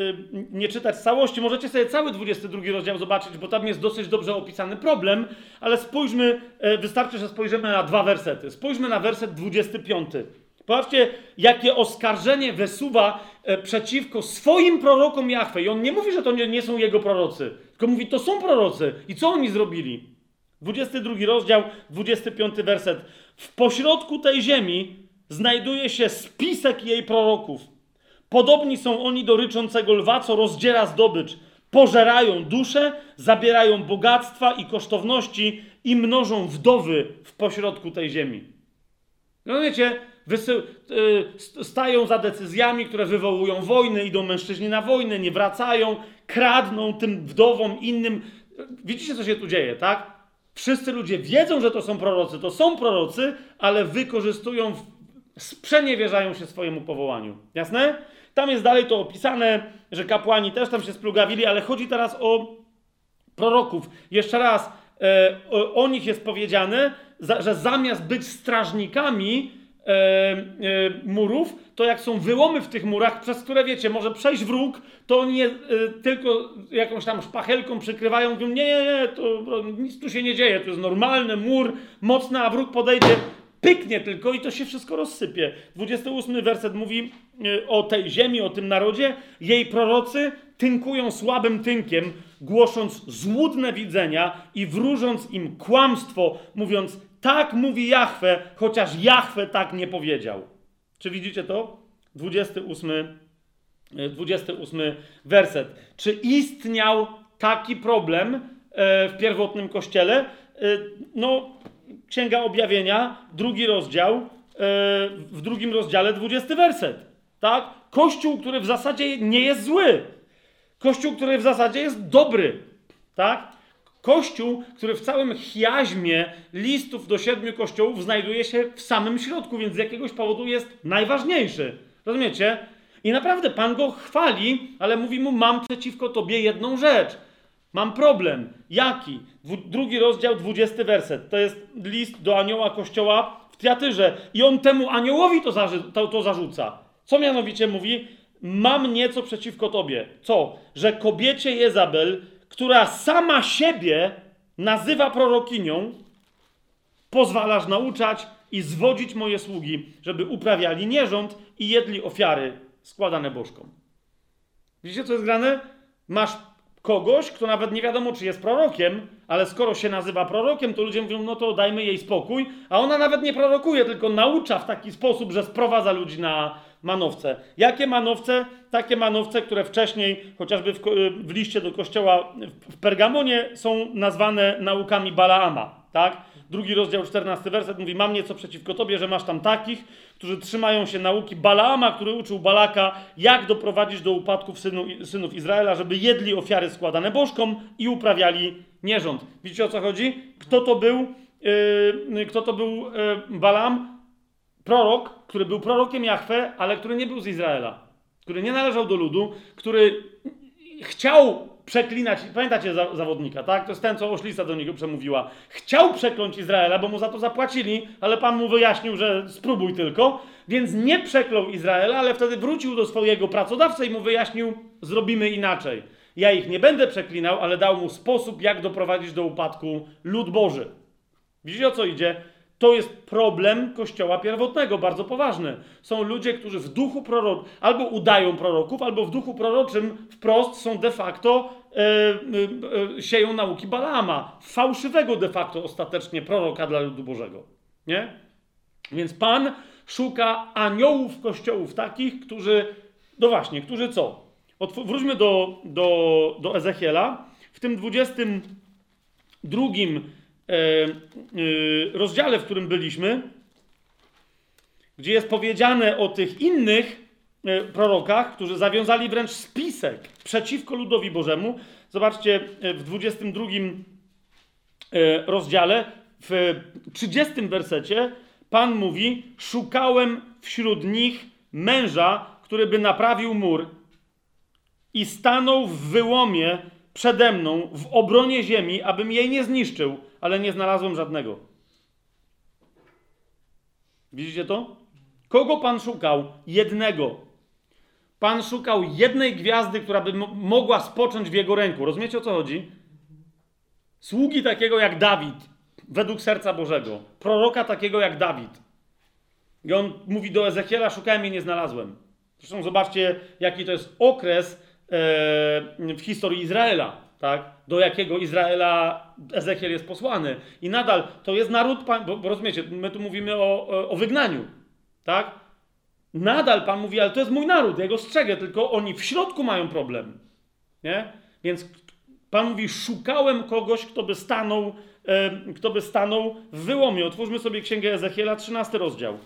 nie czytać całości, możecie sobie cały 22 rozdział zobaczyć, bo tam jest dosyć dobrze opisany problem, ale spójrzmy, e, wystarczy, że spojrzymy na dwa wersety. Spójrzmy na werset 25. Popatrzcie, jakie oskarżenie wysuwa przeciwko swoim prorokom Jahwe. I on nie mówi, że to nie, nie są jego prorocy, tylko mówi, to są prorocy. I co oni zrobili? 22 rozdział, 25 werset. W pośrodku tej ziemi znajduje się spisek jej proroków. Podobni są oni do ryczącego lwa, co rozdziera zdobycz. Pożerają dusze, zabierają bogactwa i kosztowności i mnożą wdowy w pośrodku tej ziemi. No wiecie, y, stają za decyzjami, które wywołują wojny, idą mężczyźni na wojnę, nie wracają, kradną tym wdowom innym. Widzicie, co się tu dzieje, tak? Wszyscy ludzie wiedzą, że to są prorocy, to są prorocy, ale wykorzystują, sprzeniewierzają się swojemu powołaniu. Jasne? Tam jest dalej to opisane, że kapłani też tam się splugawili, ale chodzi teraz o proroków. Jeszcze raz, e, o, o nich jest powiedziane, za, że zamiast być strażnikami, e, e, murów, to jak są wyłomy w tych murach, przez które wiecie, może przejść wróg, to oni je, e, tylko jakąś tam szpachelką przykrywają, mówią, nie, nie, nie, to nic tu się nie dzieje, to jest normalny mur, mocny, a wróg podejdzie, pyknie tylko i to się wszystko rozsypie. 28 werset mówi e, o tej ziemi, o tym narodzie. Jej prorocy tynkują słabym tynkiem, głosząc złudne widzenia i wróżąc im kłamstwo, mówiąc tak mówi Jahwe, chociaż Jahwe tak nie powiedział. Czy widzicie to? 28, 28 e, werset. Czy istniał taki problem e, w pierwotnym kościele? No, Księga Objawienia, drugi rozdział, w drugim rozdziale, 20 werset. Tak? Kościół, który w zasadzie nie jest zły. Kościół, który w zasadzie jest dobry. Tak? Kościół, który w całym chiaźmie listów do siedmiu kościołów znajduje się w samym środku, więc z jakiegoś powodu jest najważniejszy. Rozumiecie? I naprawdę Pan go chwali, ale mówi mu: Mam przeciwko tobie jedną rzecz. Mam problem. Jaki? Drugi rozdział, dwudziesty werset. To jest list do anioła kościoła w Tiatyrze. I on temu aniołowi to, to, to zarzuca. Co mianowicie mówi? Mam nieco przeciwko tobie. Co? Że kobiecie Jezabel, która sama siebie nazywa prorokinią, pozwalasz nauczać i zwodzić moje sługi, żeby uprawiali nierząd i jedli ofiary składane bożkom. Widzicie, co jest grane? Masz kogoś, kto nawet nie wiadomo, czy jest prorokiem, ale skoro się nazywa prorokiem, to ludzie mówią, no to dajmy jej spokój, a ona nawet nie prorokuje, tylko naucza w taki sposób, że sprowadza ludzi na manowce. Jakie manowce? Takie manowce, które wcześniej, chociażby w, w liście do kościoła w Pergamonie, są nazwane naukami Balaama, tak? Drugi rozdział, 14 werset mówi, mam nieco przeciwko tobie, że masz tam takich, którzy trzymają się nauki Balaama, który uczył Balaka, jak doprowadzić do upadków synu, synów Izraela, żeby jedli ofiary składane bożkom i uprawiali Nierząd. Widzicie o co chodzi? Kto to był? Yy, kto to był yy, Balam? Prorok, który był prorokiem Jahwe, ale który nie był z Izraela. Który nie należał do ludu, który chciał przeklinać, pamiętacie za, zawodnika, tak? To jest ten, co oślica do niego przemówiła. Chciał przekląć Izraela, bo mu za to zapłacili, ale Pan mu wyjaśnił, że spróbuj tylko, więc nie przeklął Izraela, ale wtedy wrócił do swojego pracodawcy i mu wyjaśnił, zrobimy inaczej. Ja ich nie będę przeklinał, ale dał mu sposób, jak doprowadzić do upadku lud Boży. Widzicie o co idzie? To jest problem kościoła pierwotnego, bardzo poważny. Są ludzie, którzy w duchu proroczym albo udają proroków, albo w duchu proroczym wprost są de facto e, e, e, sieją nauki Balama, fałszywego de facto ostatecznie proroka dla ludu Bożego. Nie? Więc Pan szuka aniołów kościołów takich, którzy, no właśnie, którzy co? Otw wróćmy do, do, do Ezechiela. W tym 22 E, e, rozdziale, w którym byliśmy, gdzie jest powiedziane o tych innych e, prorokach, którzy zawiązali wręcz spisek przeciwko ludowi Bożemu. Zobaczcie w 22 rozdziale, w 30 wersecie, Pan mówi: Szukałem wśród nich męża, który by naprawił mur i stanął w wyłomie przede mną w obronie ziemi, abym jej nie zniszczył ale nie znalazłem żadnego. Widzicie to? Kogo Pan szukał? Jednego. Pan szukał jednej gwiazdy, która by mogła spocząć w jego ręku. Rozumiecie o co chodzi? Sługi takiego jak Dawid, według serca Bożego. Proroka takiego jak Dawid. I on mówi do Ezechiela: Szukałem i nie znalazłem. Zresztą zobaczcie, jaki to jest okres e, w historii Izraela tak? do jakiego Izraela Ezechiel jest posłany. I nadal to jest naród, bo, bo rozumiecie, my tu mówimy o, o wygnaniu, tak? Nadal Pan mówi, ale to jest mój naród, ja strzegę, tylko oni w środku mają problem, nie? Więc Pan mówi, szukałem kogoś, kto by stanął, e, kto by stanął w wyłomie. Otwórzmy sobie Księgę Ezechiela, 13 rozdział.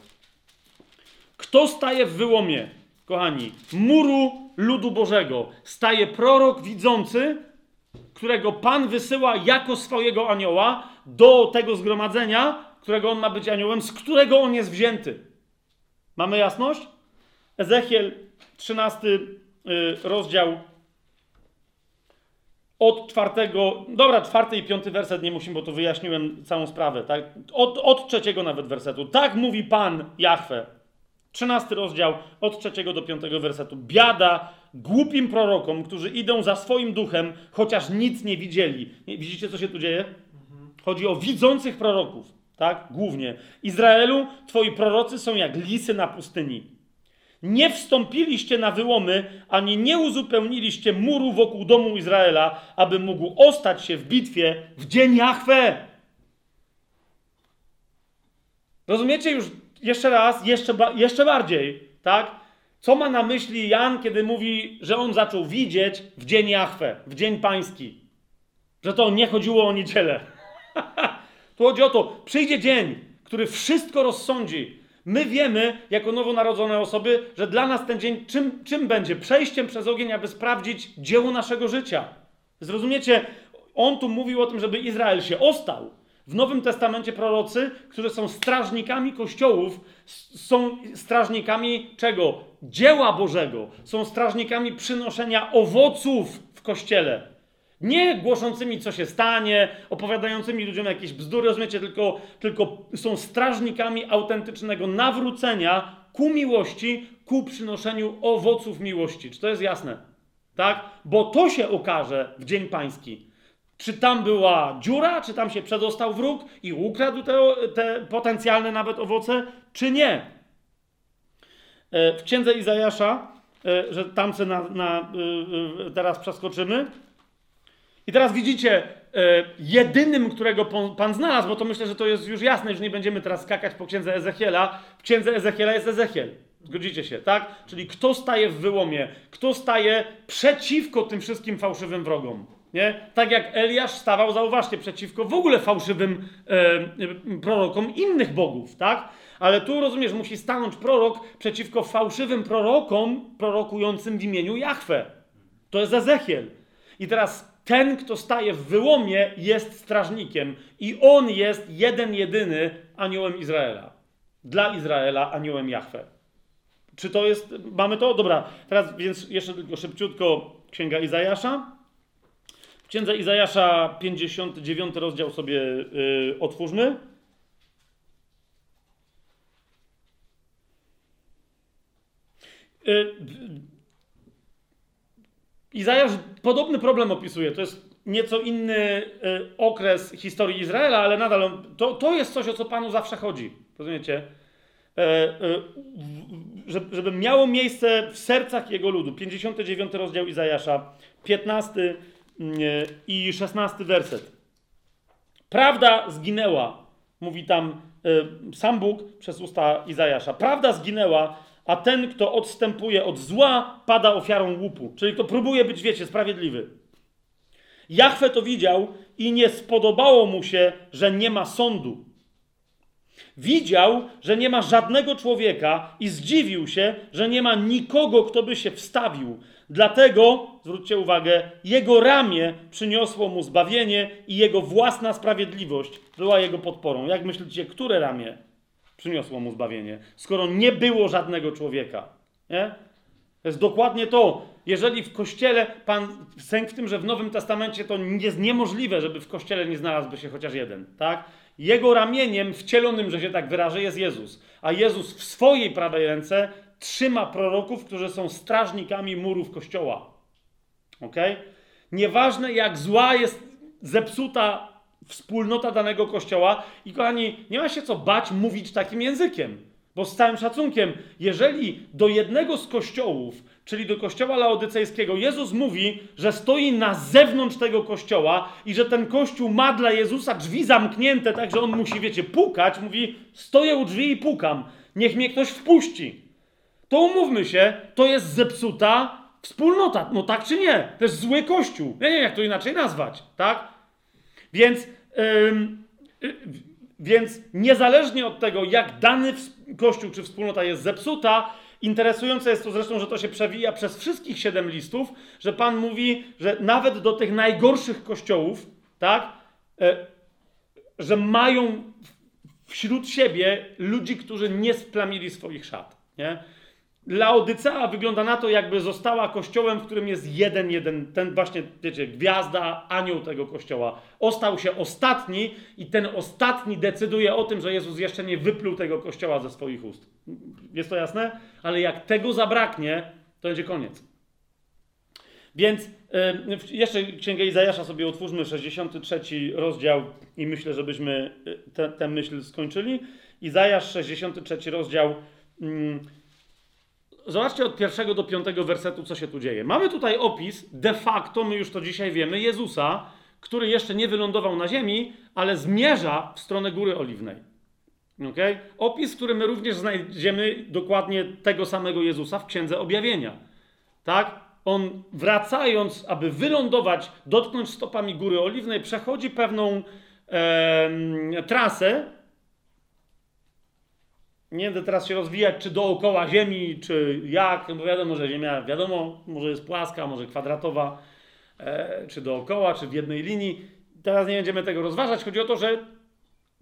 Kto staje w wyłomie, kochani? Muru ludu Bożego. Staje prorok widzący, którego Pan wysyła jako swojego anioła do tego zgromadzenia, którego on ma być aniołem, z którego on jest wzięty. Mamy jasność? Ezechiel 13 y, rozdział od czwartego, dobra, czwarty i piąty werset nie musimy, bo to wyjaśniłem całą sprawę, tak? Od, od trzeciego nawet wersetu. Tak mówi Pan Jahwe. Trzynasty rozdział od trzeciego do piątego wersetu. Biada głupim prorokom, którzy idą za swoim duchem, chociaż nic nie widzieli. Widzicie, co się tu dzieje? Chodzi o widzących proroków, tak? Głównie. Izraelu, twoi prorocy są jak lisy na pustyni. Nie wstąpiliście na wyłomy, ani nie uzupełniliście muru wokół domu Izraela, aby mógł ostać się w bitwie w dzień Jahwe. Rozumiecie już jeszcze raz, jeszcze, jeszcze bardziej, tak? Co ma na myśli Jan, kiedy mówi, że on zaczął widzieć w dzień Jachwę, w dzień pański? Że to nie chodziło o niedzielę. [laughs] tu chodzi o to, przyjdzie dzień, który wszystko rozsądzi. My wiemy, jako nowonarodzone osoby, że dla nas ten dzień czym, czym będzie? Przejściem przez ogień, aby sprawdzić dzieło naszego życia. Zrozumiecie? On tu mówił o tym, żeby Izrael się ostał. W Nowym Testamencie prorocy, którzy są strażnikami kościołów, są strażnikami czego? Dzieła Bożego. Są strażnikami przynoszenia owoców w kościele. Nie głoszącymi, co się stanie, opowiadającymi ludziom jakieś bzdury, rozumiecie, tylko, tylko są strażnikami autentycznego nawrócenia ku miłości, ku przynoszeniu owoców miłości. Czy to jest jasne? Tak? Bo to się okaże w Dzień Pański. Czy tam była dziura, czy tam się przedostał wróg i ukradł te, te potencjalne nawet owoce, czy nie? E, w księdze Izajasza, e, że tam se na, na, e, teraz przeskoczymy. I teraz widzicie, jedynym, którego Pan znalazł, bo to myślę, że to jest już jasne, że nie będziemy teraz skakać po księdze Ezechiela. W księdze Ezechiela jest Ezechiel. Zgodzicie się, tak? Czyli kto staje w wyłomie, kto staje przeciwko tym wszystkim fałszywym wrogom. Nie? Tak jak Eliasz stawał, zauważcie, przeciwko w ogóle fałszywym e, prorokom innych bogów, tak? Ale tu rozumiesz, musi stanąć prorok przeciwko fałszywym prorokom prorokującym w imieniu Jahwe. To jest Ezechiel. I teraz ten, kto staje w wyłomie, jest strażnikiem i on jest jeden, jedyny aniołem Izraela. Dla Izraela aniołem Jahwe. Czy to jest, mamy to? Dobra, teraz więc jeszcze tylko szybciutko Księga Izajasza. W Księdze Izajasza 59 rozdział sobie yy, otwórzmy. Yy, Izajasz podobny problem opisuje. To jest nieco inny y, okres historii Izraela, ale nadal to, to jest coś, o co Panu zawsze chodzi. Rozumiecie? E, e, żeby miało miejsce w sercach jego ludu. 59 rozdział Izajasza, 15 mm, i 16 werset. Prawda zginęła, mówi tam e, sam Bóg przez usta Izajasza. Prawda zginęła, a ten, kto odstępuje od zła, pada ofiarą łupu. Czyli kto próbuje być, wiecie, sprawiedliwy. Jachwę to widział i nie spodobało mu się, że nie ma sądu. Widział, że nie ma żadnego człowieka i zdziwił się, że nie ma nikogo, kto by się wstawił. Dlatego, zwróćcie uwagę, jego ramię przyniosło mu zbawienie i jego własna sprawiedliwość była jego podporą. Jak myślicie, które ramię przyniosło mu zbawienie? Skoro nie było żadnego człowieka. Nie? To jest dokładnie to. Jeżeli w kościele, pan, sęk w tym, że w Nowym Testamencie to jest niemożliwe, żeby w kościele nie znalazłby się chociaż jeden, tak? Jego ramieniem wcielonym, że się tak wyrażę, jest Jezus. A Jezus w swojej prawej ręce trzyma proroków, którzy są strażnikami murów kościoła. Ok? Nieważne jak zła jest zepsuta wspólnota danego kościoła, i kochani, nie ma się co bać mówić takim językiem. Bo z całym szacunkiem, jeżeli do jednego z kościołów, czyli do kościoła laodycejskiego, Jezus mówi, że stoi na zewnątrz tego kościoła i że ten kościół ma dla Jezusa drzwi zamknięte, tak że on musi, wiecie, pukać, mówi: Stoję u drzwi i pukam, niech mnie ktoś wpuści. To umówmy się, to jest zepsuta wspólnota. No tak czy nie? To jest zły kościół. Ja nie wiem, jak to inaczej nazwać, tak? Więc. Yy, więc niezależnie od tego, jak dany kościół czy wspólnota jest zepsuta, interesujące jest to zresztą, że to się przewija przez wszystkich siedem listów, że Pan mówi, że nawet do tych najgorszych kościołów, tak, e, że mają wśród siebie ludzi, którzy nie splamili swoich szat. Nie? Laodycea wygląda na to, jakby została kościołem, w którym jest jeden, jeden, ten właśnie, wiecie, gwiazda, anioł tego kościoła. Ostał się ostatni i ten ostatni decyduje o tym, że Jezus jeszcze nie wypluł tego kościoła ze swoich ust. Jest to jasne? Ale jak tego zabraknie, to będzie koniec. Więc jeszcze Księgę Izajasza sobie otwórzmy, 63 rozdział i myślę, żebyśmy e, tę myśl skończyli. Izajasz, 63 rozdział... Yy, zobaczcie od pierwszego do piątego wersetu, co się tu dzieje. Mamy tutaj opis, de facto, my już to dzisiaj wiemy, Jezusa, który jeszcze nie wylądował na ziemi, ale zmierza w stronę Góry Oliwnej. Okay? Opis, który my również znajdziemy dokładnie tego samego Jezusa w Księdze Objawienia. Tak? On wracając, aby wylądować, dotknąć stopami Góry Oliwnej, przechodzi pewną e, trasę, nie będę teraz się rozwijać, czy dookoła Ziemi, czy jak, bo wiadomo, że Ziemia, wiadomo, może jest płaska, może kwadratowa, e, czy dookoła, czy w jednej linii. Teraz nie będziemy tego rozważać. Chodzi o to, że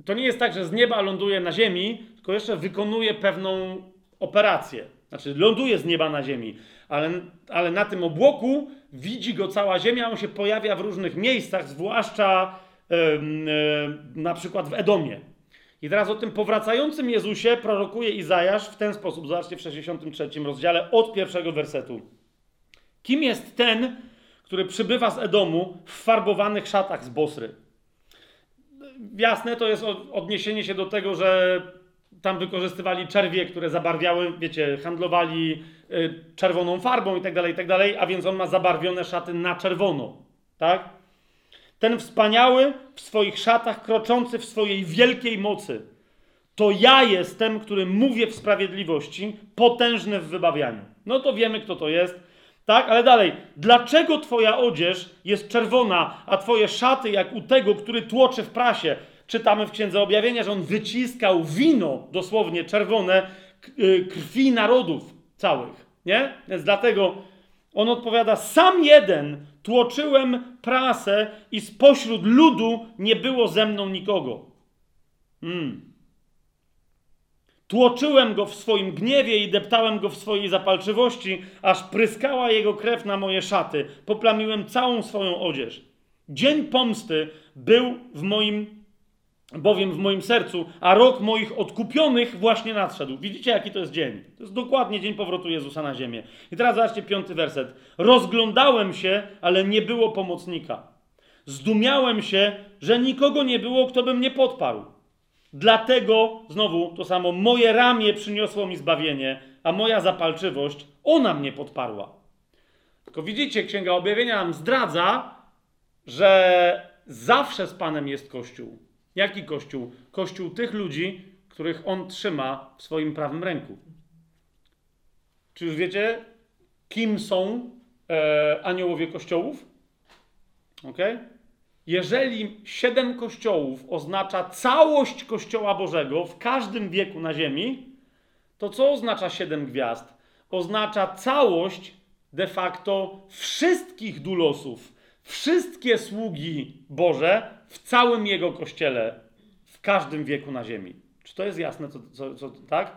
to nie jest tak, że z nieba ląduje na Ziemi, tylko jeszcze wykonuje pewną operację. Znaczy, ląduje z nieba na Ziemi, ale, ale na tym obłoku widzi go cała Ziemia, on się pojawia w różnych miejscach, zwłaszcza e, e, na przykład w Edomie. I teraz o tym powracającym Jezusie prorokuje Izajasz w ten sposób. Zobaczcie w 63 rozdziale od pierwszego wersetu. Kim jest ten, który przybywa z Edomu w farbowanych szatach z Bosry? Jasne, to jest odniesienie się do tego, że tam wykorzystywali czerwie, które zabarwiały, wiecie, handlowali y, czerwoną farbą i tak dalej, i tak dalej, a więc on ma zabarwione szaty na czerwono, tak? Ten wspaniały w swoich szatach, kroczący w swojej wielkiej mocy. To ja jestem, który mówię w sprawiedliwości, potężny w wybawianiu. No to wiemy, kto to jest. Tak, ale dalej. Dlaczego twoja odzież jest czerwona, a twoje szaty jak u tego, który tłoczy w prasie? Czytamy w Księdze Objawienia, że on wyciskał wino, dosłownie czerwone, y, krwi narodów całych. Nie? Więc dlatego on odpowiada, sam jeden tłoczyłem prasę i spośród ludu nie było ze mną nikogo. Hmm. Tłoczyłem go w swoim gniewie i deptałem go w swojej zapalczywości, aż pryskała jego krew na moje szaty. Poplamiłem całą swoją odzież. Dzień pomsty był w moim, bowiem w moim sercu, a rok moich odkupionych właśnie nadszedł. Widzicie, jaki to jest dzień? To jest dokładnie dzień powrotu Jezusa na ziemię. I teraz zobaczcie piąty werset. Rozglądałem się, ale nie było pomocnika. Zdumiałem się, że nikogo nie było, kto by mnie podparł. Dlatego, znowu to samo, moje ramię przyniosło mi zbawienie, a moja zapalczywość, ona mnie podparła. Tylko widzicie, Księga Objawienia nam zdradza, że zawsze z Panem jest Kościół. Jaki Kościół? Kościół tych ludzi, których On trzyma w swoim prawym ręku. Czy już wiecie, kim są e, aniołowie kościołów? Ok? Jeżeli siedem kościołów oznacza całość Kościoła Bożego w każdym wieku na ziemi, to co oznacza siedem gwiazd? Oznacza całość de facto wszystkich dulosów, wszystkie sługi Boże w całym Jego Kościele, w każdym wieku na ziemi. Czy to jest jasne, co, co, co tak?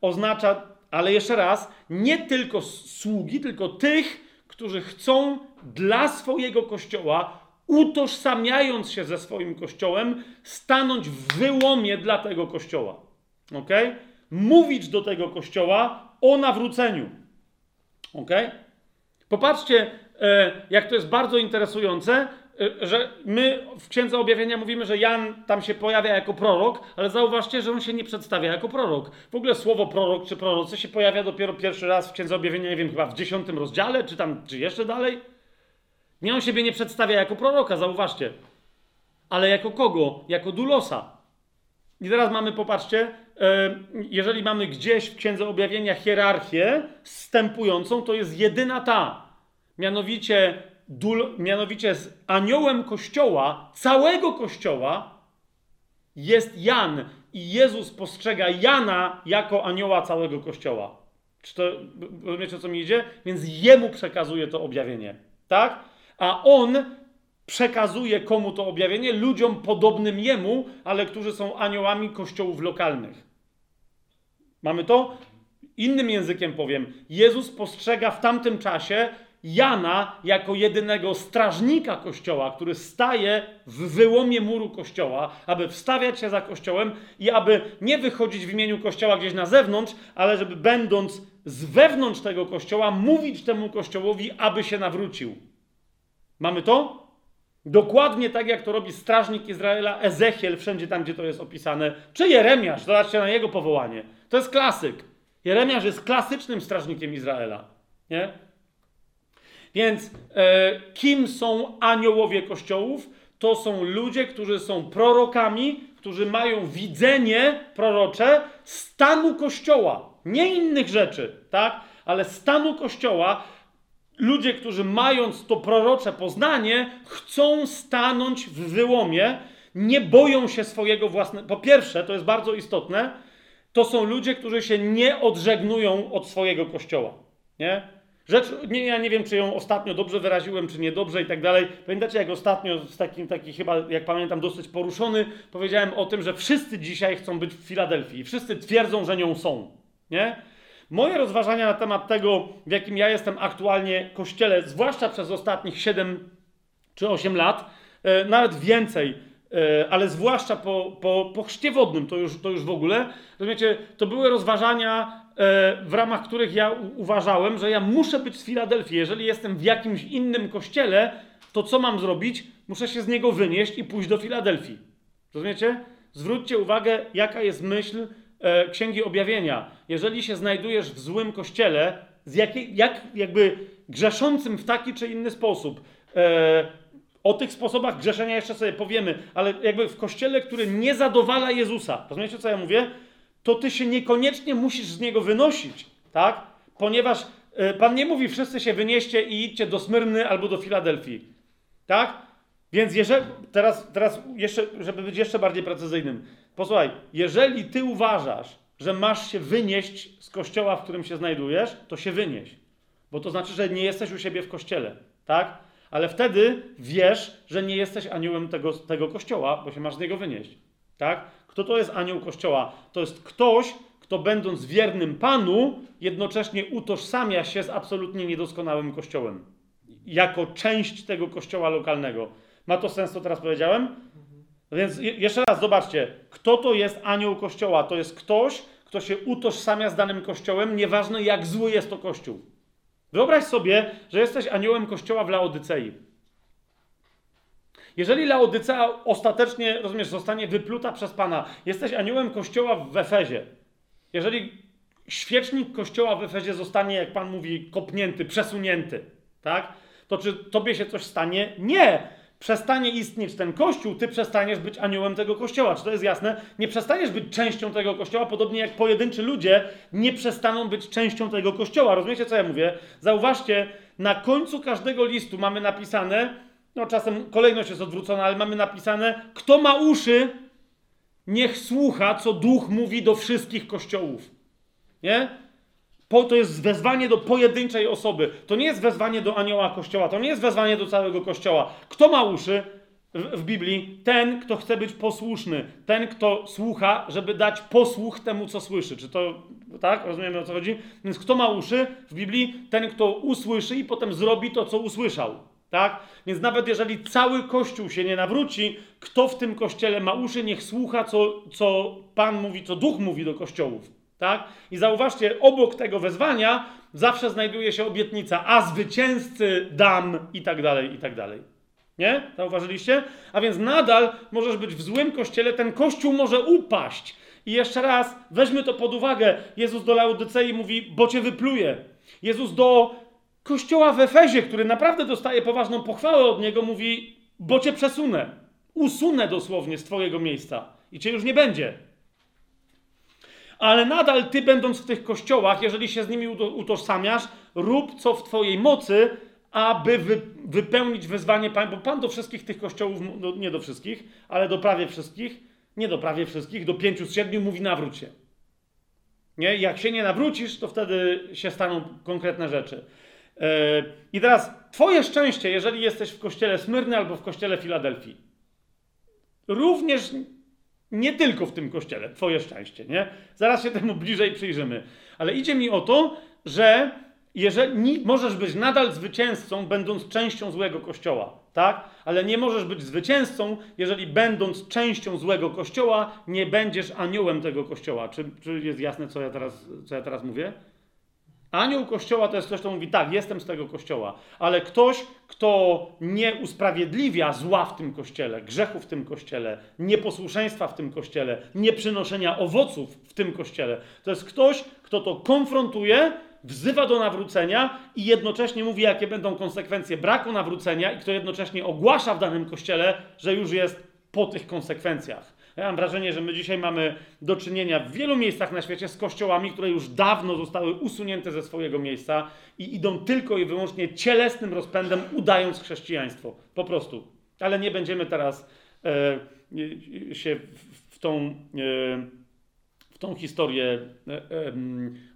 Oznacza, ale jeszcze raz, nie tylko sługi, tylko tych, którzy chcą dla swojego Kościoła utożsamiając się ze swoim kościołem, stanąć w wyłomie dla tego kościoła. Ok? Mówić do tego kościoła o nawróceniu. Ok? Popatrzcie, jak to jest bardzo interesujące, e, że my w Księdze Objawienia mówimy, że Jan tam się pojawia jako prorok, ale zauważcie, że on się nie przedstawia jako prorok. W ogóle słowo prorok czy prorocy się pojawia dopiero pierwszy raz w Księdze Objawienia, nie wiem, chyba w dziesiątym rozdziale, czy tam, czy jeszcze dalej. Nie on siebie nie przedstawia jako proroka, zauważcie. Ale jako kogo? Jako dulosa. I teraz mamy, popatrzcie, e, jeżeli mamy gdzieś w Księdze Objawienia hierarchię stępującą, to jest jedyna ta. Mianowicie, dul, mianowicie z aniołem Kościoła, całego Kościoła, jest Jan. I Jezus postrzega Jana jako anioła całego Kościoła. Czy to, rozumiecie co mi idzie? Więc jemu przekazuje to objawienie. Tak? a on przekazuje komu to objawienie? Ludziom podobnym jemu, ale którzy są aniołami kościołów lokalnych. Mamy to? Innym językiem powiem. Jezus postrzega w tamtym czasie Jana jako jedynego strażnika kościoła, który staje w wyłomie muru kościoła, aby wstawiać się za kościołem i aby nie wychodzić w imieniu kościoła gdzieś na zewnątrz, ale żeby będąc z wewnątrz tego kościoła, mówić temu kościołowi, aby się nawrócił. Mamy to? Dokładnie tak, jak to robi strażnik Izraela Ezechiel, wszędzie tam, gdzie to jest opisane, czy Jeremiasz, zobaczcie na jego powołanie. To jest klasyk. Jeremiasz jest klasycznym strażnikiem Izraela. Nie? Więc e, kim są aniołowie kościołów? To są ludzie, którzy są prorokami, którzy mają widzenie prorocze stanu kościoła, nie innych rzeczy, tak? Ale stanu kościoła, ludzie, którzy mając to prorocze poznanie, chcą stanąć w wyłomie, nie boją się swojego własnego. Po pierwsze, to jest bardzo istotne, to są ludzie, którzy się nie odżegnują od swojego kościoła. Nie? Rzecz, nie, ja nie wiem, czy ją ostatnio dobrze wyraziłem, czy niedobrze i tak dalej. Pamiętacie, jak ostatnio, z takim, taki chyba, jak pamiętam, dosyć poruszony, powiedziałem o tym, że wszyscy dzisiaj chcą być w Filadelfii. Wszyscy twierdzą, że nią są. Nie? Moje rozważania na temat tego, w jakim ja jestem aktualnie kościele, zwłaszcza przez ostatnich 7 czy 8 lat, e, nawet więcej, e, ale zwłaszcza po, po, po chrzcie wodnym, to już, to już w ogóle, rozumiecie, to były rozważania, w ramach których ja uważałem, że ja muszę być z Filadelfii. Jeżeli jestem w jakimś innym kościele, to co mam zrobić? Muszę się z niego wynieść i pójść do Filadelfii. Rozumiecie? Zwróćcie uwagę, jaka jest myśl e, Księgi Objawienia. Jeżeli się znajdujesz w złym kościele, z jakiej, jak jakby grzeszącym w taki czy inny sposób, e, o tych sposobach grzeszenia jeszcze sobie powiemy, ale jakby w kościele, który nie zadowala Jezusa, rozumiecie co ja mówię? To ty się niekoniecznie musisz z niego wynosić, tak? Ponieważ e, Pan nie mówi, wszyscy się wynieście i idźcie do Smyrny albo do Filadelfii, tak? Więc jeżeli, teraz, teraz jeszcze, żeby być jeszcze bardziej precyzyjnym, Posłuchaj, jeżeli ty uważasz, że masz się wynieść z kościoła, w którym się znajdujesz, to się wynieś. Bo to znaczy, że nie jesteś u siebie w kościele, tak? ale wtedy wiesz, że nie jesteś aniołem tego, tego kościoła, bo się masz z niego wynieść. Tak? Kto to jest anioł kościoła? To jest ktoś, kto będąc wiernym Panu, jednocześnie utożsamia się z absolutnie niedoskonałym kościołem. Jako część tego kościoła lokalnego. Ma to sens, co teraz powiedziałem? Więc jeszcze raz zobaczcie, kto to jest anioł kościoła? To jest ktoś, kto się utożsamia z danym kościołem, nieważne jak zły jest to kościół. Wyobraź sobie, że jesteś aniołem kościoła w Laodycei. Jeżeli Laodycea ostatecznie, rozumiesz, zostanie wypluta przez Pana, jesteś aniołem kościoła w Efezie. Jeżeli świecznik kościoła w Efezie zostanie, jak Pan mówi, kopnięty, przesunięty, tak? To czy tobie się coś stanie? Nie! Przestanie istnieć ten kościół, ty przestaniesz być aniołem tego kościoła. Czy to jest jasne? Nie przestaniesz być częścią tego kościoła, podobnie jak pojedynczy ludzie nie przestaną być częścią tego kościoła. Rozumiecie, co ja mówię? Zauważcie, na końcu każdego listu mamy napisane, no czasem kolejność jest odwrócona, ale mamy napisane, kto ma uszy, niech słucha, co duch mówi do wszystkich kościołów. Nie? Po, to jest wezwanie do pojedynczej osoby. To nie jest wezwanie do anioła kościoła, to nie jest wezwanie do całego kościoła. Kto ma uszy w, w Biblii? Ten, kto chce być posłuszny. Ten, kto słucha, żeby dać posłuch temu, co słyszy. Czy to tak? Rozumiemy o co chodzi? Więc kto ma uszy w Biblii? Ten, kto usłyszy i potem zrobi to, co usłyszał. Tak? Więc nawet jeżeli cały kościół się nie nawróci, kto w tym kościele ma uszy, niech słucha, co, co Pan mówi, co Duch mówi do kościołów. Tak? I zauważcie, obok tego wezwania zawsze znajduje się obietnica, a zwycięzcy dam i tak dalej, i tak dalej. Nie? Zauważyliście? A więc nadal możesz być w złym kościele, ten kościół może upaść. I jeszcze raz, weźmy to pod uwagę. Jezus do Laodycei mówi, bo cię wypluje. Jezus do kościoła w Efezie, który naprawdę dostaje poważną pochwałę od niego, mówi, bo cię przesunę. Usunę dosłownie z twojego miejsca i cię już nie będzie ale nadal ty, będąc w tych kościołach, jeżeli się z nimi utożsamiasz, rób co w twojej mocy, aby wy, wypełnić wezwanie bo Pan do wszystkich tych kościołów, nie do wszystkich, ale do prawie wszystkich, nie do prawie wszystkich, do pięciu z siedmiu mówi nawróć się. Nie? Jak się nie nawrócisz, to wtedy się staną konkretne rzeczy. Yy, I teraz twoje szczęście, jeżeli jesteś w kościele Smyrny albo w kościele Filadelfii. Również nie tylko w tym kościele, twoje szczęście, nie? Zaraz się temu bliżej przyjrzymy. Ale idzie mi o to, że jeżeli możesz być nadal zwycięzcą, będąc częścią złego kościoła, tak? Ale nie możesz być zwycięzcą, jeżeli będąc częścią złego kościoła, nie będziesz aniołem tego kościoła. Czy, czy jest jasne, co ja, teraz, co ja teraz mówię? Anioł kościoła to jest ktoś, kto mówi, tak, jestem z tego kościoła, ale ktoś, kto nie usprawiedliwia zła w tym kościele, grzechu w tym kościele, nieposłuszeństwa w tym kościele, nieprzynoszenia owoców w tym kościele, to jest ktoś, kto to konfrontuje, wzywa do nawrócenia i jednocześnie mówi, jakie będą konsekwencje braku nawrócenia, i kto jednocześnie ogłasza w danym kościele, że już jest po tych konsekwencjach. Ja mam wrażenie, że my dzisiaj mamy do czynienia w wielu miejscach na świecie z kościołami, które już dawno zostały usunięte ze swojego miejsca i idą tylko i wyłącznie cielesnym rozpędem, udając chrześcijaństwo. Po prostu. Ale nie będziemy teraz e, się w, tą, e, w tą historię e,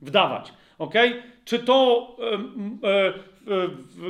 wdawać. ok? Czy to e,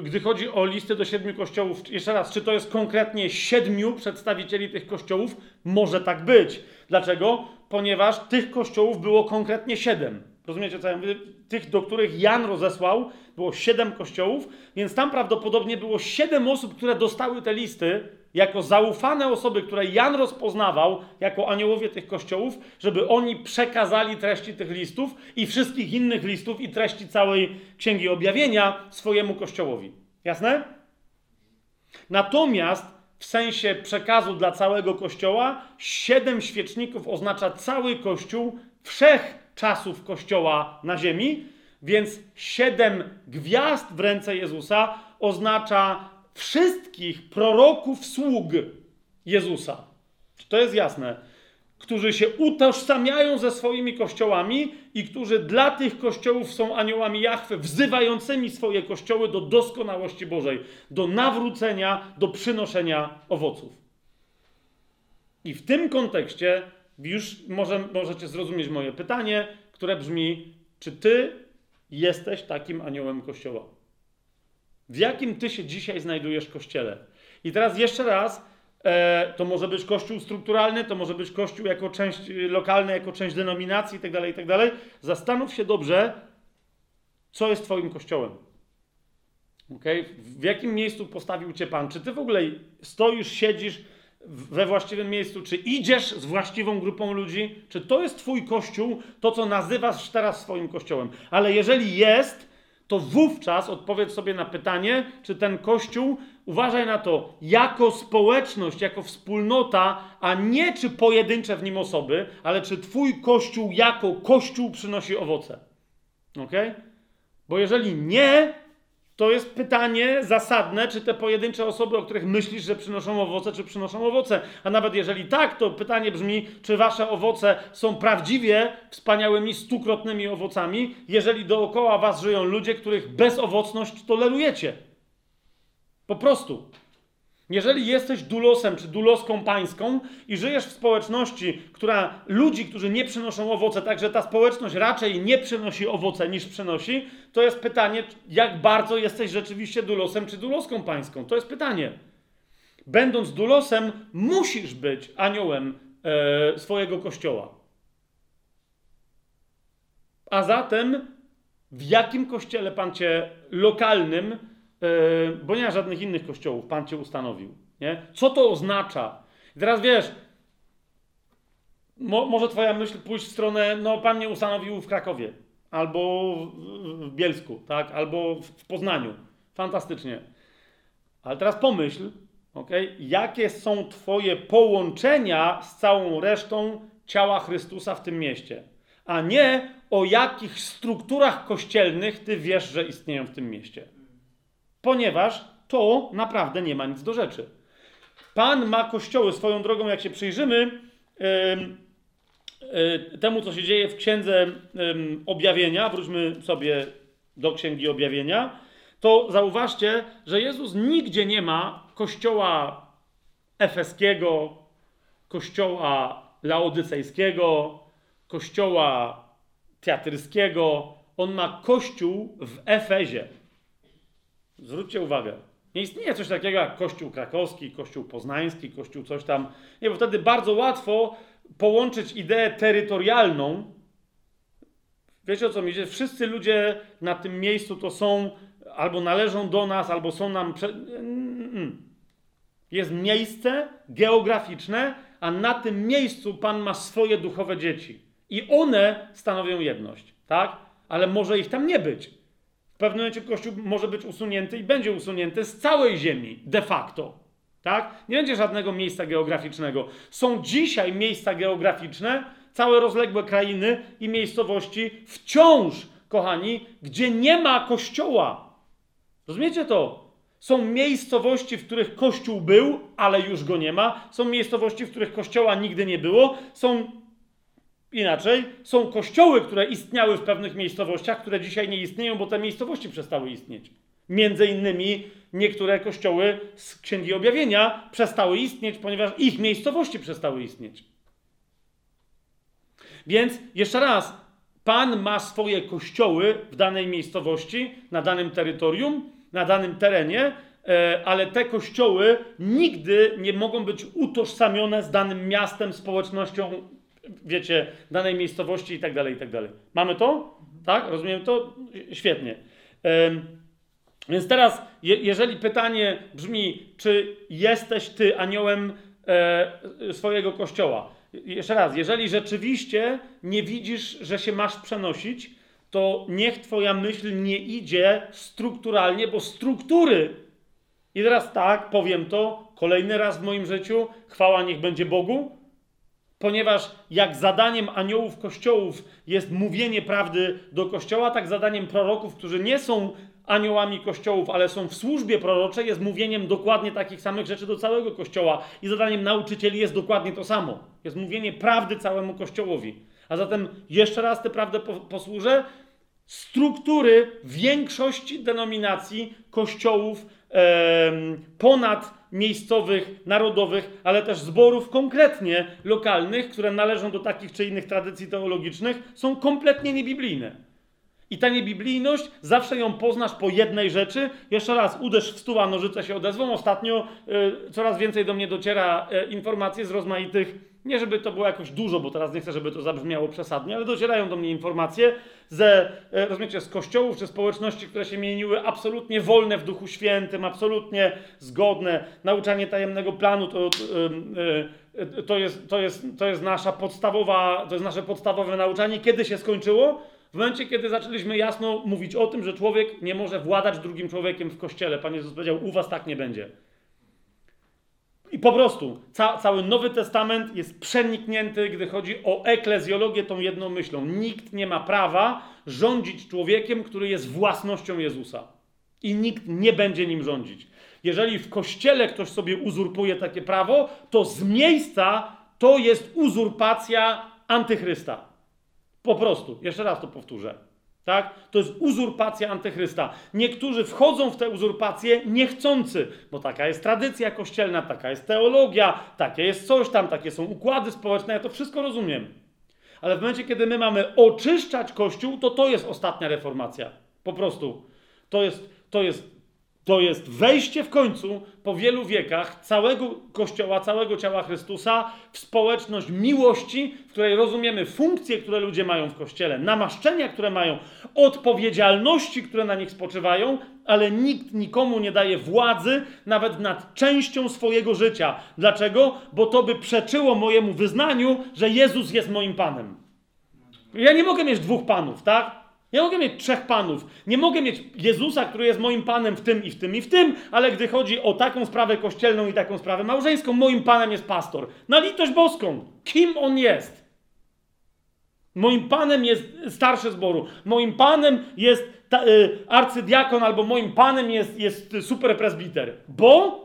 gdy chodzi o listę do siedmiu kościołów, jeszcze raz, czy to jest konkretnie siedmiu przedstawicieli tych kościołów? Może tak być. Dlaczego? Ponieważ tych kościołów było konkretnie siedem. Rozumiecie, co ja mówię? Tych, do których Jan rozesłał, było siedem kościołów, więc tam prawdopodobnie było siedem osób, które dostały te listy jako zaufane osoby, które Jan rozpoznawał jako aniołowie tych kościołów, żeby oni przekazali treści tych listów i wszystkich innych listów i treści całej Księgi Objawienia swojemu kościołowi. Jasne? Natomiast w sensie przekazu dla całego kościoła, siedem świeczników oznacza cały kościół wszech czasów kościoła na ziemi, więc siedem gwiazd w ręce Jezusa oznacza wszystkich proroków sług Jezusa. To jest jasne? Którzy się utożsamiają ze swoimi kościołami i którzy dla tych kościołów są aniołami Jachwy, wzywającymi swoje kościoły do doskonałości Bożej, do nawrócenia, do przynoszenia owoców. I w tym kontekście już może, możecie zrozumieć moje pytanie, które brzmi: czy ty jesteś takim aniołem kościoła? W jakim ty się dzisiaj znajdujesz kościele? I teraz jeszcze raz, e, to może być kościół strukturalny, to może być kościół jako część y, lokalny, jako część denominacji itd., itd. Zastanów się dobrze, co jest twoim kościołem. Okay? W jakim miejscu postawił cię Pan? Czy ty w ogóle stoisz, siedzisz we właściwym miejscu? Czy idziesz z właściwą grupą ludzi? Czy to jest twój kościół, to co nazywasz teraz swoim kościołem? Ale jeżeli jest, to wówczas odpowiedz sobie na pytanie, czy ten kościół, uważaj na to, jako społeczność, jako wspólnota, a nie czy pojedyncze w nim osoby, ale czy twój kościół jako kościół przynosi owoce. Ok? Bo jeżeli nie, to jest pytanie zasadne, czy te pojedyncze osoby, o których myślisz, że przynoszą owoce, czy przynoszą owoce. A nawet jeżeli tak, to pytanie brzmi, czy wasze owoce są prawdziwie wspaniałymi, stukrotnymi owocami, jeżeli dookoła was żyją ludzie, których bezowocność tolerujecie. Po prostu. Jeżeli jesteś dulosem czy duloską pańską i żyjesz w społeczności, która ludzi, którzy nie przynoszą owoce, także ta społeczność raczej nie przynosi owoce niż przynosi, to jest pytanie, jak bardzo jesteś rzeczywiście dulosem czy duloską pańską. To jest pytanie. Będąc dulosem, musisz być aniołem e, swojego kościoła. A zatem, w jakim kościele pan cię lokalnym bo nie ma żadnych innych kościołów, Pan cię ustanowił. Nie? Co to oznacza? I teraz wiesz, mo, może twoja myśl pójść w stronę, no Pan mnie ustanowił w Krakowie, albo w, Bielsku, tak? albo w, w Poznaniu. Fantastycznie. Ale teraz pomyśl, okay? jakie są twoje połączenia z całą resztą ciała Chrystusa w tym mieście, a nie o jakich strukturach kościelnych ty wiesz, że istnieją w tym mieście ponieważ to naprawdę nie ma nic do rzeczy. Pan ma kościoły swoją drogą, jak się przyjrzymy yy, temu, co się dzieje w księdze objawienia, wróćmy sobie do księgi objawienia, to zauważcie, że Jezus nigdzie nie ma kościoła efeskiego, kościoła laodycejskiego, kościoła teatrskiego. On ma kościół w Efezie. Zwróćcie uwagę, nie istnieje coś takiego jak Kościół krakowski, Kościół poznański, Kościół coś tam. Nie, bo wtedy bardzo łatwo połączyć ideę terytorialną. Wiecie o co mi idzie? Wszyscy ludzie na tym miejscu to są albo należą do nas, albo są nam. Prze... Jest miejsce geograficzne, a na tym miejscu Pan ma swoje duchowe dzieci. I one stanowią jedność, tak? Ale może ich tam nie być. Pewnym momencie Kościół może być usunięty i będzie usunięty z całej ziemi, de facto. Tak? Nie będzie żadnego miejsca geograficznego. Są dzisiaj miejsca geograficzne, całe rozległe krainy i miejscowości wciąż, kochani, gdzie nie ma kościoła. Rozumiecie to? Są miejscowości, w których kościół był, ale już go nie ma. Są miejscowości, w których kościoła nigdy nie było. Są Inaczej, są kościoły, które istniały w pewnych miejscowościach, które dzisiaj nie istnieją, bo te miejscowości przestały istnieć. Między innymi niektóre kościoły z Księgi Objawienia przestały istnieć, ponieważ ich miejscowości przestały istnieć. Więc jeszcze raz, Pan ma swoje kościoły w danej miejscowości, na danym terytorium, na danym terenie, e, ale te kościoły nigdy nie mogą być utożsamione z danym miastem, społecznością wiecie, danej miejscowości i tak dalej, i tak dalej. Mamy to? Tak? Rozumiem to? Świetnie. Więc teraz, je, jeżeli pytanie brzmi, czy jesteś ty aniołem e, swojego kościoła? Jeszcze raz, jeżeli rzeczywiście nie widzisz, że się masz przenosić, to niech twoja myśl nie idzie strukturalnie, bo struktury. I teraz tak, powiem to kolejny raz w moim życiu, chwała niech będzie Bogu, Ponieważ jak zadaniem aniołów kościołów jest mówienie prawdy do kościoła, tak zadaniem proroków, którzy nie są aniołami kościołów, ale są w służbie proroczej, jest mówieniem dokładnie takich samych rzeczy do całego kościoła. I zadaniem nauczycieli jest dokładnie to samo. Jest mówienie prawdy całemu kościołowi. A zatem jeszcze raz tę prawdę posłużę. Struktury większości denominacji kościołów ponad miejscowych, narodowych, ale też zborów konkretnie lokalnych, które należą do takich czy innych tradycji teologicznych, są kompletnie niebiblijne. I ta niebiblijność, zawsze ją poznasz po jednej rzeczy. Jeszcze raz, uderz w stół, a nożyce się odezwą. Ostatnio y, coraz więcej do mnie dociera y, informacji z rozmaitych, nie żeby to było jakoś dużo, bo teraz nie chcę, żeby to zabrzmiało przesadnie, ale docierają do mnie informacje ze, y, rozumiecie, z kościołów czy społeczności, które się mieniły, absolutnie wolne w Duchu Świętym, absolutnie zgodne. Nauczanie tajemnego planu to, y, y, to, jest, to, jest, to jest nasza podstawowa, to jest nasze podstawowe nauczanie. Kiedy się skończyło? W momencie, kiedy zaczęliśmy jasno mówić o tym, że człowiek nie może władać drugim człowiekiem w kościele, Pan Jezus powiedział: U was tak nie będzie. I po prostu ca cały Nowy Testament jest przeniknięty, gdy chodzi o eklezjologię, tą jedną myślą. Nikt nie ma prawa rządzić człowiekiem, który jest własnością Jezusa. I nikt nie będzie nim rządzić. Jeżeli w kościele ktoś sobie uzurpuje takie prawo, to z miejsca to jest uzurpacja antychrysta. Po prostu. Jeszcze raz to powtórzę. Tak? To jest uzurpacja antychrysta. Niektórzy wchodzą w tę uzurpację niechcący, bo taka jest tradycja kościelna, taka jest teologia, takie jest coś tam, takie są układy społeczne, ja to wszystko rozumiem. Ale w momencie, kiedy my mamy oczyszczać Kościół, to to jest ostatnia reformacja. Po prostu. To jest, to jest to jest wejście w końcu po wielu wiekach całego Kościoła, całego ciała Chrystusa w społeczność miłości, w której rozumiemy funkcje, które ludzie mają w Kościele, namaszczenia, które mają, odpowiedzialności, które na nich spoczywają, ale nikt nikomu nie daje władzy nawet nad częścią swojego życia. Dlaczego? Bo to by przeczyło mojemu wyznaniu, że Jezus jest moim Panem. Ja nie mogę mieć dwóch panów, tak? Nie mogę mieć trzech panów. Nie mogę mieć Jezusa, który jest moim panem w tym i w tym i w tym, ale gdy chodzi o taką sprawę kościelną i taką sprawę małżeńską, moim panem jest pastor. Na litość boską. Kim on jest? Moim panem jest starszy zboru. Moim panem jest ta, y, arcydiakon albo moim panem jest, jest superpresbiter. Bo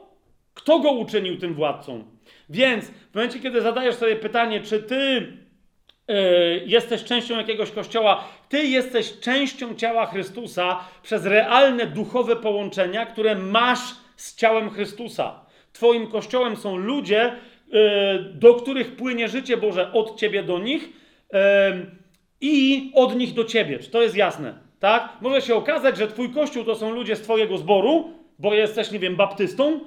kto go uczynił tym władcą? Więc w momencie, kiedy zadajesz sobie pytanie, czy ty Yy, jesteś częścią jakiegoś kościoła, ty jesteś częścią ciała Chrystusa przez realne duchowe połączenia, które masz z ciałem Chrystusa. Twoim kościołem są ludzie, yy, do których płynie życie Boże od ciebie do nich yy, i od nich do ciebie. Czy to jest jasne? Tak? Może się okazać, że twój kościół to są ludzie z twojego zboru, bo jesteś, nie wiem, baptystą.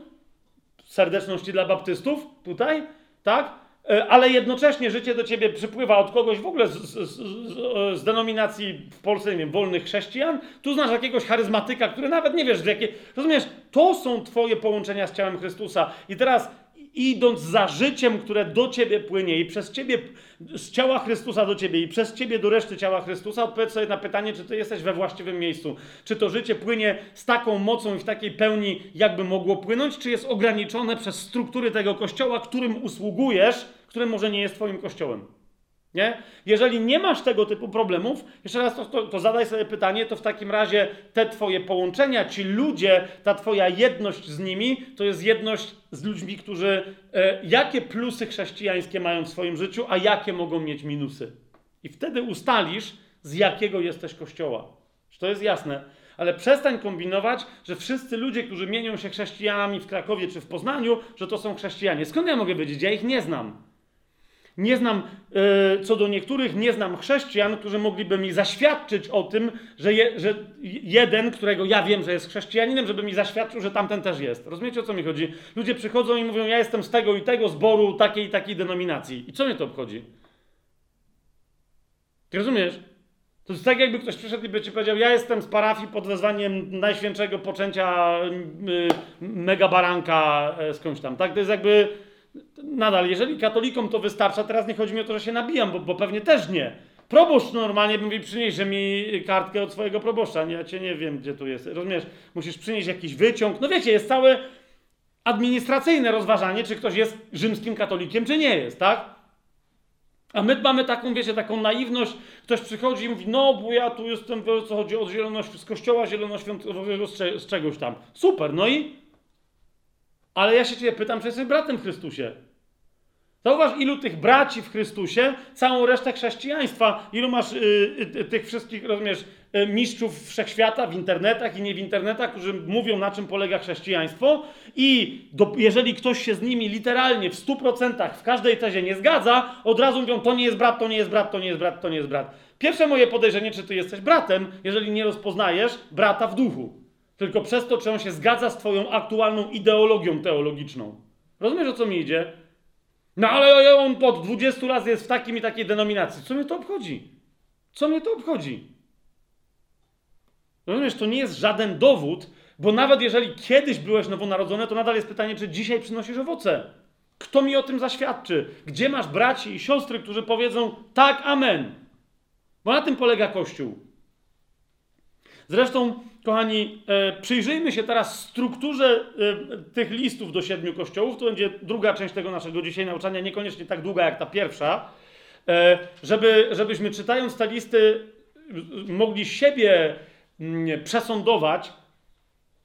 Serdeczności dla baptystów tutaj, tak? E, ale jednocześnie życie do ciebie przypływa od kogoś w ogóle z, z, z, z, denominacji w Polsce, nie wiem, wolnych chrześcijan, tu znasz jakiegoś charyzmatyka, który nawet nie wiesz, jakie. Rozumiesz, to są twoje połączenia z ciałem Chrystusa. I teraz idąc za życiem, które do ciebie płynie i przez ciebie, z ciała Chrystusa do ciebie i przez ciebie do reszty ciała Chrystusa, odpowiedz sobie na pytanie, czy ty jesteś we właściwym miejscu. Czy to życie płynie z taką mocą i w takiej pełni, jakby mogło płynąć, czy jest ograniczone przez struktury tego kościoła, którym usługujesz, który może nie jest twoim kościołem. Nie? Jeżeli nie masz tego typu problemów, jeszcze raz to, to, to, zadaj sobie pytanie, to w takim razie te twoje połączenia, ci ludzie, ta twoja jedność z nimi, to jest jedność z ludźmi, którzy e, jakie plusy chrześcijańskie mają w swoim życiu, a jakie mogą mieć minusy. I wtedy ustalisz, z jakiego jesteś kościoła. Czy to jest jasne? Ale przestań kombinować, że wszyscy ludzie, którzy mienią się chrześcijanami w Krakowie czy w Poznaniu, że to są chrześcijanie. Skąd ja mogę wiedzieć? Ja ich nie znam. Nie znam, e, co do niektórych, nie znam chrześcijan, którzy mogliby mi zaświadczyć o tym, że, je, że jeden, którego ja wiem, że jest chrześcijaninem, żeby mi zaświadczył, że tamten też jest. Rozumiecie, o co mi chodzi? Ludzie przychodzą i mówią, ja jestem z tego i tego zboru, takiej i takiej denominacji. I co mnie to obchodzi? Ty rozumiesz? To jest tak, jakby ktoś przyszedł i by ci powiedział, ja jestem z parafii pod wezwaniem najświętszego poczęcia mega baranka skądś tam, tak? To jest jakby nadal, jeżeli katolikom to wystarcza, teraz nie chodzi mi o to, że się nabijam, bo, bo pewnie też nie. Proboszcz normalnie mówi, przynieś mi kartkę od swojego proboszcza. Nie, ja cię nie wiem, gdzie tu jest. Rozumiesz? Musisz przynieść jakiś wyciąg. No wiecie, jest całe administracyjne rozważanie, czy ktoś jest rzymskim katolikiem, czy nie jest, tak? A my mamy taką, wiecie, taką naiwność. Ktoś przychodzi i mówi, no bo ja tu jestem, co chodzi o zieloność z kościoła zielonoświątkowego, z czegoś tam. Super, no i ale ja się ciebie pytam, czy jesteś bratem w Chrystusie. Zauważ, ilu tych braci w Chrystusie, całą resztę chrześcijaństwa, ilu masz y, y, tych wszystkich, rozumiesz, y, mistrzów wszechświata w internetach i nie w internetach, którzy mówią, na czym polega chrześcijaństwo, i do, jeżeli ktoś się z nimi literalnie w 100% w każdej tezie nie zgadza, od razu mówią, to nie jest brat, to nie jest brat, to nie jest brat, to nie jest brat. Pierwsze moje podejrzenie, czy ty jesteś bratem, jeżeli nie rozpoznajesz brata w duchu. Tylko przez to, czy on się zgadza z twoją aktualną ideologią teologiczną. Rozumiesz, o co mi idzie? No ale on od 20 lat jest w takim i takiej denominacji. Co mnie to obchodzi? Co mnie to obchodzi? Rozumiesz, to nie jest żaden dowód, bo nawet jeżeli kiedyś byłeś nowonarodzony, to nadal jest pytanie, czy dzisiaj przynosisz owoce. Kto mi o tym zaświadczy? Gdzie masz braci i siostry, którzy powiedzą tak, amen? Bo na tym polega Kościół. Zresztą, kochani, e, przyjrzyjmy się teraz strukturze e, tych listów do siedmiu kościołów. To będzie druga część tego naszego dzisiaj nauczania, niekoniecznie tak długa jak ta pierwsza. E, żeby, żebyśmy czytając te listy mogli siebie przesądować,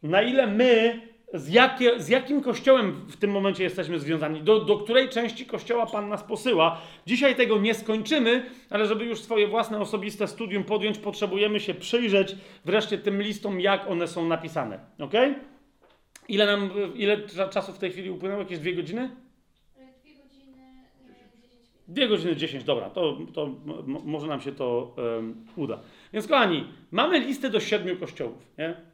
na ile my z, jakie, z jakim kościołem w tym momencie jesteśmy związani, do, do której części kościoła Pan nas posyła. Dzisiaj tego nie skończymy, ale żeby już swoje własne osobiste studium podjąć, potrzebujemy się przyjrzeć wreszcie tym listom, jak one są napisane. Ok? Ile nam, ile czasu w tej chwili upłynęło? Jakieś dwie godziny? Dwie godziny, e, 10 minut. Dwie godziny 10, dobra, to, to może nam się to em, uda. Więc kochani, mamy listę do siedmiu kościołów, nie?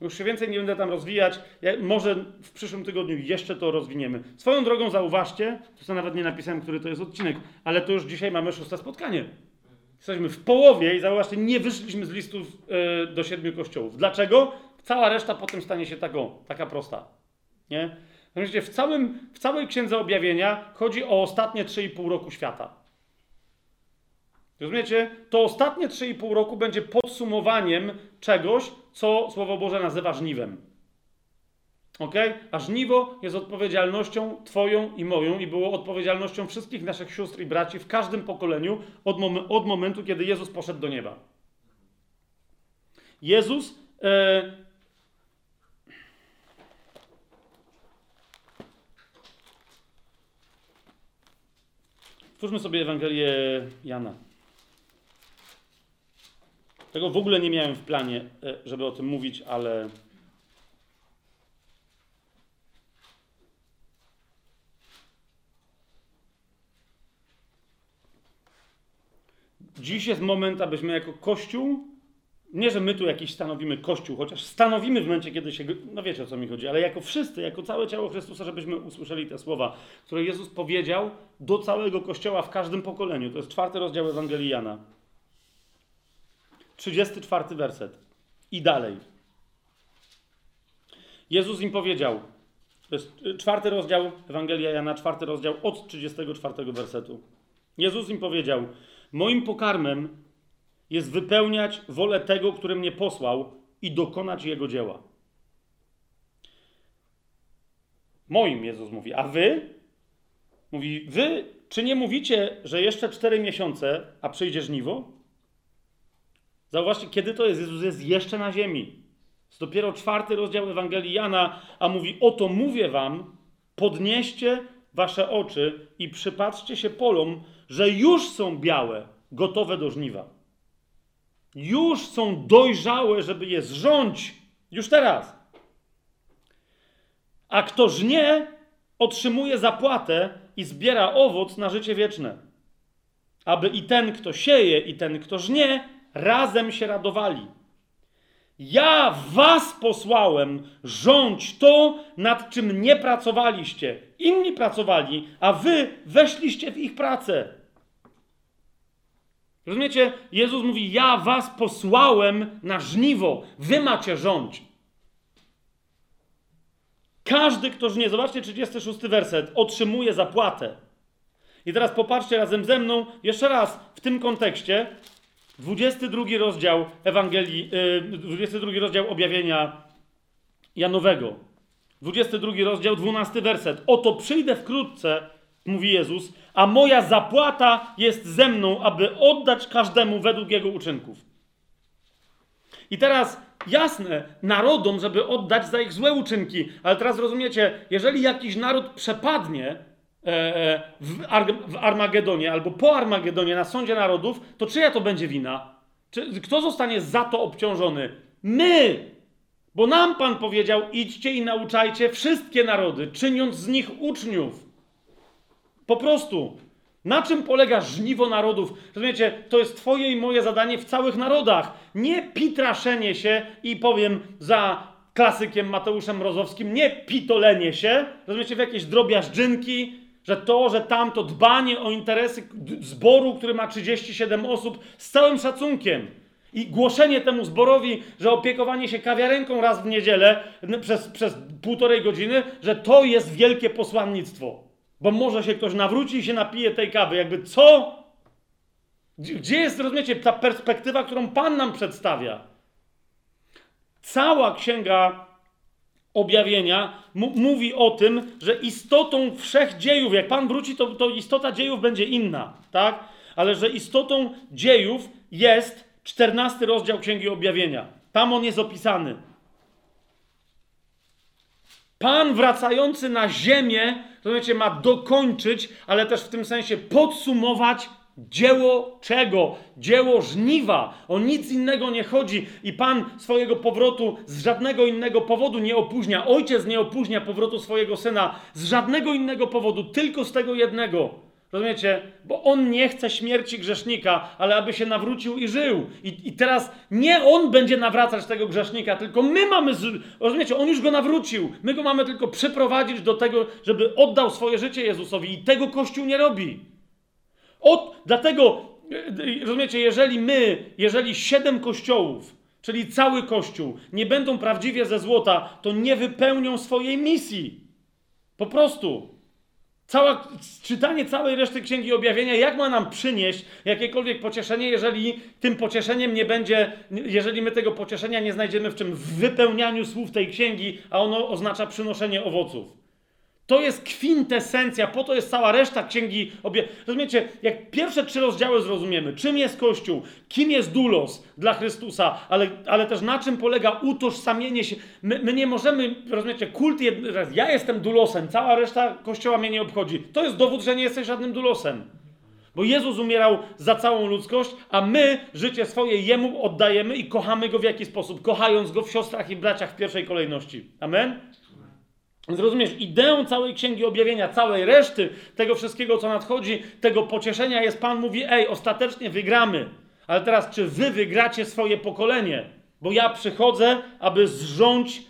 Już się więcej nie będę tam rozwijać. Ja, może w przyszłym tygodniu jeszcze to rozwiniemy. Swoją drogą zauważcie, to sobie nawet nie napisałem, który to jest odcinek, ale to już dzisiaj mamy szóste spotkanie. Jesteśmy w połowie i zauważcie, nie wyszliśmy z listów e, do siedmiu kościołów. Dlaczego? Cała reszta potem stanie się taką, taka prosta. Nie? Wiecie, w, całym, w całej księdze objawienia chodzi o ostatnie 3,5 roku świata. Rozumiecie? To ostatnie 3,5 roku będzie podsumowaniem czegoś, co Słowo Boże nazywa żniwem. Ok? A żniwo jest odpowiedzialnością Twoją i moją i było odpowiedzialnością wszystkich naszych sióstr i braci w każdym pokoleniu od, mom- od momentu, kiedy Jezus poszedł do nieba. Jezus. E... Twórzmy sobie Ewangelię Jana. Tego w ogóle nie miałem w planie, e, żeby o tym mówić, ale. Dziś jest moment, abyśmy jako Kościół, nie że my tu jakiś stanowimy Kościół, chociaż stanowimy w momencie, kiedy się. No wiecie o co mi chodzi, ale jako wszyscy, jako całe ciało Chrystusa, żebyśmy usłyszeli te słowa, które Jezus powiedział do całego Kościoła w każdym pokoleniu. To jest czwarty rozdział Ewangelii Jana. 34 werset. I dalej. Jezus im powiedział, to jest y, czwarty rozdział Ewangelia Jana, czwarty rozdział od 34 wersetu. Jezus im powiedział: Moim pokarmem jest wypełniać wolę tego, który mnie posłał i dokonać jego dzieła. Moim Jezus mówi, a wy? Mówi, wy czy nie mówicie, że jeszcze cztery miesiące, a przyjdzie żniwo? Zauważcie, kiedy to jest? Jezus jest jeszcze na ziemi. Jest dopiero czwarty rozdział Ewangelii Jana, a mówi: Oto mówię wam, podnieście wasze oczy i przypatrzcie się polom, że już są białe, gotowe do żniwa. Już są dojrzałe, żeby je zrządzić. Już teraz. A kto żnie, otrzymuje zapłatę i zbiera owoc na życie wieczne. Aby i ten, kto sieje, i ten, kto żnie, razem się radowali. Ja was posłałem, rządź to, nad czym nie pracowaliście. Inni pracowali, a wy weszliście w ich pracę. Rozumiecie? Jezus mówi: Ja was posłałem na żniwo, wy macie rządź. Każdy, kto żnie, zobaczcie 36 werset, otrzymuje zapłatę. I teraz popatrzcie razem ze mną jeszcze raz w tym kontekście, 22 rozdział Ewangelii, yy, 22 rozdział objawienia Janowego. 22 rozdział, 12 werset. Oto przyjdę wkrótce, mówi Jezus, a moja zapłata jest ze mną, aby oddać każdemu według jego uczynków. I teraz jasne, narodom, żeby oddać za ich złe uczynki, ale teraz rozumiecie, jeżeli jakiś naród przepadnie, w, Ar- w Armagedonie albo po Armagedonie na sądzie narodów, to czyja to będzie wina? Czy, kto zostanie za to obciążony? My! Bo nam Pan powiedział: idźcie i nauczajcie wszystkie narody, czyniąc z nich uczniów. Po prostu. Na czym polega żniwo narodów? Rozumiecie, to jest Twoje i moje zadanie w całych narodach. Nie pitraszenie się i powiem za klasykiem Mateuszem Mrozowskim, nie pitolenie się, rozumiecie, w jakieś drobiażdżynki, że to, że tamto dbanie o interesy zboru, który ma 37 osób, z całym szacunkiem. I głoszenie temu zborowi, że opiekowanie się kawiarenką raz w niedzielę przez, przez półtorej godziny, że to jest wielkie posłannictwo. Bo może się ktoś nawróci i się napije tej kawy. Jakby co? Gdzie jest, rozumiecie, ta perspektywa, którą Pan nam przedstawia? Cała księga objawienia mówi o tym, że istotą wszechdziejów, jak Pan wróci, to, to istota dziejów będzie inna, tak? Ale że istotą dziejów jest 14 rozdział księgi objawienia. Tam on jest opisany. Pan wracający na ziemię, rozumiecie, ma dokończyć, ale też w tym sensie podsumować dzieło czego? Dzieło żniwa. O nic innego nie chodzi i Pan swojego powrotu z żadnego innego powodu nie opóźnia. Ojciec nie opóźnia powrotu swojego syna z żadnego innego powodu, tylko z tego jednego. Rozumiecie? Bo on nie chce śmierci grzesznika, ale aby się nawrócił i żył. I, I teraz nie on będzie nawracać tego grzesznika, tylko my mamy. Z... Rozumiecie? On już go nawrócił. My go mamy tylko przyprowadzić do tego, żeby oddał swoje życie Jezusowi. I tego Kościół nie robi. Od, dlatego, e, rozumiecie, jeżeli my, jeżeli siedem kościołów, czyli cały Kościół, nie będą prawdziwie ze złota, to nie wypełnią swojej misji. Po prostu. Cała, czytanie całej reszty Księgi Objawienia, jak ma nam przynieść jakiekolwiek pocieszenie, jeżeli tym pocieszeniem nie będzie, jeżeli my tego pocieszenia nie znajdziemy w czym? W wypełnianiu słów tej księgi, a ono oznacza przynoszenie owoców. To jest kwintesencja, po to jest cała reszta księgi. Obie... Rozumiecie, jak pierwsze trzy rozdziały zrozumiemy, czym jest Kościół, kim jest dulos dla Chrystusa, ale, ale też na czym polega utożsamienie się. My, my nie możemy, rozumiecie, kult, jed... ja jestem dulosem, cała reszta Kościoła mnie nie obchodzi. To jest dowód, że nie jesteś żadnym dulosem. Bo Jezus umierał za całą ludzkość, a my życie swoje Jemu oddajemy i kochamy Go w jaki sposób? Kochając Go w siostrach i braciach w pierwszej kolejności. Amen? Więc rozumiesz, ideą całej Księgi Objawienia, całej reszty tego wszystkiego, co nadchodzi, tego pocieszenia jest, Pan mówi, ej, ostatecznie wygramy. Ale teraz, czy wy wygracie swoje pokolenie? Bo ja przychodzę, aby zrządzić...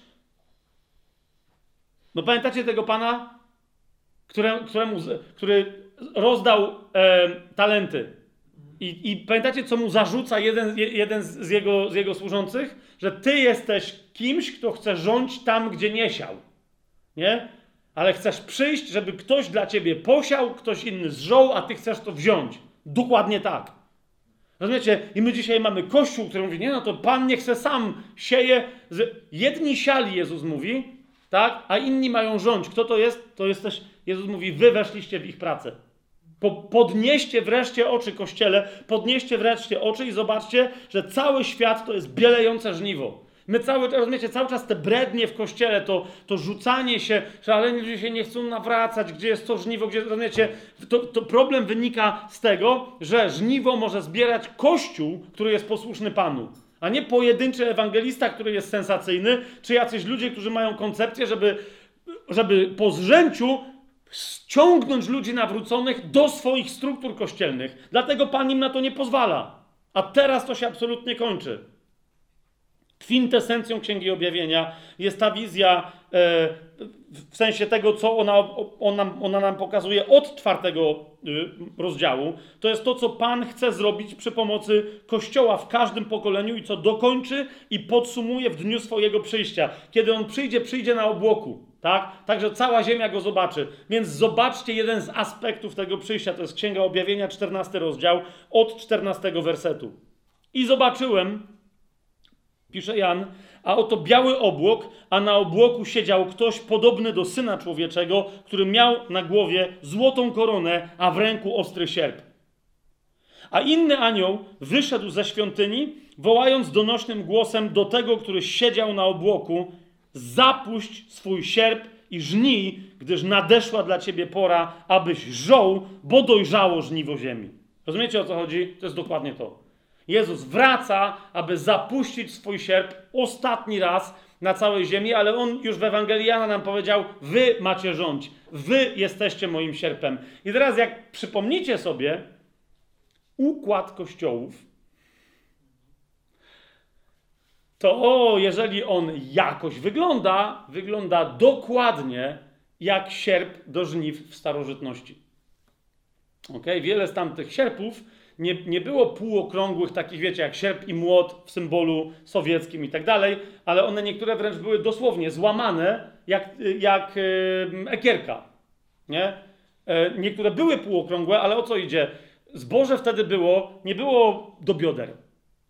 No pamiętacie tego Pana, które, któremu, z- który rozdał e, talenty? I, I pamiętacie, co mu zarzuca jeden, je- jeden z, jego, z jego służących? Że ty jesteś kimś, kto chce rządzić tam, gdzie nie siał. Nie? Ale chcesz przyjść, żeby ktoś dla ciebie posiał, ktoś inny zżął, a ty chcesz to wziąć. Dokładnie tak. Rozumiecie? I my dzisiaj mamy kościół, który mówi, nie no to Pan niech se sam sieje. Jedni siali, Jezus mówi, tak? A inni mają rządź. Kto to jest? To jesteś, Jezus mówi, wy weszliście w ich pracę. Po, podnieście wreszcie oczy Kościele, podnieście wreszcie oczy i zobaczcie, że cały świat to jest bielejące żniwo. My cały, rozumiecie, cały czas te brednie w Kościele, to, to rzucanie się, ale ludzie się nie chcą nawracać, gdzie jest to żniwo, gdzie, rozumiecie, to, to problem wynika z tego, że żniwo może zbierać Kościół, który jest posłuszny Panu. A nie pojedynczy ewangelista, który jest sensacyjny, czy jacyś ludzie, którzy mają koncepcję, żeby, żeby po zrzęciu ściągnąć ludzi nawróconych do swoich struktur kościelnych. Dlatego Pan im na to nie pozwala. A teraz to się absolutnie kończy. Kwintesencją Księgi Objawienia jest ta wizja e, w sensie tego, co ona, ona, ona nam pokazuje od czwartego y, rozdziału. To jest to, co Pan chce zrobić przy pomocy Kościoła w każdym pokoleniu i co dokończy i podsumuje w dniu swojego przyjścia. Kiedy On przyjdzie, przyjdzie na obłoku. Tak? Także cała ziemia go zobaczy. Więc zobaczcie jeden z aspektów tego przyjścia. To jest Księga Objawienia, 14 rozdział, od 14 wersetu. I zobaczyłem, pisze Jan, a oto biały obłok, a na obłoku siedział ktoś podobny do syna człowieczego, który miał na głowie złotą koronę, a w ręku ostry sierp. A inny anioł wyszedł ze świątyni, wołając donośnym głosem do tego, który siedział na obłoku: Zapuść swój sierp i żnij, gdyż nadeszła dla ciebie pora, abyś żął, bo dojrzało żniwo ziemi. Rozumiecie o co chodzi? To jest dokładnie to. Jezus wraca, aby zapuścić swój sierp ostatni raz na całej ziemi, ale on już w Ewangelii Jana nam powiedział: Wy macie rządź, wy jesteście moim sierpem. I teraz, jak przypomnicie sobie układ kościołów, to o, jeżeli on jakoś wygląda, wygląda dokładnie jak sierp do żniw w starożytności. Okay? Wiele z tamtych sierpów nie, nie było półokrągłych, takich wiecie, jak sierp i młot w symbolu sowieckim i tak dalej, ale one niektóre wręcz były dosłownie złamane jak, jak ekierka. Nie? E, niektóre były półokrągłe, ale o co idzie? Zboże wtedy było, nie było do bioder.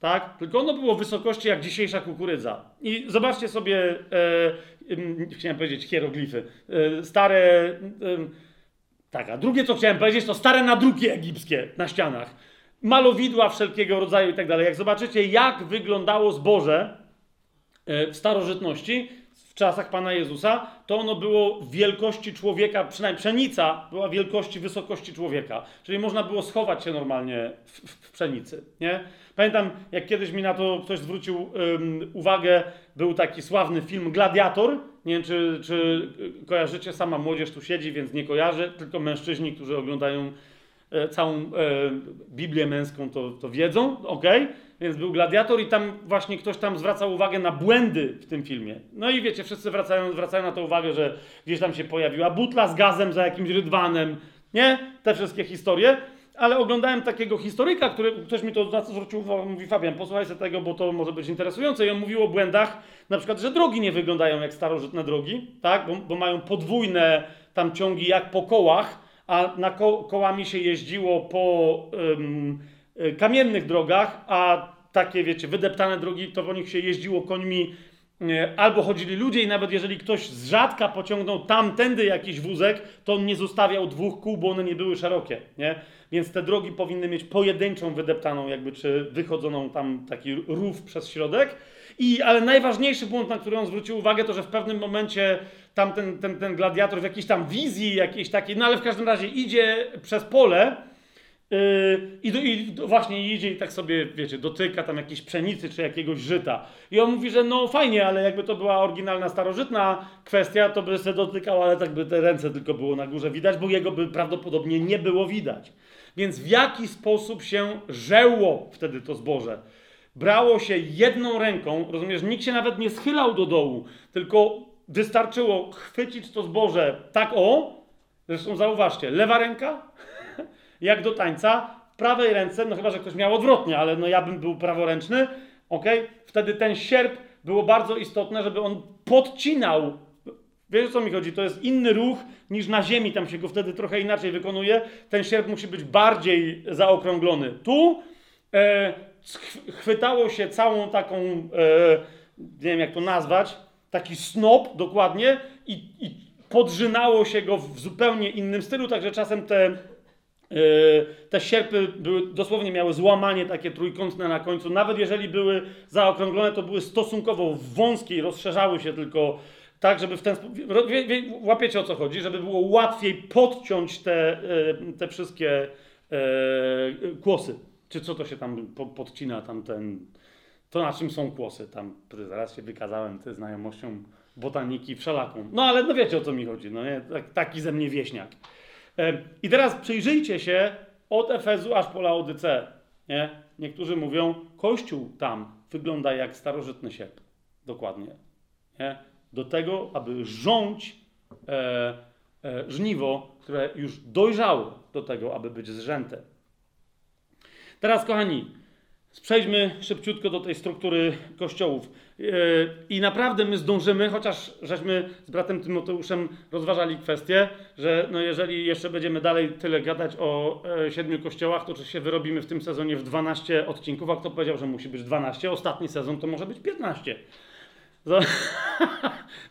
Tak? Tylko ono było wysokości jak dzisiejsza kukurydza. I zobaczcie sobie, e, em, chciałem powiedzieć hieroglify, e, stare. tak, a drugie co chciałem powiedzieć, to stare nadruki egipskie na ścianach. Malowidła wszelkiego rodzaju i tak dalej. Jak zobaczycie, jak wyglądało zboże e, w starożytności, w czasach Pana Jezusa, to ono było wielkości człowieka, przynajmniej pszenica była wielkości, wysokości człowieka. Czyli można było schować się normalnie w, w, w pszenicy, nie? Pamiętam, jak kiedyś mi na to ktoś zwrócił uwagę, był taki sławny film Gladiator. Nie wiem, czy, czy kojarzycie, sama młodzież tu siedzi, więc nie kojarzy, tylko mężczyźni, którzy oglądają całą e, Biblię męską, to, to wiedzą, ok? Więc był gladiator i tam właśnie ktoś tam zwracał uwagę na błędy w tym filmie. No i wiecie, wszyscy wracają, zwracają na to uwagę, że gdzieś tam się pojawiła butla z gazem za jakimś rydwanem, nie? Te wszystkie historie. Ale oglądałem takiego historyka, który ktoś mi to zwrócił uwagę, mówi Fabian, posłuchaj sobie tego, bo to może być interesujące. I on mówił o błędach, na przykład, że drogi nie wyglądają jak starożytne drogi, tak? Bo, bo mają podwójne tam ciągi jak po kołach, a na ko kołami się jeździło po ym, y, kamiennych drogach, a takie, wiecie, wydeptane drogi, to po nich się jeździło końmi y, albo chodzili ludzie i nawet jeżeli ktoś z rzadka pociągnął tamtędy jakiś wózek, to on nie zostawiał dwóch kół, bo one nie były szerokie, nie? Więc te drogi powinny mieć pojedynczą wydeptaną jakby, czy wychodzoną tam taki rów przez środek. I, ale najważniejszy błąd, na który on zwrócił uwagę, to że w pewnym momencie tam ten, ten, ten gladiator w jakiejś tam wizji, jakiejś takiej, no ale w każdym razie idzie przez pole yy, i, do, i do, właśnie idzie i tak sobie, wiecie, dotyka tam jakiejś pszenicy czy jakiegoś żyta. I on mówi, że no fajnie, ale jakby to była oryginalna, starożytna kwestia, to by się dotykał, ale tak by te ręce tylko było na górze widać, bo jego by prawdopodobnie nie było widać. Więc w jaki sposób się żeło wtedy to zboże? Brało się jedną ręką, rozumiesz, nikt się nawet nie schylał do dołu, tylko wystarczyło chwycić to zboże tak o, zresztą zauważcie, lewa ręka, [laughs] jak do tańca, prawej ręce, no chyba, że ktoś miał odwrotnie, ale no ja bym był praworęczny, ok? Wtedy ten sierp było bardzo istotne, żeby on podcinał Wiesz o co mi chodzi? To jest inny ruch niż na ziemi, tam się go wtedy trochę inaczej wykonuje. Ten sierp musi być bardziej zaokrąglony. Tu e, chwytało się całą taką, e, nie wiem jak to nazwać, taki snop dokładnie i, i podrzynało się go w zupełnie innym stylu, także czasem te, e, te sierpy były, dosłownie miały złamanie takie trójkątne na końcu. Nawet jeżeli były zaokrąglone, to były stosunkowo wąskie i rozszerzały się tylko tak, żeby w ten sposób. Łapiecie o co chodzi, żeby było łatwiej podciąć te, e, te wszystkie e, kłosy. Czy co to się tam podcina, tam ten. To na czym są kłosy, tam, zaraz się wykazałem ty znajomością botaniki wszelaką. No ale no wiecie o co mi chodzi, no nie? Tak, taki ze mnie wieśniak. E, I teraz przyjrzyjcie się od Efezu aż po Laodyce. Nie? Niektórzy mówią, kościół tam wygląda jak starożytny sierp. Dokładnie. Nie? do tego, aby rządź e, e, żniwo, które już dojrzało do tego, aby być zrzęte. Teraz, kochani, przejdźmy szybciutko do tej struktury kościołów. E, I naprawdę my zdążymy, chociaż żeśmy z bratem Tymoteuszem rozważali kwestię, że no jeżeli jeszcze będziemy dalej tyle gadać o e, siedmiu kościołach, to czy się wyrobimy w tym sezonie w 12 odcinków, a kto powiedział, że musi być 12? Ostatni sezon to może być 15. [laughs]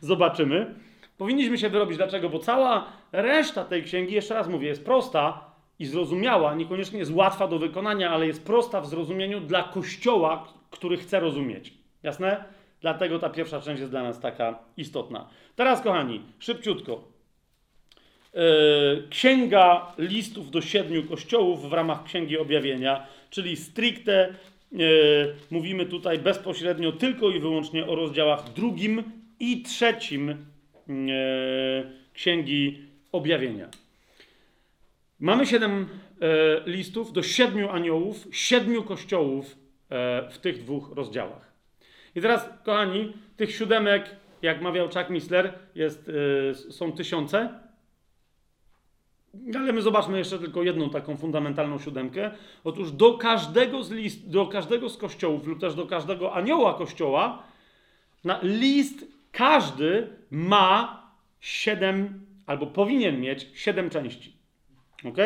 Zobaczymy. Powinniśmy się wyrobić. Dlaczego? Bo cała reszta tej księgi, jeszcze raz mówię, jest prosta i zrozumiała. Niekoniecznie jest łatwa do wykonania, ale jest prosta w zrozumieniu dla kościoła, który chce rozumieć. Jasne? Dlatego ta pierwsza część jest dla nas taka istotna. Teraz, kochani, szybciutko. Yy, Księga listów do siedmiu kościołów w ramach Księgi Objawienia, czyli stricte yy, mówimy tutaj bezpośrednio tylko i wyłącznie o rozdziałach drugim i trzecim yy, Księgi Objawienia. Mamy siedem e, listów do siedmiu aniołów, siedmiu kościołów e, w tych dwóch rozdziałach. I teraz, kochani, tych siódemek, jak mawiał Chuck Missler, jest, e, są tysiące. Ale my zobaczmy jeszcze tylko jedną taką fundamentalną siódemkę. Otóż do każdego z list, do każdego z kościołów lub też do każdego anioła kościoła na list każdy ma siedem, albo powinien mieć siedem części. Ok?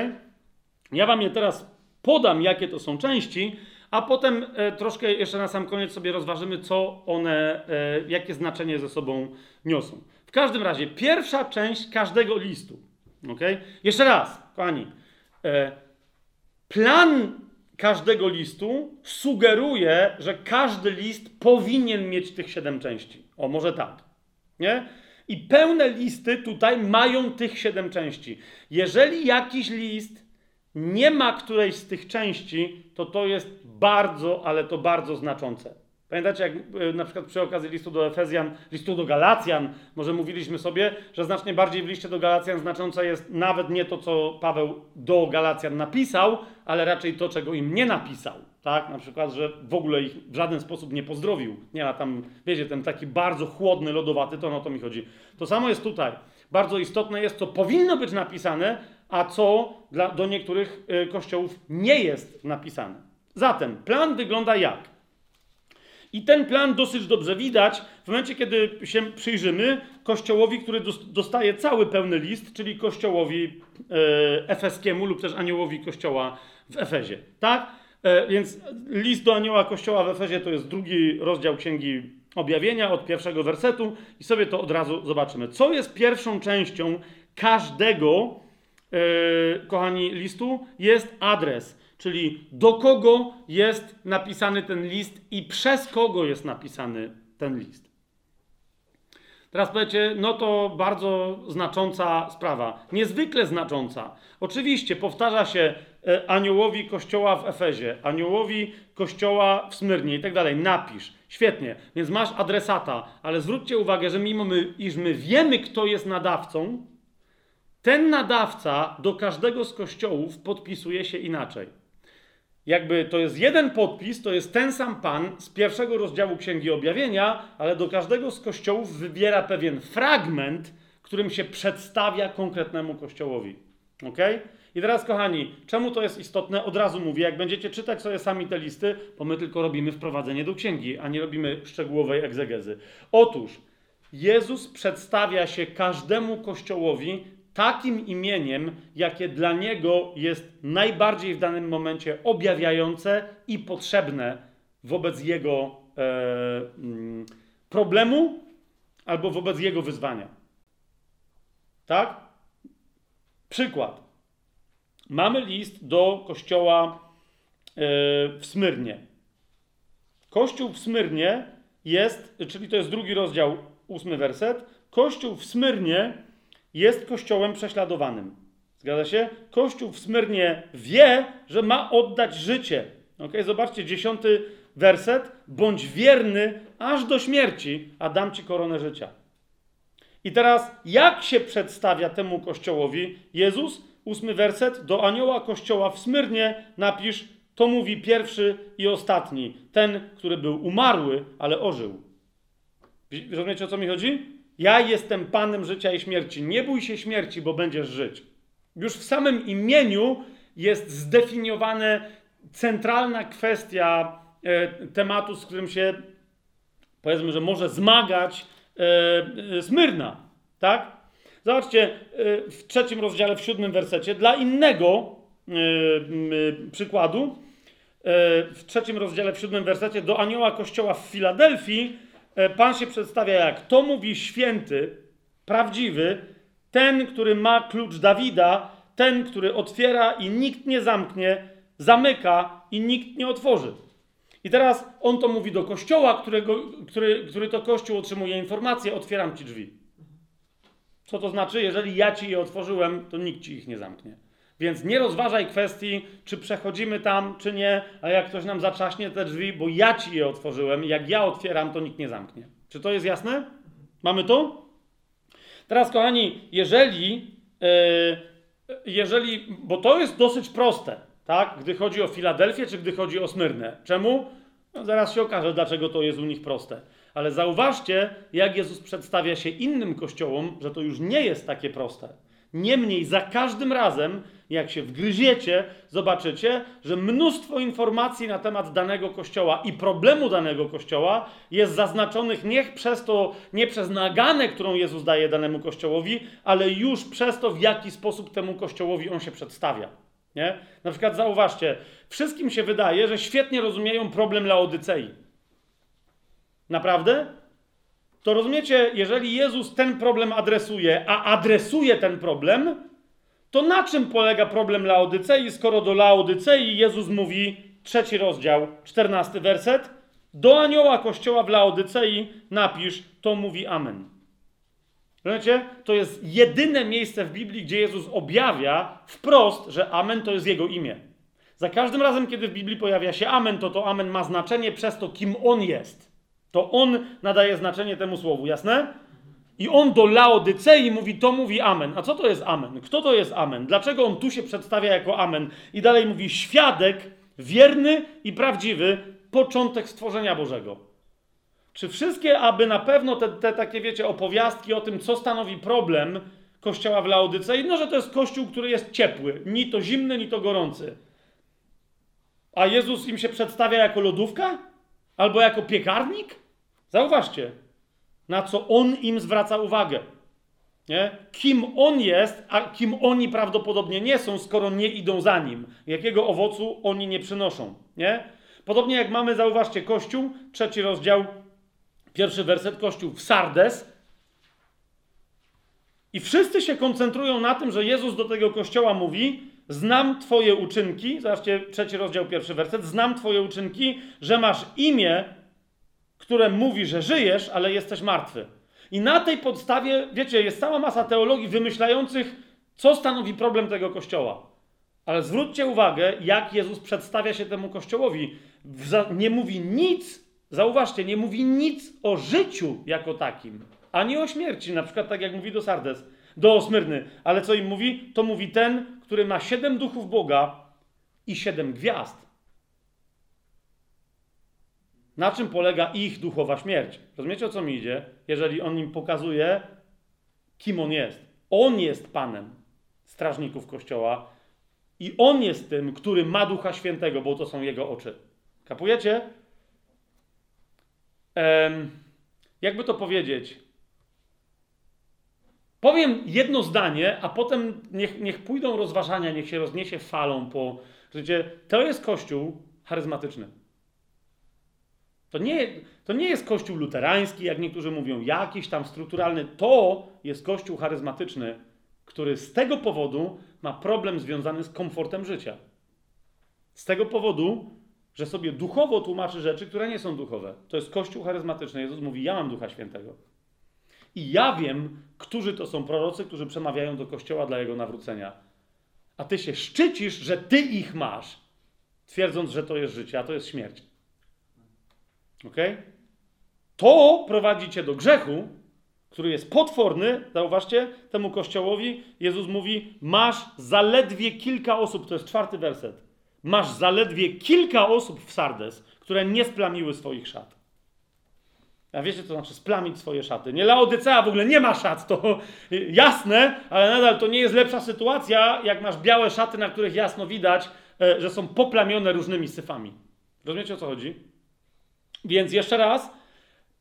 Ja wam je teraz podam, jakie to są części, a potem e, troszkę jeszcze na sam koniec sobie rozważymy, co one, e, jakie znaczenie ze sobą niosą. W każdym razie, pierwsza część każdego listu. Ok? Jeszcze raz, kochani. E, plan każdego listu sugeruje, że każdy list powinien mieć tych siedem części. O, może tak. Nie? I pełne listy tutaj mają tych siedem części. Jeżeli jakiś list nie ma którejś z tych części, to to jest bardzo, ale to bardzo znaczące. Pamiętacie, jak e, na przykład przy okazji listu do Efezjan, listu do Galacjan, może mówiliśmy sobie, że znacznie bardziej w liście do Galacjan znaczące jest nawet nie to, co Paweł do Galacjan napisał, ale raczej to, czego im nie napisał. Tak? Na przykład, że w ogóle ich w żaden sposób nie pozdrowił. Nie ma tam, wiecie, ten taki bardzo chłodny, lodowaty, to no to mi chodzi. To samo jest tutaj. Bardzo istotne jest, co powinno być napisane, a co dla, do niektórych y, kościołów nie jest napisane. Zatem plan wygląda jak? I ten plan dosyć dobrze widać w momencie, kiedy się przyjrzymy kościołowi, który dostaje cały pełny list, czyli kościołowi e, efeskiemu lub też aniołowi kościoła w Efezie. Tak? E, więc list do anioła kościoła w Efezie to jest drugi rozdział Księgi Objawienia od pierwszego wersetu i sobie to od razu zobaczymy. Co jest pierwszą częścią każdego, e, kochani, listu? Jest adres czyli do kogo jest napisany ten list i przez kogo jest napisany ten list. Teraz powiecie, no to bardzo znacząca sprawa, niezwykle znacząca. Oczywiście powtarza się e, aniołowi kościoła w Efezie, aniołowi kościoła w Smyrnie i tak dalej. Napisz. Świetnie, więc masz adresata, ale zwróćcie uwagę, że mimo my, iż my wiemy, kto jest nadawcą, ten nadawca do każdego z kościołów podpisuje się inaczej jakby to jest jeden podpis, to jest ten sam Pan z pierwszego rozdziału Księgi Objawienia, ale do każdego z kościołów wybiera pewien fragment, którym się przedstawia konkretnemu kościołowi. Ok? I teraz, kochani, czemu to jest istotne? Od razu mówię, jak będziecie czytać sobie sami te listy, bo my tylko robimy wprowadzenie do księgi, a nie robimy szczegółowej egzegezy. Otóż Jezus przedstawia się każdemu kościołowi takim imieniem, jakie dla niego jest najbardziej w danym momencie objawiające i potrzebne wobec jego e, mm, problemu albo wobec jego wyzwania. Tak? Przykład. Mamy list do kościoła e, w Smyrnie. Kościół w Smyrnie jest, czyli to jest drugi rozdział, ósmy werset. Kościół w Smyrnie jest kościołem prześladowanym. Zgadza się? Kościół w Smyrnie wie, że ma oddać życie. Okay? Zobaczcie, dziesiąty werset. Bądź wierny aż do śmierci, a dam ci koronę życia. I teraz, jak się przedstawia temu kościołowi Jezus? Ósmy werset. Do anioła kościoła w Smyrnie napisz, to mówi pierwszy i ostatni. Ten, który był umarły, ale ożył. Rozumiecie, o co mi chodzi? Ja jestem Panem życia i śmierci. Nie bój się śmierci, bo będziesz żyć. Już w samym imieniu jest zdefiniowana centralna kwestia e, tematu, z którym się powiedzmy, że może zmagać e, Smyrna. Tak? Zobaczcie, e, w trzecim rozdziale, w siódmym wersecie, dla innego e, przykładu, e, w trzecim rozdziale, w siódmym wersecie, do anioła kościoła w Filadelfii E, Pan się przedstawia jak to mówi święty, prawdziwy, ten, który ma klucz Dawida, ten, który otwiera i nikt nie zamknie, zamyka i nikt nie otworzy. I teraz on to mówi do kościoła, którego, który, który to kościół otrzymuje informację, otwieram ci drzwi. Co to znaczy? Jeżeli ja ci je otworzyłem, to nikt ci ich nie zamknie. Więc nie rozważaj kwestii, czy przechodzimy tam, czy nie, a jak ktoś nam zatrzaśnie te drzwi, bo ja ci je otworzyłem, jak ja otwieram, to nikt nie zamknie. Czy to jest jasne? Mamy to? Teraz, kochani, jeżeli, yy, jeżeli, bo to jest dosyć proste, tak? Gdy chodzi o Filadelfię, czy gdy chodzi o Smyrnę. Czemu? No, zaraz się okaże, dlaczego to jest u nich proste. Ale zauważcie, jak Jezus przedstawia się innym kościołom, że to już nie jest takie proste. Niemniej za każdym razem, jak się wgryziecie, zobaczycie, że mnóstwo informacji na temat danego kościoła i problemu danego kościoła jest zaznaczonych nie przez to, nie przez naganę, którą Jezus daje danemu kościołowi, ale już przez to, w jaki sposób temu kościołowi on się przedstawia. Nie? Na przykład zauważcie, wszystkim się wydaje, że świetnie rozumieją problem Laodycei. Naprawdę? To rozumiecie, jeżeli Jezus ten problem adresuje, a adresuje ten problem, to na czym polega problem Laodycei, skoro do Laodycei Jezus mówi, trzeci rozdział, czternasty werset, do anioła kościoła w Laodycei napisz, to mówi Amen. Rozumiecie? To jest jedyne miejsce w Biblii, gdzie Jezus objawia wprost, że Amen to jest Jego imię. Za każdym razem, kiedy w Biblii pojawia się Amen, to to Amen ma znaczenie przez to, kim On jest. To On nadaje znaczenie temu słowu, jasne? I On do Laodycei mówi, to mówi Amen. A co to jest Amen? Kto to jest Amen? Dlaczego On tu się przedstawia jako Amen? I dalej mówi, świadek, wierny i prawdziwy, początek stworzenia Bożego. Czy wszystkie, aby na pewno te, te takie, wiecie, opowiastki o tym, co stanowi problem kościoła w Laodycei, no, że to jest kościół, który jest ciepły, ni to zimny, ni to gorący. A Jezus im się przedstawia jako lodówka? Albo jako piekarnik? Zauważcie, na co On im zwraca uwagę. Nie? Kim On jest, a kim oni prawdopodobnie nie są, skoro nie idą za Nim. Jakiego owocu oni nie przynoszą. Nie? Podobnie jak mamy, zauważcie, Kościół, trzeci rozdział, Pierwszy werset, kościół w Sardes. I wszyscy się koncentrują na tym, że Jezus do tego kościoła mówi: Znam Twoje uczynki. Zobaczcie, trzeci rozdział, pierwszy werset. Znam Twoje uczynki, że masz imię, które mówi, że żyjesz, ale jesteś martwy. I na tej podstawie, wiecie, jest cała masa teologii wymyślających, co stanowi problem tego kościoła. Ale zwróćcie uwagę, jak Jezus przedstawia się temu kościołowi. Nie mówi nic Zauważcie, nie mówi nic o życiu jako takim, ani o śmierci, na przykład tak jak mówi do Sardes, do Smyrny. Ale co im mówi? To mówi ten, który ma siedem duchów Boga i siedem gwiazd. Na czym polega ich duchowa śmierć? Rozumiecie o co mi idzie? Jeżeli on im pokazuje, kim on jest. On jest Panem strażników Kościoła i on jest tym, który ma Ducha Świętego, bo to są jego oczy. Kapujecie? jakby to powiedzieć? Powiem jedno zdanie, a potem niech, niech pójdą rozważania, niech się rozniesie falą po życie. To jest kościół charyzmatyczny. To nie, to nie jest kościół luterański, jak niektórzy mówią, jakiś tam strukturalny. To jest kościół charyzmatyczny, który z tego powodu ma problem związany z komfortem życia. Z tego powodu że sobie duchowo tłumaczy rzeczy, które nie są duchowe. To jest Kościół charyzmatyczny. Jezus mówi: Ja mam Ducha Świętego. I ja wiem, którzy to są prorocy, którzy przemawiają do Kościoła dla jego nawrócenia. A ty się szczycisz, że ty ich masz, twierdząc, że to jest życie, a to jest śmierć. Ok? To prowadzi cię do grzechu, który jest potworny. Zauważcie, temu Kościołowi Jezus mówi: Masz zaledwie kilka osób, to jest czwarty werset masz zaledwie kilka osób w Sardes, które nie splamiły swoich szat. A wiecie, co znaczy splamić swoje szaty? Nie Laodycea w ogóle nie ma szat, to [laughs] jasne, ale nadal to nie jest lepsza sytuacja, jak masz białe szaty, na których jasno widać, e, że są poplamione różnymi syfami. Rozumiecie, o co chodzi? Więc jeszcze raz,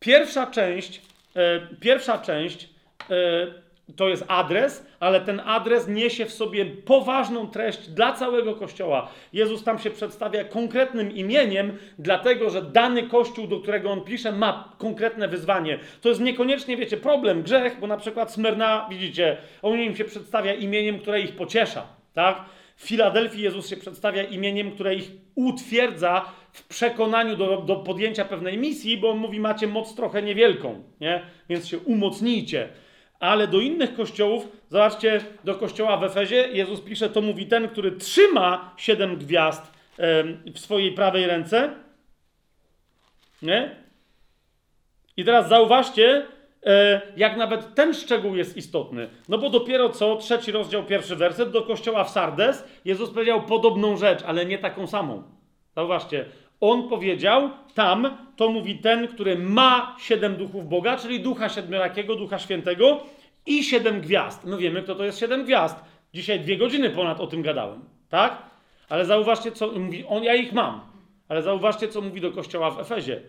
pierwsza część, e, pierwsza część e, to jest adres, ale ten adres niesie w sobie poważną treść dla całego kościoła. Jezus tam się przedstawia konkretnym imieniem, dlatego że dany kościół, do którego on pisze, ma konkretne wyzwanie. To jest niekoniecznie, wiecie, problem, grzech, bo na przykład Smyrna, widzicie, on im się przedstawia imieniem, które ich pociesza, tak? W Filadelfii Jezus się przedstawia imieniem, które ich utwierdza w przekonaniu do, do podjęcia pewnej misji, bo on mówi, macie moc trochę niewielką, nie? więc się umocnijcie. Ale do innych kościołów, zobaczcie, do kościoła w Efezie, Jezus pisze, to mówi ten, który trzyma siedem gwiazd w swojej prawej ręce. Nie? I teraz zauważcie, jak nawet ten szczegół jest istotny. No bo dopiero co, trzeci rozdział, pierwszy werset, do kościoła w Sardes, Jezus powiedział podobną rzecz, ale nie taką samą. Zauważcie, on powiedział tam, to mówi ten, który ma siedem duchów Boga, czyli ducha siedmiorakiego, ducha świętego i siedem gwiazd. My wiemy, kto to jest siedem gwiazd. Dzisiaj dwie godziny ponad o tym gadałem, tak? Ale zauważcie, co mówi, on, ja ich mam. Ale zauważcie, co mówi do kościoła w Efezie.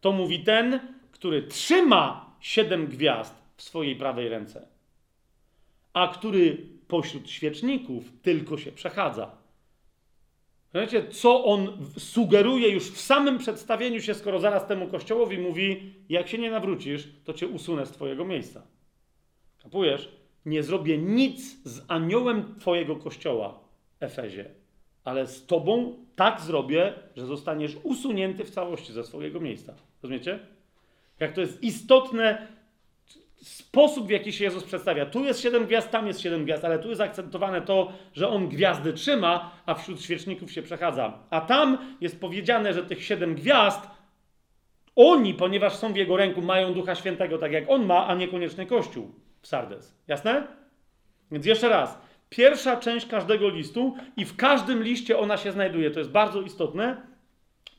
To mówi ten, który trzyma siedem gwiazd w swojej prawej ręce, a który pośród świeczników tylko się przechadza. Wiecie, co on sugeruje już w samym przedstawieniu się, skoro zaraz temu kościołowi mówi: Jak się nie nawrócisz, to cię usunę z twojego miejsca. Kapujesz? Nie zrobię nic z aniołem twojego kościoła, Efezie, ale z tobą tak zrobię, że zostaniesz usunięty w całości ze swojego miejsca. Rozumiecie? Jak to jest istotne sposób, w jaki się Jezus przedstawia. Tu jest siedem gwiazd, tam jest siedem gwiazd, ale tu jest akcentowane to, że on gwiazdy trzyma, a wśród świeczników się przechadza. A tam jest powiedziane, że tych siedem gwiazd, oni, ponieważ są w jego ręku, mają Ducha Świętego, tak jak on ma, a niekoniecznie Kościół w Sardes. Jasne? Więc jeszcze raz. Pierwsza część każdego listu i w każdym liście ona się znajduje. To jest bardzo istotne.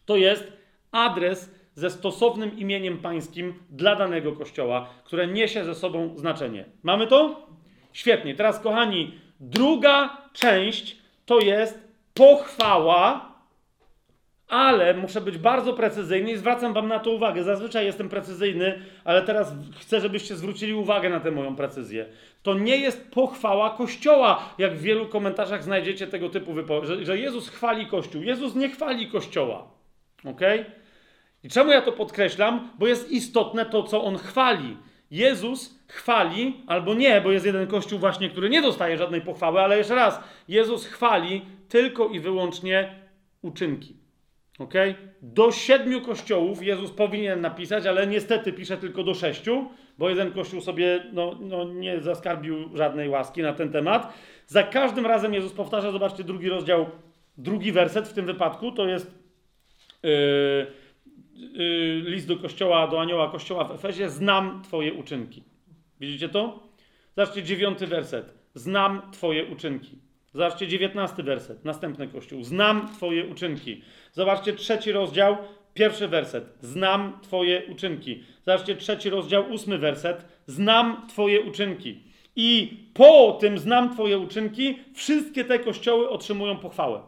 To jest adres ze stosownym imieniem pańskim dla danego kościoła, które niesie ze sobą znaczenie. Mamy to? Świetnie. Teraz, kochani, druga część to jest pochwała, ale muszę być bardzo precyzyjny i zwracam Wam na to uwagę. Zazwyczaj jestem precyzyjny, ale teraz chcę, żebyście zwrócili uwagę na tę moją precyzję. To nie jest pochwała Kościoła, jak w wielu komentarzach znajdziecie tego typu wypowiedzi, że, że Jezus chwali Kościół. Jezus nie chwali Kościoła. Okej? Okay? I czemu ja to podkreślam? Bo jest istotne to, co on chwali. Jezus chwali, albo nie, bo jest jeden kościół właśnie, który nie dostaje żadnej pochwały, ale jeszcze raz, Jezus chwali tylko i wyłącznie uczynki. Ok? Do siedmiu kościołów Jezus powinien napisać, ale niestety pisze tylko do sześciu, bo jeden kościół sobie no, no, nie zaskarbił żadnej łaski na ten temat. Za każdym razem Jezus powtarza, zobaczcie drugi rozdział, drugi werset w tym wypadku, to jest. Yy, list do kościoła, do anioła kościoła w Efezie, znam Twoje uczynki. Widzicie to? Zobaczcie dziewiąty werset. Znam Twoje uczynki. Zobaczcie dziewiętnasty werset. Następny kościół. Znam Twoje uczynki. Zobaczcie trzeci rozdział, pierwszy werset. Znam Twoje uczynki. Zobaczcie trzeci rozdział, ósmy werset. Znam Twoje uczynki. I po tym znam Twoje uczynki, wszystkie te kościoły otrzymują pochwałę.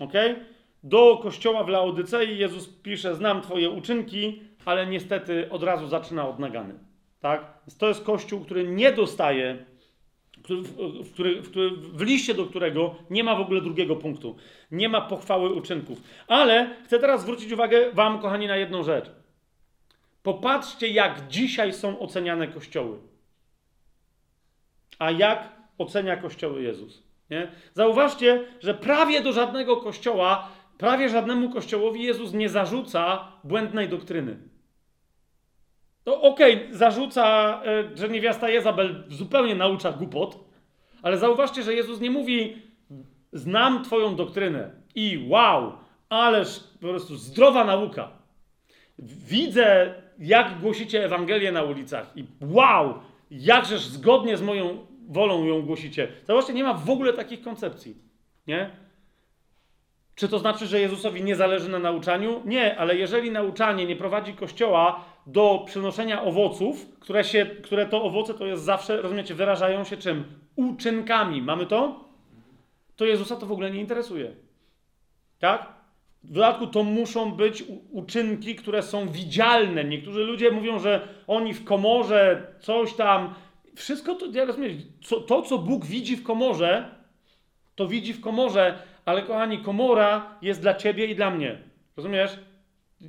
Okej? Okay? Do kościoła w Laodycei Jezus pisze: Znam Twoje uczynki, ale niestety od razu zaczyna od nagany. Tak? Więc to jest kościół, który nie dostaje, w, w, w liście do którego nie ma w ogóle drugiego punktu. Nie ma pochwały uczynków. Ale chcę teraz zwrócić uwagę Wam, kochani, na jedną rzecz. Popatrzcie, jak dzisiaj są oceniane kościoły. A jak ocenia kościoły Jezus. Nie? Zauważcie, że prawie do żadnego kościoła Prawie żadnemu kościołowi Jezus nie zarzuca błędnej doktryny. To okej, okay, zarzuca, e, że niewiasta Jezabel zupełnie naucza głupot, ale zauważcie, że Jezus nie mówi znam twoją doktrynę i wow, ależ po prostu zdrowa nauka. Widzę, jak głosicie Ewangelię na ulicach i wow, jakżeż zgodnie z moją wolą ją głosicie. Zauważcie, nie ma w ogóle takich koncepcji. Nie? Czy to znaczy, że Jezusowi nie zależy na nauczaniu? Nie, ale jeżeli nauczanie nie prowadzi Kościoła do przynoszenia owoców, które, się, które to owoce to jest zawsze, rozumiecie, wyrażają się czym? Uczynkami. Mamy to? To Jezusa to w ogóle nie interesuje. Tak? W dodatku to muszą być uczynki, które są widzialne. Niektórzy ludzie mówią, że oni w komorze coś tam. Wszystko to, ja rozumiem, co, to, co Bóg widzi w komorze, to widzi w komorze, ale kochani, komora jest dla ciebie i dla mnie. Rozumiesz?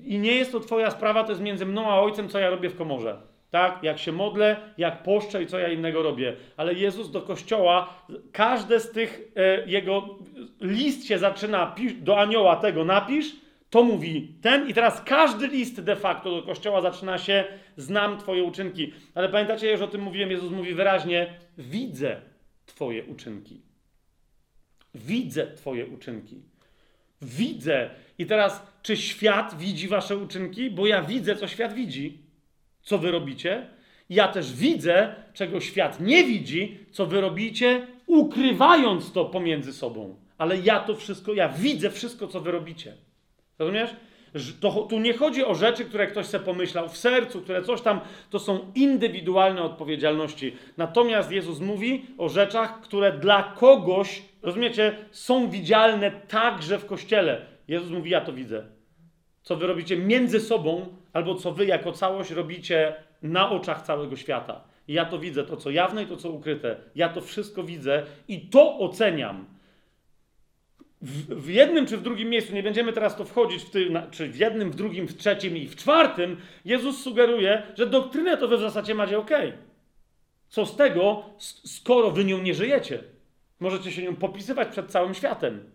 I nie jest to twoja sprawa, to jest między mną a ojcem, co ja robię w komorze. Tak? Jak się modlę, jak poszczę i co ja innego robię. Ale Jezus do kościoła, każde z tych e, jego list się zaczyna pisz, do anioła tego napisz, to mówi ten i teraz każdy list de facto do kościoła zaczyna się znam twoje uczynki. Ale pamiętacie, ja już o tym mówiłem, Jezus mówi wyraźnie, widzę twoje uczynki. Widzę twoje uczynki. Widzę. I teraz, czy świat widzi wasze uczynki? Bo ja widzę, co świat widzi, co wy robicie. Ja też widzę, czego świat nie widzi, co wy robicie, ukrywając to pomiędzy sobą. Ale ja to wszystko, ja widzę wszystko, co wy robicie. Rozumiesz? To, tu nie chodzi o rzeczy, które ktoś sobie pomyślał w sercu, które coś tam, to są indywidualne odpowiedzialności. Natomiast Jezus mówi o rzeczach, które dla kogoś, rozumiecie, są widzialne także w kościele. Jezus mówi: Ja to widzę. Co wy robicie między sobą, albo co wy jako całość robicie na oczach całego świata. Ja to widzę, to co jawne i to co ukryte. Ja to wszystko widzę i to oceniam w, w jednym czy w drugim miejscu, nie będziemy teraz to wchodzić, w ty, na, czy w jednym, w drugim, w trzecim i w czwartym, Jezus sugeruje, że doktrynę to wy w zasadzie macie ok. Co z tego, skoro wy nią nie żyjecie? Możecie się nią popisywać przed całym światem.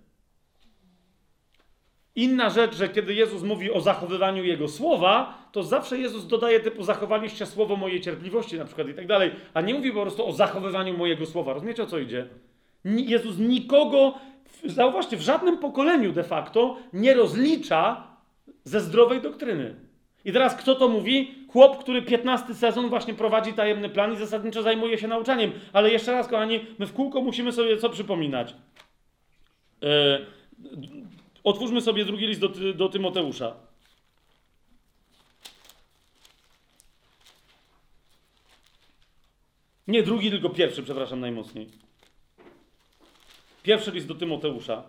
Inna rzecz, że kiedy Jezus mówi o zachowywaniu Jego słowa, to zawsze Jezus dodaje typu zachowaliście słowo mojej cierpliwości na przykład i tak dalej, a nie mówi po prostu o zachowywaniu mojego słowa. Rozumiecie o co idzie? Jezus nikogo, zauważcie, w żadnym pokoleniu de facto nie rozlicza ze zdrowej doktryny. I teraz kto to mówi? Chłop, który 15 sezon właśnie prowadzi tajemny plan i zasadniczo zajmuje się nauczaniem. Ale jeszcze raz, kochani, my w kółko musimy sobie co przypominać. E, otwórzmy sobie drugi list do, do Tymoteusza. Nie drugi, tylko pierwszy, przepraszam najmocniej. Pierwszy list do Tymoteusza.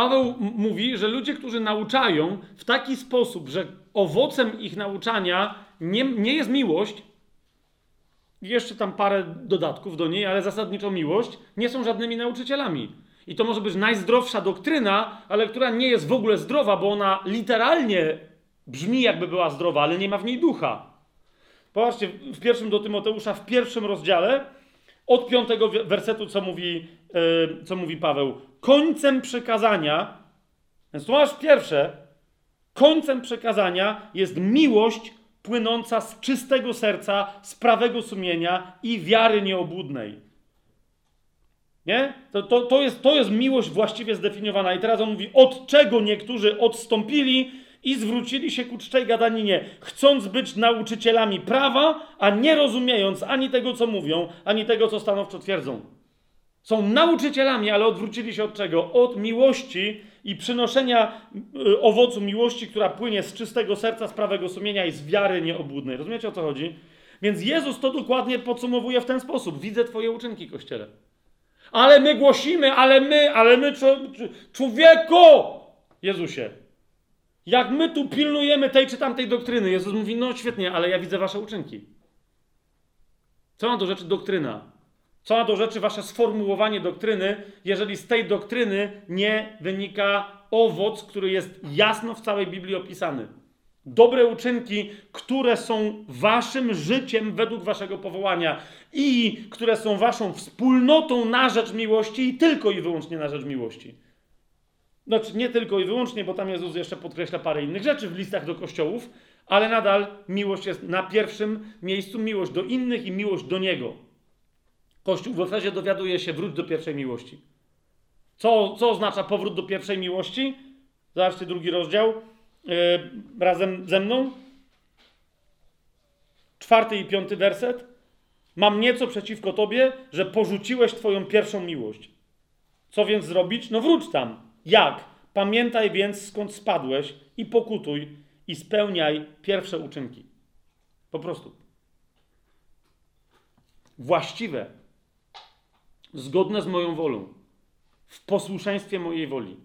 Paweł mówi, że ludzie, którzy nauczają w taki sposób, że owocem ich nauczania nie, nie jest miłość, jeszcze tam parę dodatków do niej, ale zasadniczo miłość, nie są żadnymi nauczycielami. I to może być najzdrowsza doktryna, ale która nie jest w ogóle zdrowa, bo ona literalnie brzmi jakby była zdrowa, ale nie ma w niej ducha. Popatrzcie, w pierwszym do Tymoteusza, w pierwszym rozdziale, od piątego wersetu, co mówi, yy, co mówi Paweł. Końcem przekazania, więc tu masz pierwsze, końcem przekazania jest miłość płynąca z czystego serca, z prawego sumienia i wiary nieobłudnej. Nie? To, to, to, jest, to jest miłość właściwie zdefiniowana. I teraz on mówi, od czego niektórzy odstąpili i zwrócili się ku czczej gadaninie, chcąc być nauczycielami prawa, a nie rozumiejąc ani tego, co mówią, ani tego, co stanowczo twierdzą. Są nauczycielami, ale odwrócili się od czego? Od miłości i przynoszenia y, owocu miłości, która płynie z czystego serca, z prawego sumienia i z wiary nieobłudnej. Rozumiecie o co chodzi? Więc Jezus to dokładnie podsumowuje w ten sposób. Widzę Twoje uczynki, Kościele. Ale my głosimy, ale my, ale my, człowieku! Jezusie. Jak my tu pilnujemy tej czy tamtej doktryny, Jezus mówi, no świetnie, ale ja widzę wasze uczynki. Co ma do rzeczy doktryna? Co do rzeczy wasze sformułowanie doktryny, jeżeli z tej doktryny nie wynika owoc, który jest jasno w całej Biblii opisany? Dobre uczynki, które są waszym życiem według waszego powołania i które są waszą wspólnotą na rzecz miłości i tylko i wyłącznie na rzecz miłości. Znaczy nie tylko i wyłącznie, bo tam Jezus jeszcze podkreśla parę innych rzeczy w listach do kościołów, ale nadal miłość jest na pierwszym miejscu, miłość do innych i miłość do Niego. Kościół w Efezie dowiaduje się, wróć do pierwszej miłości. Co, co oznacza powrót do pierwszej miłości? Zobaczcie drugi rozdział yy, razem ze mną. Czwarty i piąty werset. Mam nieco przeciwko tobie, że porzuciłeś twoją pierwszą miłość. Co więc zrobić? No wróć tam. Jak? Pamiętaj więc skąd spadłeś i pokutuj i spełniaj pierwsze uczynki. Po prostu. Właściwe, zgodne z moją wolą, w posłuszeństwie mojej woli,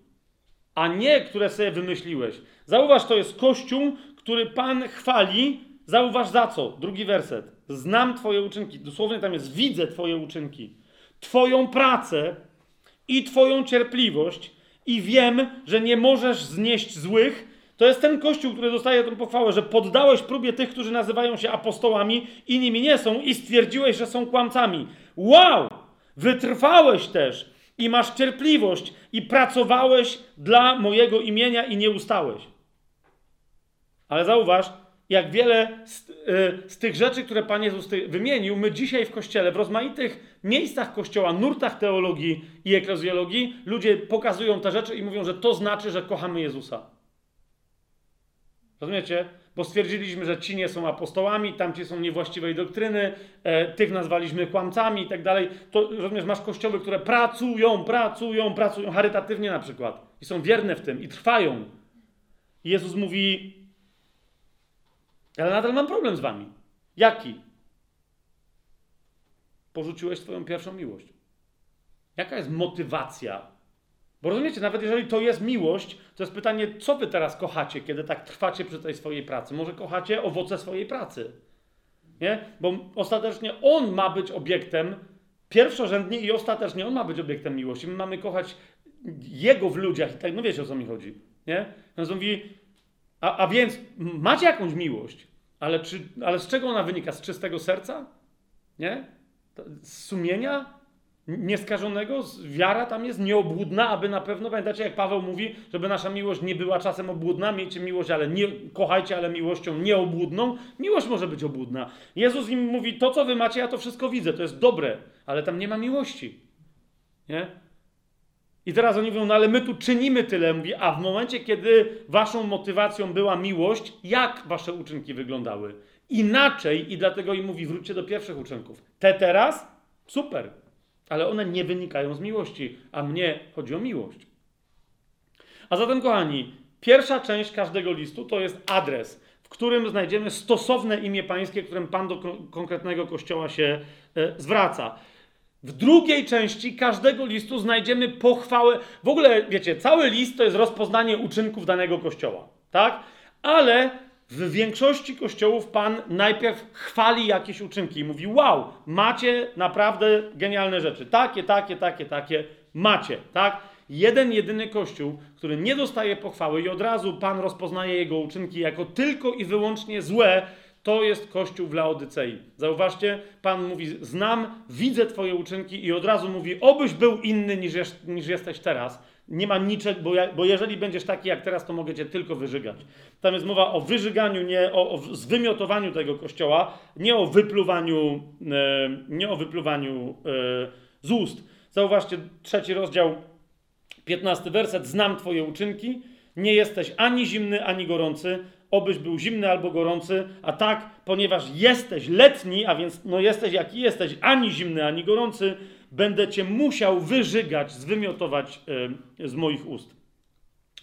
a nie które sobie wymyśliłeś. Zauważ, to jest kościół, który Pan chwali. Zauważ za co? Drugi werset. Znam Twoje uczynki. Dosłownie tam jest widzę Twoje uczynki. Twoją pracę i Twoją cierpliwość i wiem, że nie możesz znieść złych, To jest ten kościół, który dostaje tę pochwałę, że poddałeś próbie tych, którzy nazywają się apostołami i nimi nie są i stwierdziłeś, że są kłamcami. Wow! Wytrwałeś też i masz cierpliwość i pracowałeś dla mojego imienia i nie ustałeś. Ale zauważ, jak wiele z, y, z, tych rzeczy, które Pan Jezus wymienił, my dzisiaj w Kościele, w rozmaitych miejscach Kościoła, nurtach teologii i eklezjologii, ludzie pokazują te rzeczy i mówią, że to znaczy, że kochamy Jezusa. Rozumiecie? Bo stwierdziliśmy, że ci nie są apostołami, tamci są niewłaściwej doktryny, e, tych nazwaliśmy kłamcami i tak dalej. To rozumiesz, masz kościoły, które pracują, pracują, pracują charytatywnie na przykład i są wierne w tym i trwają. I Jezus mówi, ale nadal mam problem z wami. Jaki? Porzuciłeś swoją pierwszą miłość. Jaka jest motywacja? Bo rozumiecie, nawet jeżeli to jest miłość, to jest pytanie, co wy teraz kochacie, kiedy tak trwacie przy tej swojej pracy? Może kochacie owoce swojej pracy? Nie? Bo ostatecznie on ma być obiektem, pierwszorzędnie i ostatecznie on ma być obiektem miłości. My mamy kochać jego w ludziach i tak, no wiecie o co mi chodzi. Nie? Więc on mówi, a, a więc macie jakąś miłość, ale, czy, ale z czego ona wynika? Z czystego serca? Nie? Z sumienia? Nieskażonego? Wiara tam jest nieobłudna, aby na pewno, pamiętacie jak Paweł mówi, żeby nasza miłość nie była czasem obłudna, miejcie miłość, ale nie, kochajcie, ale miłością nieobłudną. Miłość może być obłudna. Jezus im mówi, to co wy macie, ja to wszystko widzę, to jest dobre, ale tam nie ma miłości. Nie? I teraz oni mówią, no ale my tu czynimy tyle. Mówi, a w momencie, kiedy waszą motywacją była miłość, jak wasze uczynki wyglądały? Inaczej i dlatego im mówi, wróćcie do pierwszych uczynków. Te teraz? Super. Ale one nie wynikają z miłości, a mnie chodzi o miłość. A zatem, kochani, pierwsza część każdego listu to jest adres, w którym znajdziemy stosowne imię pańskie, którym Pan do konkretnego kościoła się e, zwraca. W drugiej części każdego listu znajdziemy pochwałę. W ogóle, wiecie, cały list to jest rozpoznanie uczynków danego kościoła, tak? Ale w większości kościołów Pan najpierw chwali jakieś uczynki i mówi: Wow, macie naprawdę genialne rzeczy. Takie, takie, takie, takie macie, tak? Jeden, jedyny kościół, który nie dostaje pochwały i od razu Pan rozpoznaje jego uczynki jako tylko i wyłącznie złe, to jest kościół w Laodycei. Zauważcie, Pan mówi: Znam, widzę Twoje uczynki, i od razu mówi: Obyś był inny niż, niż jesteś teraz. Nie ma niczego, bo, ja, bo jeżeli będziesz taki jak teraz, to mogę Cię tylko wyżygać. Tam jest mowa o wyżyganiu, nie o, o zwymiotowaniu tego kościoła, nie o wypluwaniu, e, nie o wypluwaniu e, z ust. Zauważcie, trzeci rozdział, piętnasty werset. Znam Twoje uczynki, nie jesteś ani zimny, ani gorący obyś był zimny albo gorący, a tak, ponieważ jesteś letni, a więc no jesteś jaki jesteś, ani zimny, ani gorący, będę cię musiał wyżygać, zwymiotować z moich ust.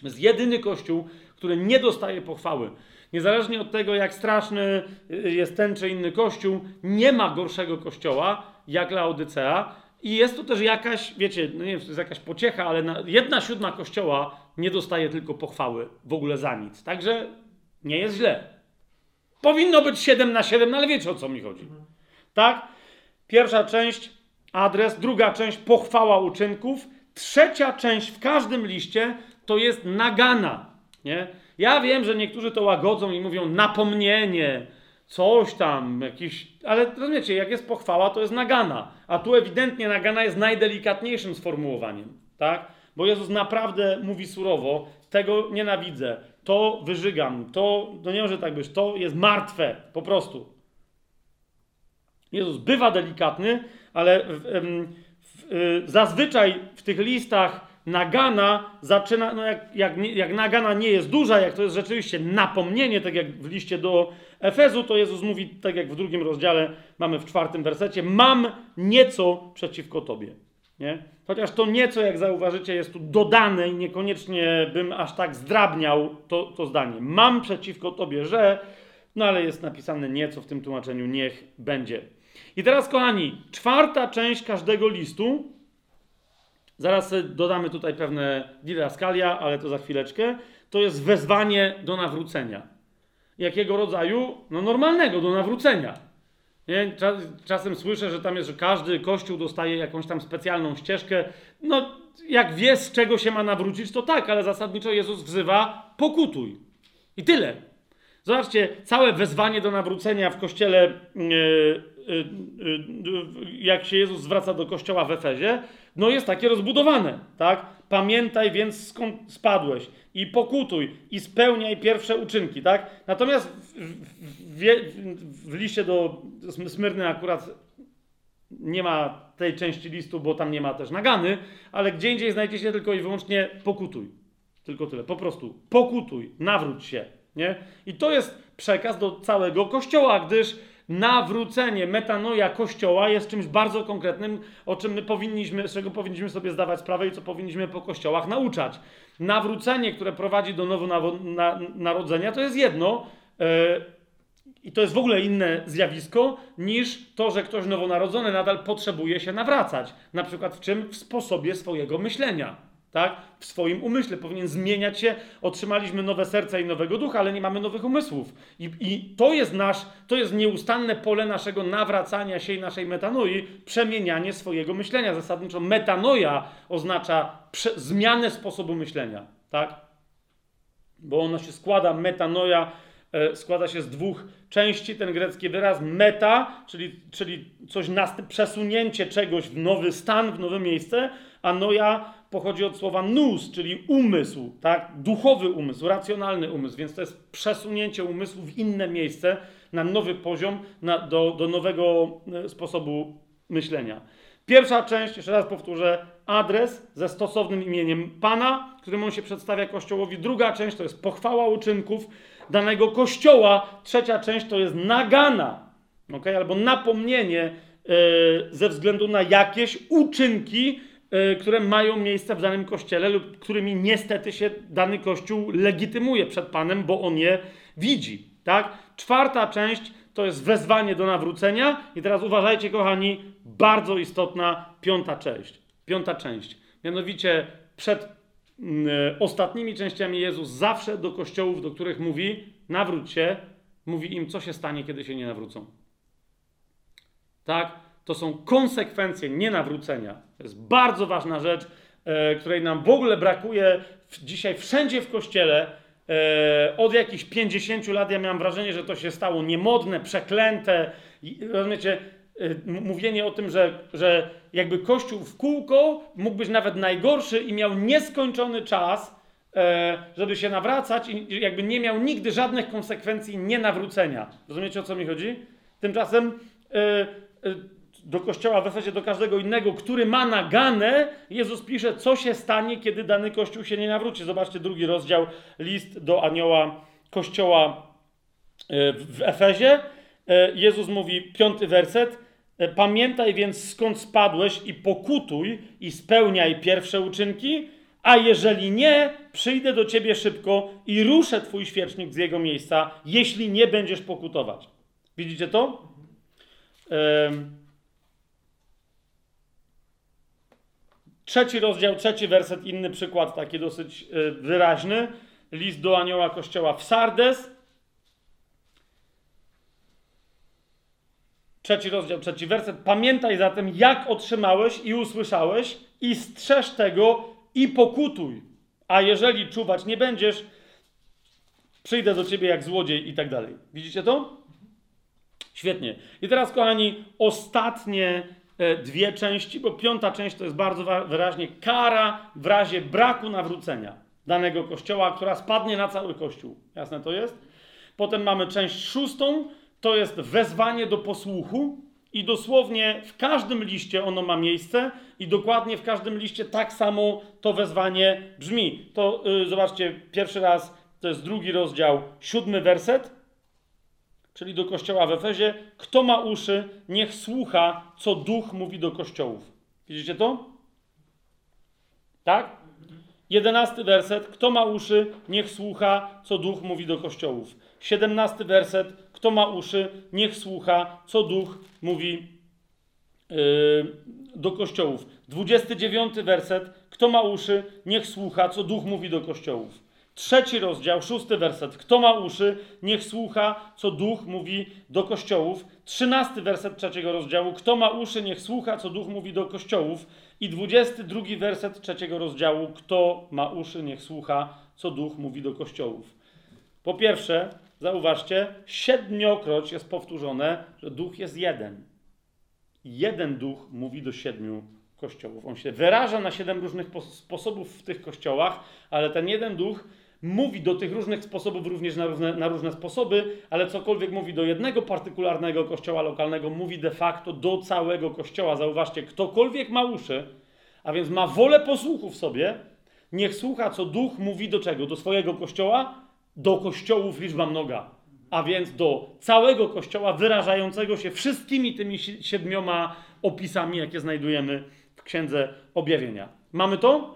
Jest jedyny kościół, który nie dostaje pochwały. Niezależnie od tego, jak straszny y, jest ten czy inny kościół, nie ma gorszego kościoła jak Laodycea. I jest to też jakaś, wiecie, no nie wiem, to jest jakaś pociecha, ale jedna siódma kościoła nie dostaje tylko pochwały w ogóle za nic. Także nie jest źle. Powinno być 7 na 7, no ale wiecie o co mi chodzi. Tak? Pierwsza część adres, druga część pochwała uczynków, trzecia część w każdym liście to jest nagana. Nie? Ja wiem, że niektórzy to łagodzą i mówią napomnienie, coś tam, jakiś. Ale rozumiecie, jak jest pochwała, to jest nagana. A tu ewidentnie nagana jest najdelikatniejszym sformułowaniem. Tak? Bo Jezus naprawdę mówi surowo: tego nienawidzę, to wyżygam, to, no nie może tak być, to jest martwe, po prostu. Jezus bywa delikatny, ale w, w, w, y, zazwyczaj w tych listach nagana zaczyna, no jak, jak, jak nagana nie jest duża, jak to jest rzeczywiście napomnienie, tak jak w liście do Efezu, to Jezus mówi, tak jak w drugim rozdziale mamy w czwartym wersecie, mam nieco przeciwko Tobie. Nie? Chociaż to nieco, jak zauważycie, jest tu dodane i niekoniecznie bym aż tak zdrabniał to, to zdanie. Mam przeciwko tobie, że, no ale jest napisane nieco w tym tłumaczeniu, niech będzie. I teraz, kochani, czwarta część każdego listu, zaraz dodamy tutaj pewne didaskalia, ale to za chwileczkę, to jest wezwanie do nawrócenia. Jakiego rodzaju? No normalnego, do nawrócenia. Nie? Czasem słyszę, że tam jest, że każdy kościół dostaje jakąś tam specjalną ścieżkę. No, jak wie, z czego się ma nawrócić, to tak, ale zasadniczo Jezus wzywa pokutuj. I tyle. Zobaczcie, całe wezwanie do nawrócenia w kościele, e, jak się Jezus zwraca do kościoła w Efezie, no jest takie rozbudowane, tak? Pamiętaj więc skąd spadłeś i pokutuj i spełniaj pierwsze uczynki, tak? Natomiast w, w, w, w liście do Smyrny akurat nie ma tej części listu, bo tam nie ma też nagany, ale gdzie indziej znajdziecie tylko i wyłącznie pokutuj. Tylko tyle. Po prostu pokutuj, nawróć się. Nie? I to jest przekaz do całego kościoła, gdyż nawrócenie, metanoja kościoła jest czymś bardzo konkretnym, o czym my powinniśmy, z czego powinniśmy sobie zdawać sprawę i co powinniśmy po kościołach nauczać. Nawrócenie, które prowadzi do nowonarodzenia, to jest jedno. Yy, i to jest w ogóle inne zjawisko niż to, że ktoś nowonarodzony nadal potrzebuje się nawracać. Na przykład w czym? W sposobie swojego myślenia. Tak? W swoim umyśle powinien zmieniać się. Otrzymaliśmy nowe serce i nowego ducha, ale nie mamy nowych umysłów. I, I, to jest nasz, to jest nieustanne pole naszego nawracania się i naszej metanoi, przemienianie swojego myślenia. Zasadniczo metanoja oznacza zmianę sposobu myślenia. Tak? Bo ono się składa, metanoja E, składa się z dwóch części. Ten grecki wyraz meta, czyli, czyli coś przesunięcie czegoś w nowy stan, w nowe miejsce, a noja pochodzi od słowa nous, czyli umysł, tak? duchowy umysł, racjonalny umysł, więc to jest przesunięcie umysłu w inne miejsce, na nowy poziom, na, do, do nowego e, sposobu myślenia. Pierwsza część, jeszcze raz powtórzę, adres ze stosownym imieniem Pana, którym on się przedstawia Kościołowi. Druga część to jest pochwała uczynków danego Kościoła. Trzecia część to jest nagana, okay? albo napomnienie yy, ze względu na jakieś uczynki, które mają miejsce w danym Kościele lub którymi niestety się dany Kościół legitymuje przed Panem, bo on je widzi. Tak? Czwarta część to jest wezwanie do nawrócenia. I teraz uważajcie, kochani, bardzo istotna piąta część. Piąta część. Mianowicie przed e, ostatnimi częściami Jezus zawsze do kościołów, do których mówi, nawróć się, mówi im, co się stanie, kiedy się nie nawrócą. Tak? To są konsekwencje nienawrócenia. To jest bardzo ważna rzecz, e, której nam w ogóle brakuje w, dzisiaj wszędzie w kościele E, od jakichś 50 lat ja miałem wrażenie, że to się stało niemodne, przeklęte. Rozumiecie, e, mówienie o tym, że, że jakby Kościół w kółko mógł być nawet najgorszy i miał nieskończony czas, e, żeby się nawracać i jakby nie miał nigdy żadnych konsekwencji nienawrócenia. Rozumiecie, o co mi chodzi? Tymczasem do kościoła w Efezie, do każdego innego, który ma naganę, Jezus pisze, co się stanie, kiedy dany kościół się nie nawróci. Zobaczcie drugi rozdział, list do anioła kościoła e, w Efezie. E, Jezus mówi, piąty werset, e, pamiętaj więc skąd spadłeś i pokutuj i spełniaj pierwsze uczynki, a jeżeli nie, przyjdę do ciebie szybko i ruszę twój świecznik z jego miejsca, jeśli nie będziesz pokutować. Widzicie to? Trzeci rozdział, trzeci werset, inny przykład, taki dosyć y, wyraźny. List do anioła kościoła w Sardes. Trzeci rozdział, trzeci werset. Pamiętaj zatem, jak otrzymałeś i usłyszałeś, i strzeż tego i pokutuj. A jeżeli czuwać nie będziesz, przyjdę do ciebie jak złodziej i tak dalej. Widzicie to? Świetnie. I teraz, kochani, ostatnie dwie części, bo piąta część to jest bardzo wyraźnie kara w razie braku nawrócenia danego kościoła, która spadnie na cały kościół. Jasne to jest? Potem mamy część szóstą, to jest wezwanie do posłuchu i dosłownie w każdym liście ono ma miejsce i dokładnie w każdym liście tak samo to wezwanie brzmi. To yy, zobaczcie, pierwszy raz to jest drugi rozdział, siódmy werset czyli do kościoła w Efezie, kto ma uszy, niech słucha, co duch mówi do kościołów. Widzicie to? Tak? Jedenasty werset, kto ma uszy, niech słucha, co duch mówi do kościołów. Siedemnasty werset, kto ma uszy, niech słucha, co duch mówi yy, do kościołów. Dwudziesty dziewiąty werset, kto ma uszy, niech słucha, co duch mówi do kościołów. Trzeci rozdział, szósty werset. Kto ma uszy, niech słucha, co duch mówi do kościołów. Trzynasty werset trzeciego rozdziału. Kto ma uszy, niech słucha, co duch mówi do kościołów. I dwudziesty drugi werset trzeciego rozdziału. Kto ma uszy, niech słucha, co duch mówi do kościołów. Po pierwsze, zauważcie, siedmiokroć jest powtórzone, że duch jest jeden. Jeden duch mówi do siedmiu kościołów. On się wyraża na siedem różnych pos- sposobów w tych kościołach, ale ten jeden duch mówi do tych różnych sposobów również na różne, na różne sposoby, ale cokolwiek mówi do jednego partykularnego kościoła lokalnego, mówi de facto do całego kościoła. Zauważcie, ktokolwiek ma uszy, a więc ma wolę posłuchu w sobie, niech słucha, co duch mówi do czego? Do swojego kościoła? Do kościołów liczba mnoga. A więc do całego kościoła wyrażającego się wszystkimi tymi si- siedmioma opisami, jakie znajdujemy w Księdze Objawienia. Mamy to?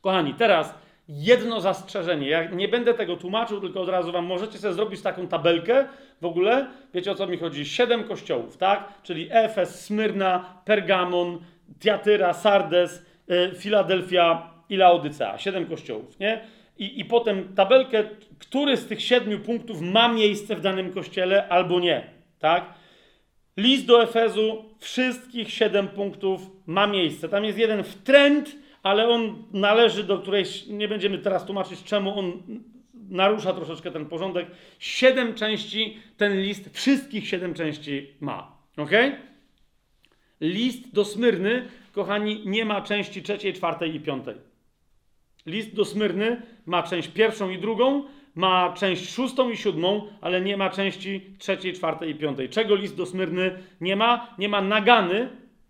Kochani, teraz jedno zastrzeżenie. Ja nie będę tego tłumaczył, tylko od razu wam możecie sobie zrobić taką tabelkę w ogóle. Wiecie o co mi chodzi? Siedem kościołów, tak? Czyli Efes, Smyrna, Pergamon, Tiatyra, Sardes, y, Filadelfia i Laodycea. Siedem kościołów, nie? I, I potem tabelkę, który z tych siedmiu punktów ma miejsce w danym kościele albo nie, tak? List do Efezu, wszystkich siedem punktów ma miejsce. Tam jest jeden w trend, ale on należy do którejś, nie będziemy teraz tłumaczyć, czemu on narusza troszeczkę ten porządek. Siedem części ten list, wszystkich siedem części ma. Ok? List do Smyrny, kochani, nie ma części trzeciej, czwartej i piątej. List do Smyrny ma część pierwszą i drugą, ma część szóstą i siódmą, ale nie ma części trzeciej, czwartej i piątej. Czego list do Smyrny nie ma? Nie ma nagany,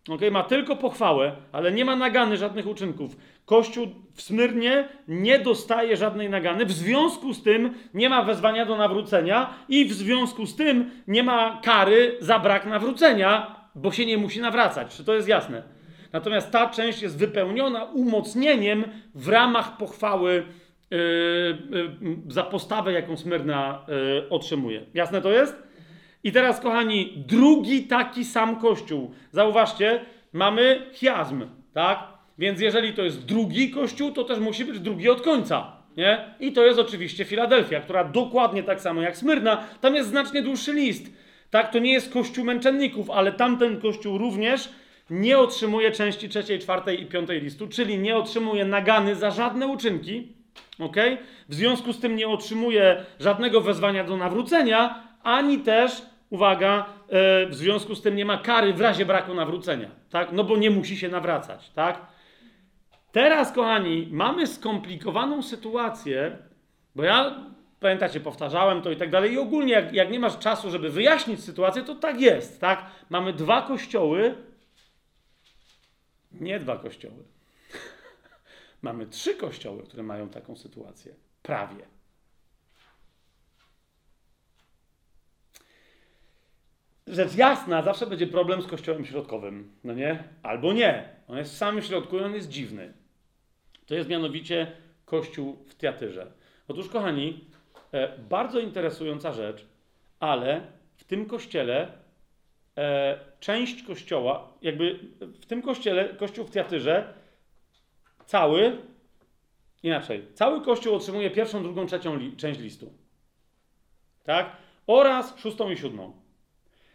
okay? ma tylko pochwałę, ale nie ma nagany żadnych uczynków. Kościół w Smyrnie nie dostaje żadnej nagany, w związku z tym nie ma wezwania do nawrócenia i w związku z tym nie ma kary za brak nawrócenia, bo się nie musi nawracać. Czy to jest jasne? Natomiast ta część jest wypełniona umocnieniem w ramach pochwały yy, yy, za postawę, jaką Smyrna yy, otrzymuje. Jasne to jest? I teraz, kochani, drugi taki sam kościół. Zauważcie, mamy chiasm, tak? Więc jeżeli to jest drugi kościół, to też musi być drugi od końca. Nie? I to jest oczywiście Filadelfia, która dokładnie tak samo jak Smyrna, tam jest znacznie dłuższy list. Tak, to nie jest kościół męczenników, ale tamten kościół również nie otrzymuje części trzeciej, czwartej i piątej listu, czyli nie otrzymuje nagany za żadne uczynki, ok? W związku z tym nie otrzymuje żadnego wezwania do nawrócenia, ani też, uwaga, e, w związku z tym nie ma kary w razie braku nawrócenia, tak? No bo nie musi się nawracać, tak? Teraz, kochani, mamy skomplikowaną sytuację, bo ja, pamiętacie, powtarzałem to i tak dalej, i ogólnie, jak, jak nie masz czasu, żeby wyjaśnić sytuację, to tak jest, tak? Mamy dwa kościoły, nie dwa kościoły. [laughs] Mamy trzy kościoły, które mają taką sytuację. Prawie. Rzecz jasna, zawsze będzie problem z kościołem środkowym. No nie? Albo nie. On jest w samym środku i on jest dziwny. To jest mianowicie kościół w Teatyrze. Otóż, kochani, e, bardzo interesująca rzecz, ale w tym kościele e, część kościoła, jakby w tym kościele, kościół w Teatyrze, cały, inaczej, cały kościół otrzymuje pierwszą, drugą, trzecią li, część listu. Tak? Oraz szóstą i siódmą.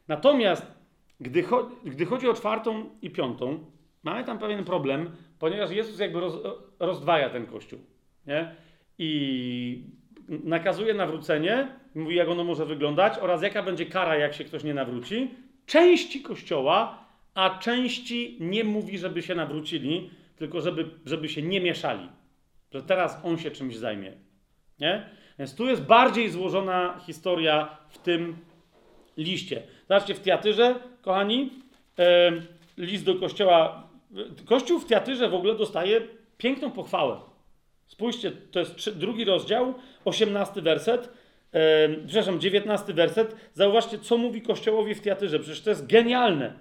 Natomiast, gdy, cho gdy chodzi o czwartą i piątą, mamy tam pewien problem, ponieważ Jezus jakby roz, rozdwaja ten kościół. Nie? I nakazuje nawrócenie, mówi, jak ono może wyglądać, oraz jaka będzie kara, jak się ktoś nie nawróci. Części kościoła, a części nie mówi, żeby się nawrócili, tylko żeby, żeby się nie mieszali. Że teraz on się czymś zajmie. Nie? Więc tu jest bardziej złożona historia w tym liście. Zobaczcie, w Teatyrze, kochani, e, list do kościoła. Kościół w Teatyrze w ogóle dostaje piękną pochwałę. Spójrzcie, to jest drugi rozdział, osiemnasty werset, e, przepraszam, dziewiętnasty werset. Zauważcie, co mówi Kościołowi w Teatyrze. Przecież to jest genialne.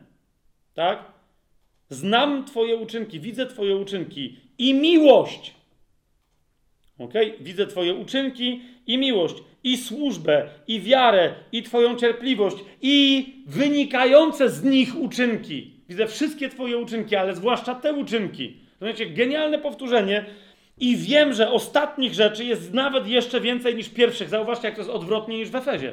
Tak? Znam Twoje uczynki, widzę Twoje uczynki i miłość. Ok? Widzę Twoje uczynki i miłość, i służbę, i wiarę, i Twoją cierpliwość, i wynikające z nich uczynki. Widzę wszystkie Twoje uczynki, ale zwłaszcza te uczynki. Rozumiecie, genialne powtórzenie. I wiem, że ostatnich rzeczy jest nawet jeszcze więcej niż pierwszych. Zauważcie, jak to jest odwrotnie niż w Efezie.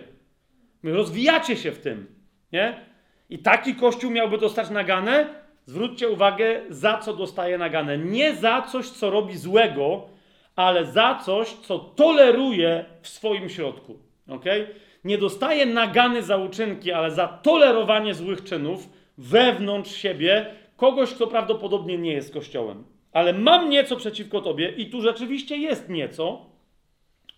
Rozwijacie się w tym, nie? I taki kościół miałby dostać naganę. Zwróćcie uwagę, za co dostaje naganę. Nie za coś, co robi złego, ale za coś, co toleruje w swoim środku. Okay? Nie dostaje nagany za uczynki, ale za tolerowanie złych czynów wewnątrz siebie kogoś, kto prawdopodobnie nie jest Kościołem. Ale mam nieco przeciwko tobie, i tu rzeczywiście jest nieco,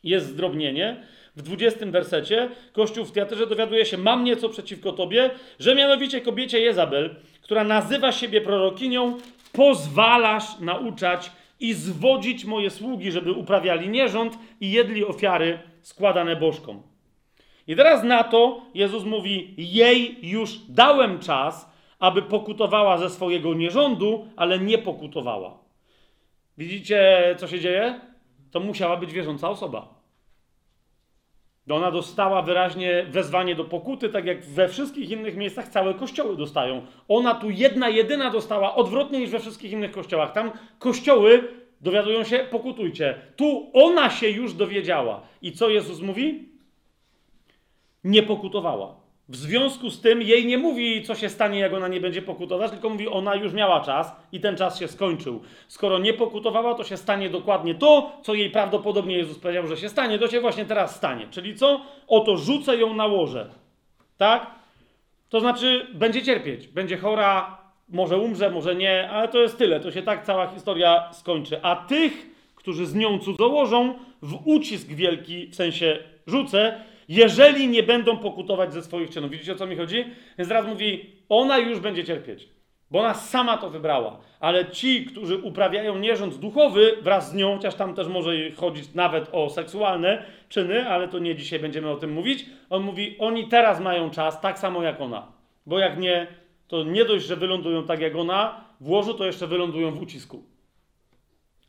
jest zdrobnienie. W 20 wersecie Kościół w Teatrze dowiaduje się, mam nieco przeciwko tobie, że mianowicie kobiecie Jezabel, która nazywa siebie prorokinią, pozwalasz nauczać i zwodzić moje sługi, żeby uprawiali nierząd i jedli ofiary składane bożkom. I teraz na to Jezus mówi: Jej już dałem czas, aby pokutowała ze swojego nierządu, ale nie pokutowała. Widzicie, co się dzieje? To musiała być wierząca osoba. Ona dostała wyraźnie wezwanie do pokuty, tak jak we wszystkich innych miejscach całe kościoły dostają. Ona tu jedna, jedyna dostała odwrotnie niż we wszystkich innych kościołach. Tam kościoły dowiadują się, pokutujcie. Tu ona się już dowiedziała. I co Jezus mówi? Nie pokutowała. W związku z tym jej nie mówi, co się stanie, jak ona nie będzie pokutować, tylko mówi, ona już miała czas i ten czas się skończył. Skoro nie pokutowała, to się stanie dokładnie to, co jej prawdopodobnie Jezus powiedział, że się stanie. To się właśnie teraz stanie. Czyli co? Oto rzucę ją na łoże. Tak? To znaczy, będzie cierpieć, będzie chora, może umrze, może nie, ale to jest tyle. To się tak cała historia skończy. A tych, którzy z nią cudzołożą, w ucisk wielki, w sensie rzucę, jeżeli nie będą pokutować ze swoich czynów. Widzicie o co mi chodzi? Więc teraz mówi, ona już będzie cierpieć, bo ona sama to wybrała. Ale ci, którzy uprawiają nierząd duchowy wraz z nią, chociaż tam też może chodzić nawet o seksualne czyny, ale to nie dzisiaj będziemy o tym mówić. On mówi, oni teraz mają czas tak samo jak ona. Bo jak nie, to nie dość, że wylądują tak jak ona w łożu, to jeszcze wylądują w ucisku.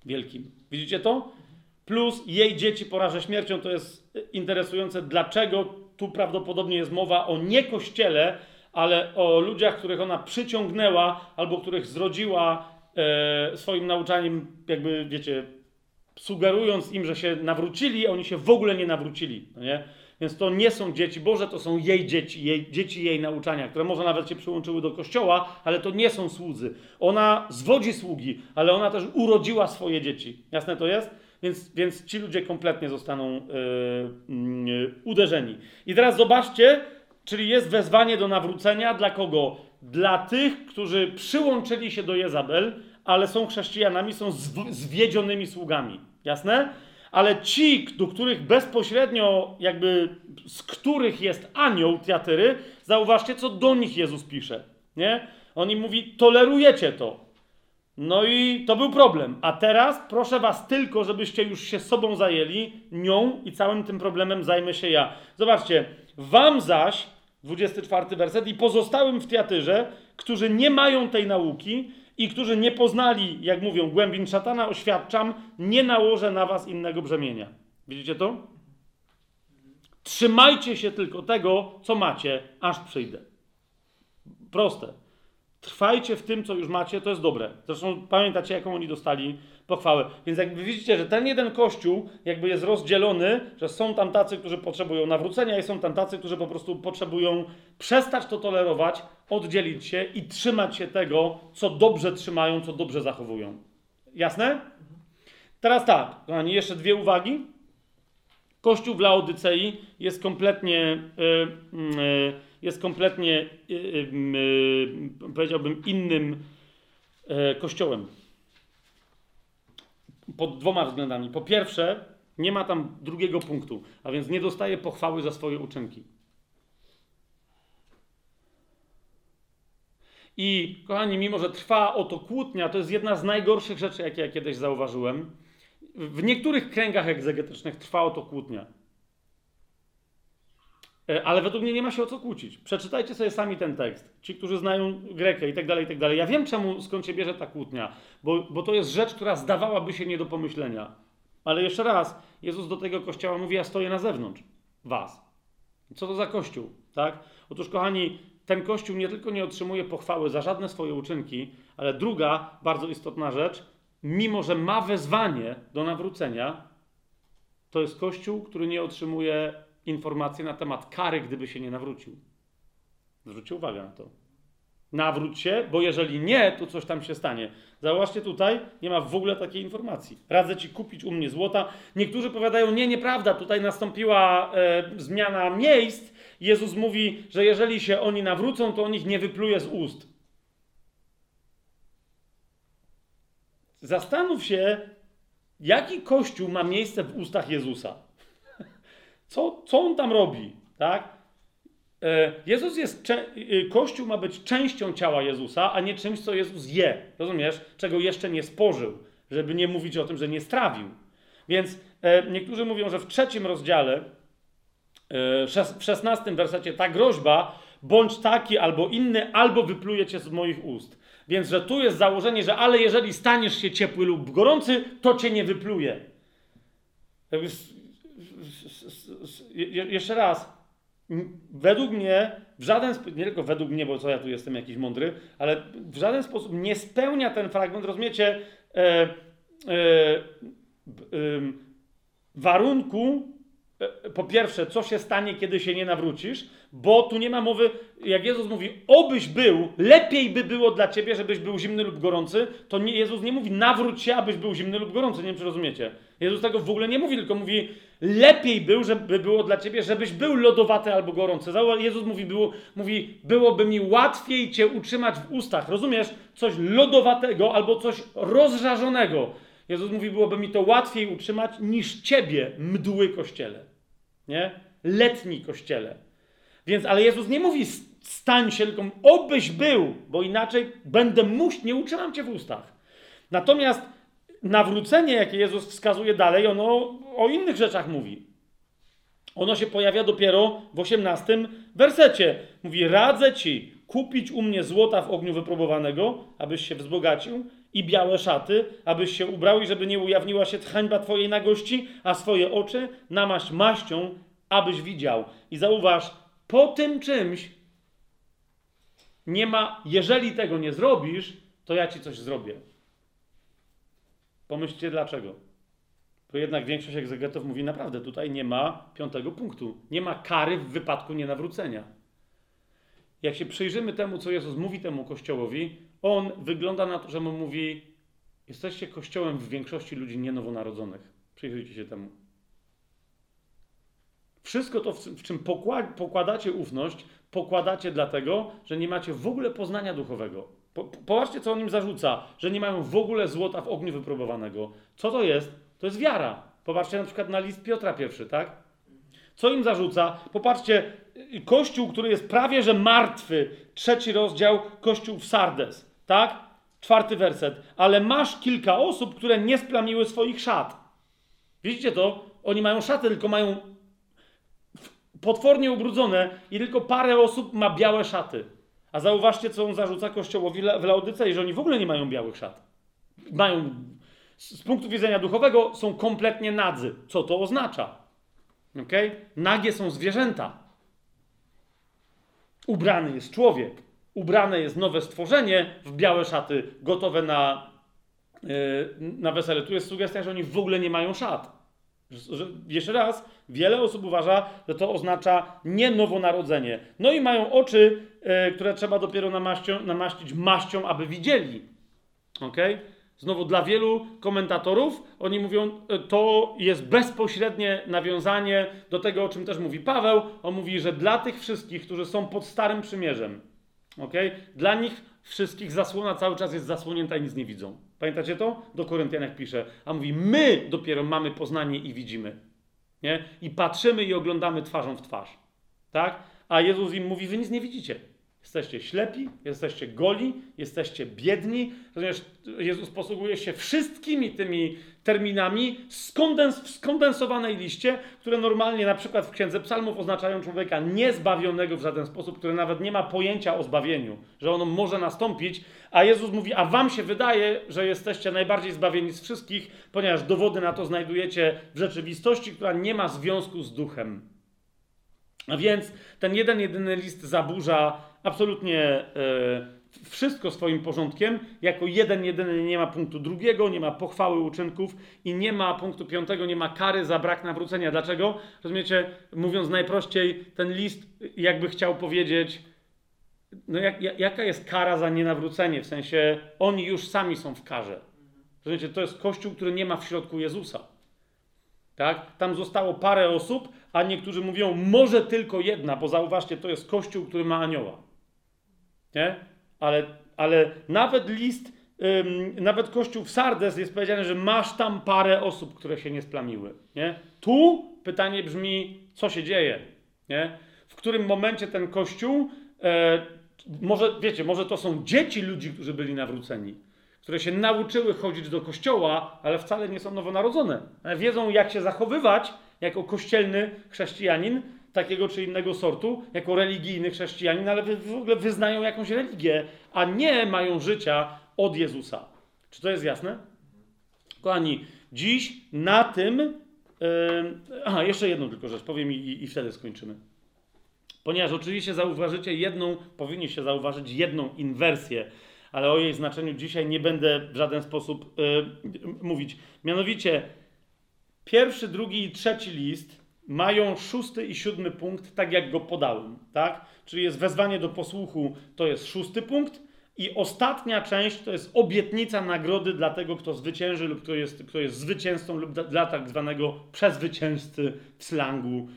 Wielkim. Widzicie to? Plus jej dzieci porażę śmiercią. To jest interesujące, dlaczego tu prawdopodobnie jest mowa o nie kościele, ale o ludziach, których ona przyciągnęła albo których zrodziła e, swoim nauczaniem, jakby wiecie, sugerując im, że się nawrócili, a oni się w ogóle nie nawrócili. No nie? Więc to nie są dzieci Boże, to są jej dzieci, jej, dzieci jej nauczania, które może nawet się przyłączyły do kościoła, ale to nie są słudzy. Ona zwodzi sługi, ale ona też urodziła swoje dzieci. Jasne to jest? Więc, więc ci ludzie kompletnie zostaną yy, yy, uderzeni. I teraz zobaczcie, czyli jest wezwanie do nawrócenia dla kogo? Dla tych, którzy przyłączyli się do Jezabel, ale są chrześcijanami, są zwiedzionymi sługami. Jasne? Ale ci, do których bezpośrednio, jakby z których jest anioł Tiatyry, zauważcie, co do nich Jezus pisze. Nie? On im mówi, tolerujecie to. No i to był problem. A teraz proszę was tylko, żebyście już się sobą zajęli, nią i całym tym problemem zajmę się ja. Zobaczcie, wam zaś, 24 werset, i pozostałym w teatrze, którzy nie mają tej nauki i którzy nie poznali, jak mówią, głębin szatana, oświadczam, nie nałożę na was innego brzemienia. Widzicie to? Trzymajcie się tylko tego, co macie, aż przyjdę. Proste. Trwajcie w tym, co już macie, to jest dobre. Zresztą pamiętacie, jaką oni dostali pochwałę. Więc jakby widzicie, że ten jeden kościół jakby jest rozdzielony, że są tam tacy, którzy potrzebują nawrócenia i są tam tacy, którzy po prostu potrzebują przestać to tolerować, oddzielić się i trzymać się tego, co dobrze trzymają, co dobrze zachowują. Jasne? Teraz tak, kochani, jeszcze dwie uwagi. Kościół w Laodycei jest kompletnie... Yy, yy, jest kompletnie, y, y, y, powiedziałbym, innym e, kościołem. Pod dwoma względami. Po pierwsze, nie ma tam drugiego punktu, a więc nie dostaje pochwały za swoje uczynki. I kochani, mimo że trwa oto kłótnia, to jest jedna z najgorszych rzeczy, jakie ja kiedyś zauważyłem. W niektórych kręgach egzegetycznych trwa oto kłótnia. E, ale według mnie nie ma się o co kłócić. Przeczytajcie sobie sami ten tekst. Ci, którzy znają Grekę i tak dalej, i tak dalej. Ja wiem, czemu, skąd się bierze ta kłótnia, bo, bo to jest rzecz, która zdawałaby się nie do pomyślenia. Ale jeszcze raz, Jezus do tego kościoła mówi, ja stoję na zewnątrz was. Co to za kościół, tak? Otóż, kochani, ten kościół nie tylko nie otrzymuje pochwały za żadne swoje uczynki, ale druga, bardzo istotna rzecz, mimo że ma wezwanie do nawrócenia, to jest kościół, który nie otrzymuje informacje na temat kary, gdyby się nie nawrócił. Zwróćcie uwagę na to. nawróć się, bo jeżeli nie, to coś tam się stanie. Zauważcie tutaj, nie ma w ogóle takiej informacji. Radzę ci kupić u mnie złota. Niektórzy powiadają, nie, nieprawda, tutaj nastąpiła e, zmiana miejsc. Jezus mówi, że jeżeli się oni nawrócą, to on ich nie wypluje z ust. Zastanów się, jaki kościół ma miejsce w ustach Jezusa. Co, co on tam robi, tak? E, Jezus jest, y, Kościół ma być częścią ciała Jezusa, a nie czymś, co Jezus je. Rozumiesz? Czego jeszcze nie spożył, żeby nie mówić o tym, że nie strawił. Więc e, niektórzy mówią, że w trzecim rozdziale, e, w szesnastym wersecie, ta groźba, bądź taki albo inny, albo wypluje cię z moich ust. Więc, że tu jest założenie, że ale jeżeli staniesz się ciepły lub gorący, to cię nie wypluje. Je- Jeszcze raz, według mnie, w żaden sposób, nie tylko według mnie, bo co ja tu jestem jakiś mądry, ale w żaden sposób nie spełnia ten fragment, rozumiecie, e, e, ym, warunku, e, po pierwsze, co się stanie, kiedy się nie nawrócisz, bo tu nie ma mowy, jak Jezus mówi, obyś był, lepiej by było dla ciebie, żebyś był zimny lub gorący, to nie, Jezus nie mówi, nawróć się, abyś był zimny lub gorący, nie wiem, czy rozumiecie. Jezus tego w ogóle nie mówi, tylko mówi, lepiej był, żeby było dla ciebie, żebyś był lodowaty albo gorący. Jezus mówi, było, mówi, byłoby mi łatwiej cię utrzymać w ustach, rozumiesz? Coś lodowatego albo coś rozżarzonego. Jezus mówi, byłoby mi to łatwiej utrzymać niż ciebie, mdły kościele. Nie? Letni kościele. Więc, ale Jezus nie mówi stań się, tylko obyś był, bo inaczej będę muś, nie utrzymam cię w ustach. Natomiast nawrócenie, jakie Jezus wskazuje dalej, ono o innych rzeczach mówi. Ono się pojawia dopiero w 18 wersecie. Mówi: Radzę ci kupić u mnie złota w ogniu wypróbowanego, abyś się wzbogacił, i białe szaty, abyś się ubrał i żeby nie ujawniła się hańba twojej nagości, a swoje oczy namaść maścią, abyś widział. I zauważ, po tym czymś nie ma, jeżeli tego nie zrobisz, to ja ci coś zrobię. Pomyślcie dlaczego. Bo jednak większość egzegetów mówi naprawdę, tutaj nie ma piątego punktu. Nie ma kary w wypadku nienawrócenia. Jak się przyjrzymy temu, co Jezus mówi temu kościołowi, on wygląda na to, że mu mówi: Jesteście kościołem w większości ludzi nienowonarodzonych. Przyjrzyjcie się temu. Wszystko to, w, czym pokła- pokładacie ufność, pokładacie dlatego, że nie macie w ogóle poznania duchowego. Po, po- popatrzcie, co on im zarzuca, że nie mają w ogóle złota w ogniu wypróbowanego. Co to jest? To jest wiara. Popatrzcie na przykład na list Piotra pierwszy, tak? Co im zarzuca? Popatrzcie, y, kościół, który jest prawie że martwy, trzeci rozdział, kościół w Sardes, tak? Czwarty werset. Ale masz kilka osób, które nie splamiły swoich szat. Widzicie to? Oni mają szaty, tylko mają potwornie ubrudzone i tylko parę osób ma białe szaty. A zauważcie, co on zarzuca kościołowi w Laodycei, że oni w ogóle nie mają białych szat. Mają, z punktu widzenia duchowego, są kompletnie nadzy. Co to oznacza? Okay? Nagie są zwierzęta. Ubrany jest człowiek. Ubrane jest nowe stworzenie w białe szaty, gotowe na, yy, na wesele. Tu jest sugestia, że oni w ogóle nie mają szat. Że, jeszcze raz, wiele osób uważa, że to oznacza nie nowonarodzenie. No i mają oczy, e, które trzeba dopiero namaścią, namaścić maścią, aby widzieli. Ok? Znowu dla wielu komentatorów oni mówią, e, to jest bezpośrednie nawiązanie do tego, o czym też mówi Paweł. On mówi, że dla tych wszystkich, którzy są pod Starym Przymierzem, ok? Dla nich wszystkich zasłona cały czas jest zasłonięta i nic nie widzą. Pamiętacie to? Do Koryntian jak pisze. A mówi, my dopiero mamy poznanie i widzimy. Nie? I patrzymy i oglądamy twarzą w twarz. Tak? A Jezus im mówi, wy nic nie widzicie. Jesteście ślepi, jesteście goli, jesteście biedni. Rozumiesz, Jezus posługuje się wszystkimi tymi terminami skondens, w skondensowanej liście, które normalnie na przykład w Księdze Psalmów oznaczają człowieka niezbawionego w żaden sposób, który nawet nie ma pojęcia o zbawieniu, że ono może nastąpić, a Jezus mówi, a wam się wydaje, że jesteście najbardziej zbawieni z wszystkich, ponieważ dowody na to znajdujecie w rzeczywistości, która nie ma związku z duchem. A więc ten jeden, jedyny list zaburza absolutnie e, wszystko swoim porządkiem. Jako jeden, jedyny nie ma punktu drugiego, nie ma pochwały uczynków i nie ma punktu piątego, nie ma kary za brak nawrócenia. Dlaczego? Rozumiecie, mówiąc najprościej, ten list jakby chciał powiedzieć, no jak, jaka jest kara za nienawrócenie? W sensie oni już sami są w karze. Rozumiecie, to jest kościół, który nie ma w środku Jezusa. Tak? Tam zostało parę osób, a niektórzy mówią, może tylko jedna, bo zauważcie, to jest kościół, który ma anioła. Nie? Ale, ale nawet list, ym, nawet kościół w Sardes jest powiedziane, że masz tam parę osób, które się nie splamiły. Nie? Tu pytanie brzmi, co się dzieje? Nie? W którym momencie ten kościół, e, może wiecie, może to są dzieci ludzi, którzy byli nawróceni, które się nauczyły chodzić do kościoła, ale wcale nie są nowonarodzone. Wiedzą, jak się zachowywać jako kościelny chrześcijanin, takiego czy innego sortu, jako religijny chrześcijanin, ale w ogóle wyznają jakąś religię, a nie mają życia od Jezusa. Czy to jest jasne? Kochani, dziś na tym. Yy, aha, jeszcze jedną tylko rzecz powiem i, i, i wtedy skończymy. Ponieważ oczywiście zauważycie jedną, powinniście zauważyć jedną inwersję, ale o jej znaczeniu dzisiaj nie będę w żaden sposób yy, mówić. Mianowicie pierwszy, drugi i trzeci list mają szósty i siódmy punkt, tak jak go podałem, tak? Czyli jest wezwanie do posłuchu, to jest szósty punkt, i ostatnia część to jest obietnica nagrody dla tego, kto zwycięży lub kto jest, kto jest zwycięzcą, lub dla, tak zwanego przezwycięzcy w slangu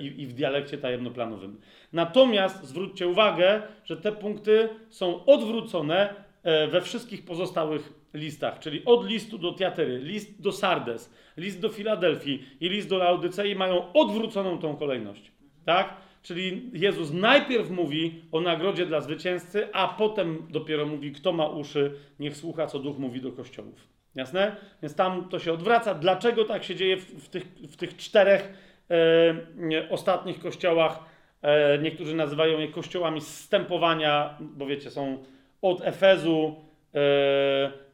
i, i w dialekcie tajemnoplanowym. Natomiast zwróćcie uwagę, że te punkty są odwrócone e, we wszystkich pozostałych listach, czyli od listu do Tiatery, list do Sardes, list do Filadelfii i list do Laodycei mają odwróconą tą kolejność. Tak? Czyli Jezus najpierw mówi o nagrodzie dla zwycięzcy, a potem dopiero mówi, kto ma uszy, niech słucha, co Duch mówi do kościołów. Jasne? Więc tam to się odwraca. Dlaczego tak się dzieje w, w tych, w tych czterech e, ostatnich kościołach? E, niektórzy nazywają je kościołami zstępowania, bo wiecie, są od Efezu e,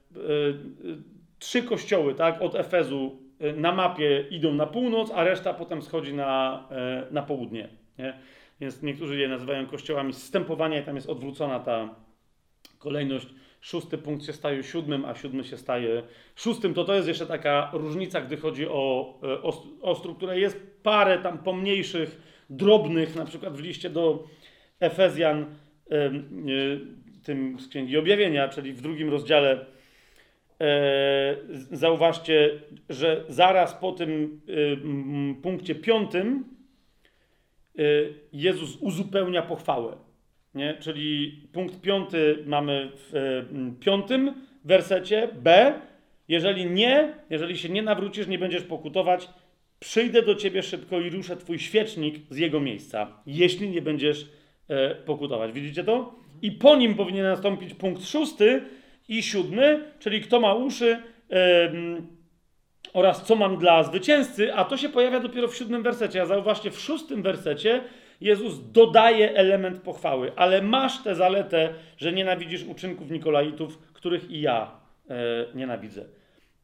trzy kościoły, tak? Od Efezu e, na mapie idą na północ, a reszta potem schodzi na, e, na południe. Nie? Więc niektórzy je nazywają kościołami zstępowania i tam jest odwrócona ta kolejność. Szósty punkt się staje siódmym, a siódmy się staje szóstym. To to jest jeszcze taka różnica, gdy chodzi o, e, o, o strukturę. Jest parę tam pomniejszych, drobnych, na przykład w liście do Efezjan, e, e, tym z Księgi Objawienia, czyli w drugim rozdziale, e, zauważcie, że zaraz po tym e, punkcie piątym y, Jezus uzupełnia pochwałę. Nie? Czyli punkt piąty mamy w piątym wersecie B. Jeżeli nie, jeżeli się nie nawrócisz, nie będziesz pokutować, przyjdę do ciebie szybko i ruszę twój świecznik z jego miejsca, jeśli nie będziesz e, pokutować. Widzicie to? I po nim powinien nastąpić punkt szósty i siódmy, czyli kto ma uszy, oraz co mam dla zwycięzcy, a to się pojawia dopiero w siódmym wersecie. A zauważcie, w szóstym wersecie Jezus dodaje element pochwały, ale masz tę zaletę, że nienawidzisz uczynków Nikolaitów, których i ja e, nienawidzę.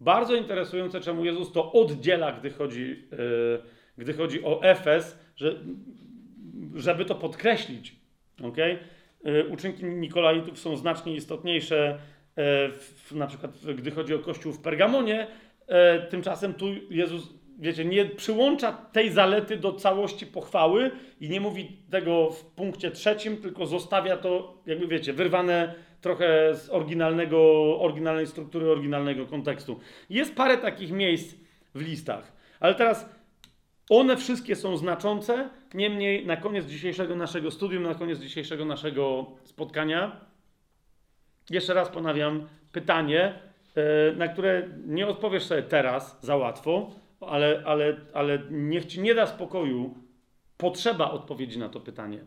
Bardzo interesujące, czemu Jezus to oddziela, gdy chodzi, e, gdy chodzi o Efes, że, żeby to podkreślić. Okay? E, uczynki Nikolaitów są znacznie istotniejsze, w, na przykład gdy chodzi o kościół w Pergamonie, E, tymczasem tu Jezus, wiecie, nie przyłącza tej zalety do całości pochwały i nie mówi tego w punkcie trzecim, tylko zostawia to, jakby wiecie, wyrwane trochę z oryginalnego, oryginalnej struktury, oryginalnego kontekstu. Jest parę takich miejsc w listach, ale teraz one wszystkie są znaczące. Niemniej na koniec dzisiejszego naszego studium, na koniec dzisiejszego naszego spotkania, jeszcze raz ponawiam pytanie, e, na które nie odpowiesz sobie teraz za łatwo, ale, ale, ale niech ci nie da spokoju potrzeba odpowiedzi na to pytanie.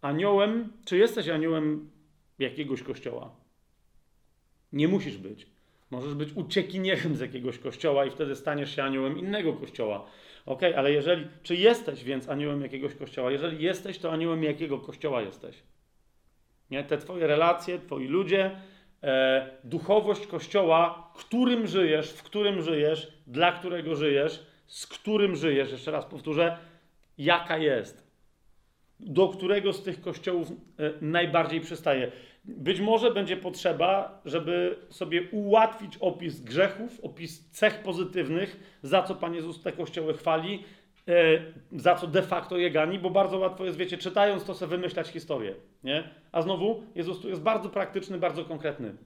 Aniołem, czy jesteś aniołem jakiegoś kościoła? Nie musisz być. Możesz być uciekinierem z jakiegoś kościoła i wtedy staniesz się aniołem innego kościoła. Ok, ale jeżeli, czy jesteś więc aniołem jakiegoś kościoła? Jeżeli jesteś, to aniołem jakiego kościoła jesteś? Nie? Te twoje relacje, twoi ludzie, e, duchowość kościoła, którym żyjesz, w którym żyjesz, dla którego żyjesz, z którym żyjesz, jeszcze raz powtórzę, jaka jest? Do którego z tych kościołów e, najbardziej przystaje? Być może będzie potrzeba, żeby sobie ułatwić opis grzechów, opis cech pozytywnych, za co Pan Jezus te kościoły chwali, za co de facto je gani, bo bardzo łatwo jest, wiecie, czytając to sobie wymyślać historię, nie? A znowu, Jezus tu jest bardzo praktyczny, bardzo konkretny.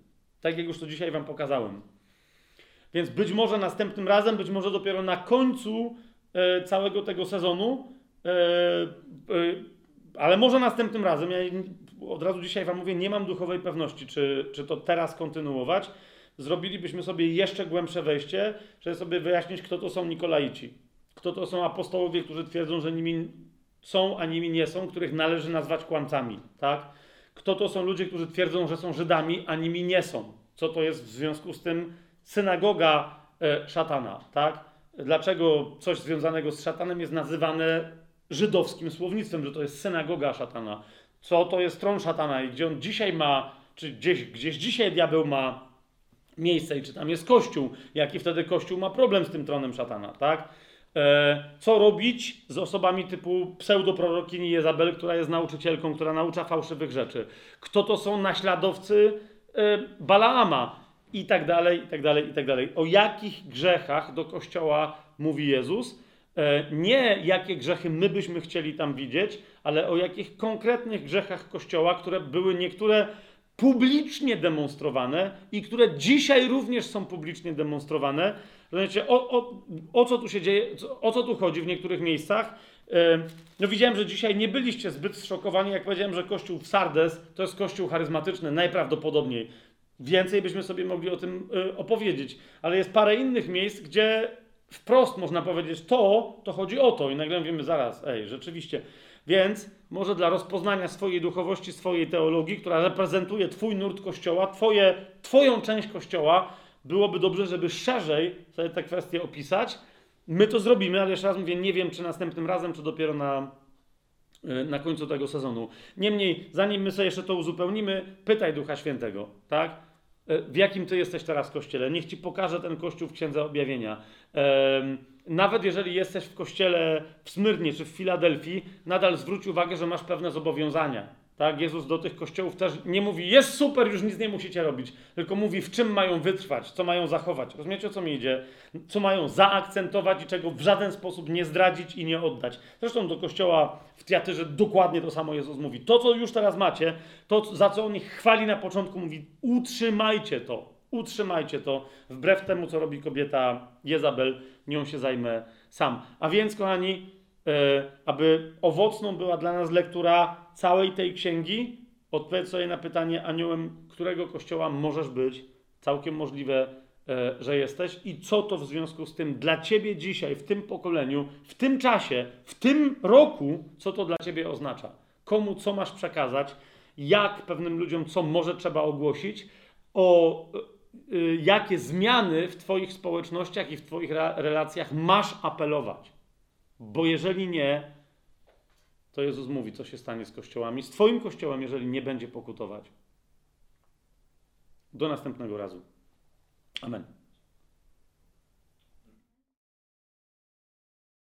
Tak jak już to dzisiaj wam pokazałem. Więc być może następnym razem, być może dopiero na końcu e, całego tego sezonu, e, e, ale może następnym razem, ja od razu dzisiaj wam mówię, nie mam duchowej pewności, czy, czy to teraz kontynuować, zrobilibyśmy sobie jeszcze głębsze wejście, żeby sobie wyjaśnić, kto to są Nikolaici. Kto to są apostołowie, którzy twierdzą, że nimi są, a nimi nie są, których należy nazwać kłamcami, tak? Kto to są ludzie, którzy twierdzą, że są Żydami, a nimi nie są? Co to jest w związku z tym synagoga e, szatana, tak? Dlaczego coś związanego z szatanem jest nazywane żydowskim słownictwem, że to jest synagoga szatana? Co to jest tron szatana i gdzie on dzisiaj ma, czy gdzieś, gdzieś dzisiaj diabeł ma miejsce i czy tam jest kościół, jaki wtedy kościół ma problem z tym tronem szatana, tak? E, co robić z osobami typu pseudoprorokini Jezabel, która jest nauczycielką, która naucza fałszywych rzeczy? Kto to są naśladowcy e, Balaama? I tak dalej, i tak dalej, i tak dalej. O jakich grzechach do kościoła mówi Jezus? E, nie jakie grzechy my byśmy chcieli tam widzieć, ale o jakich konkretnych grzechach kościoła, które były niektóre publicznie demonstrowane i które dzisiaj również są publicznie demonstrowane. Rozumiecie, o, o, o co tu się dzieje, o co tu chodzi w niektórych miejscach? E, No widziałem, że dzisiaj nie byliście zbyt zszokowani, jak powiedziałem, że kościół w Sardes to jest kościół charyzmatyczny, najprawdopodobniej. Więcej byśmy sobie mogli o tym e, opowiedzieć, ale jest parę innych miejsc, gdzie wprost można powiedzieć to, to chodzi o to i nagle mówimy zaraz, ej, rzeczywiście. Więc może dla rozpoznania swojej duchowości, swojej teologii, która reprezentuje Twój nurt kościoła, twoje, Twoją część kościoła, byłoby dobrze, żeby szerzej sobie te kwestie opisać. My to zrobimy, ale jeszcze raz mówię, nie wiem, czy następnym razem, czy dopiero na, y, na końcu tego sezonu. Niemniej, zanim my sobie jeszcze to uzupełnimy, pytaj Ducha Świętego, tak? Y, W jakim ty jesteś teraz kościele? Niech ci pokaże ten kościół w Księdze Objawienia. Nawet jeżeli jesteś w kościele w Smyrnie czy w Filadelfii, nadal zwróć uwagę, że masz pewne zobowiązania. Tak? Jezus do tych kościołów też nie mówi, jest super, już nic nie musicie robić, tylko mówi, w czym mają wytrwać, co mają zachować. Rozumiecie, o co mi idzie? Co mają zaakcentować i czego w żaden sposób nie zdradzić i nie oddać. Zresztą do kościoła w Tiatyrze dokładnie to samo Jezus mówi. To, co już teraz macie, to, za co on ich chwali na początku, mówi, utrzymajcie to. Utrzymajcie to, wbrew temu, co robi kobieta Jezabel, nią się zajmę sam. A więc, kochani, e, aby owocną była dla nas lektura całej tej księgi, odpowiedz sobie na pytanie, aniołem którego kościoła możesz być, całkiem możliwe, e, że jesteś, i co to w związku z tym dla ciebie dzisiaj, w tym pokoleniu, w tym czasie, w tym roku, co to dla ciebie oznacza. Komu co masz przekazać, jak pewnym ludziom co może trzeba ogłosić, o y, y, jakie zmiany w Twoich społecznościach i w Twoich re- relacjach masz apelować. Bo jeżeli nie, to Jezus mówi, co się stanie z kościołami, z Twoim kościołem, jeżeli nie będzie pokutować. Do następnego razu. Amen.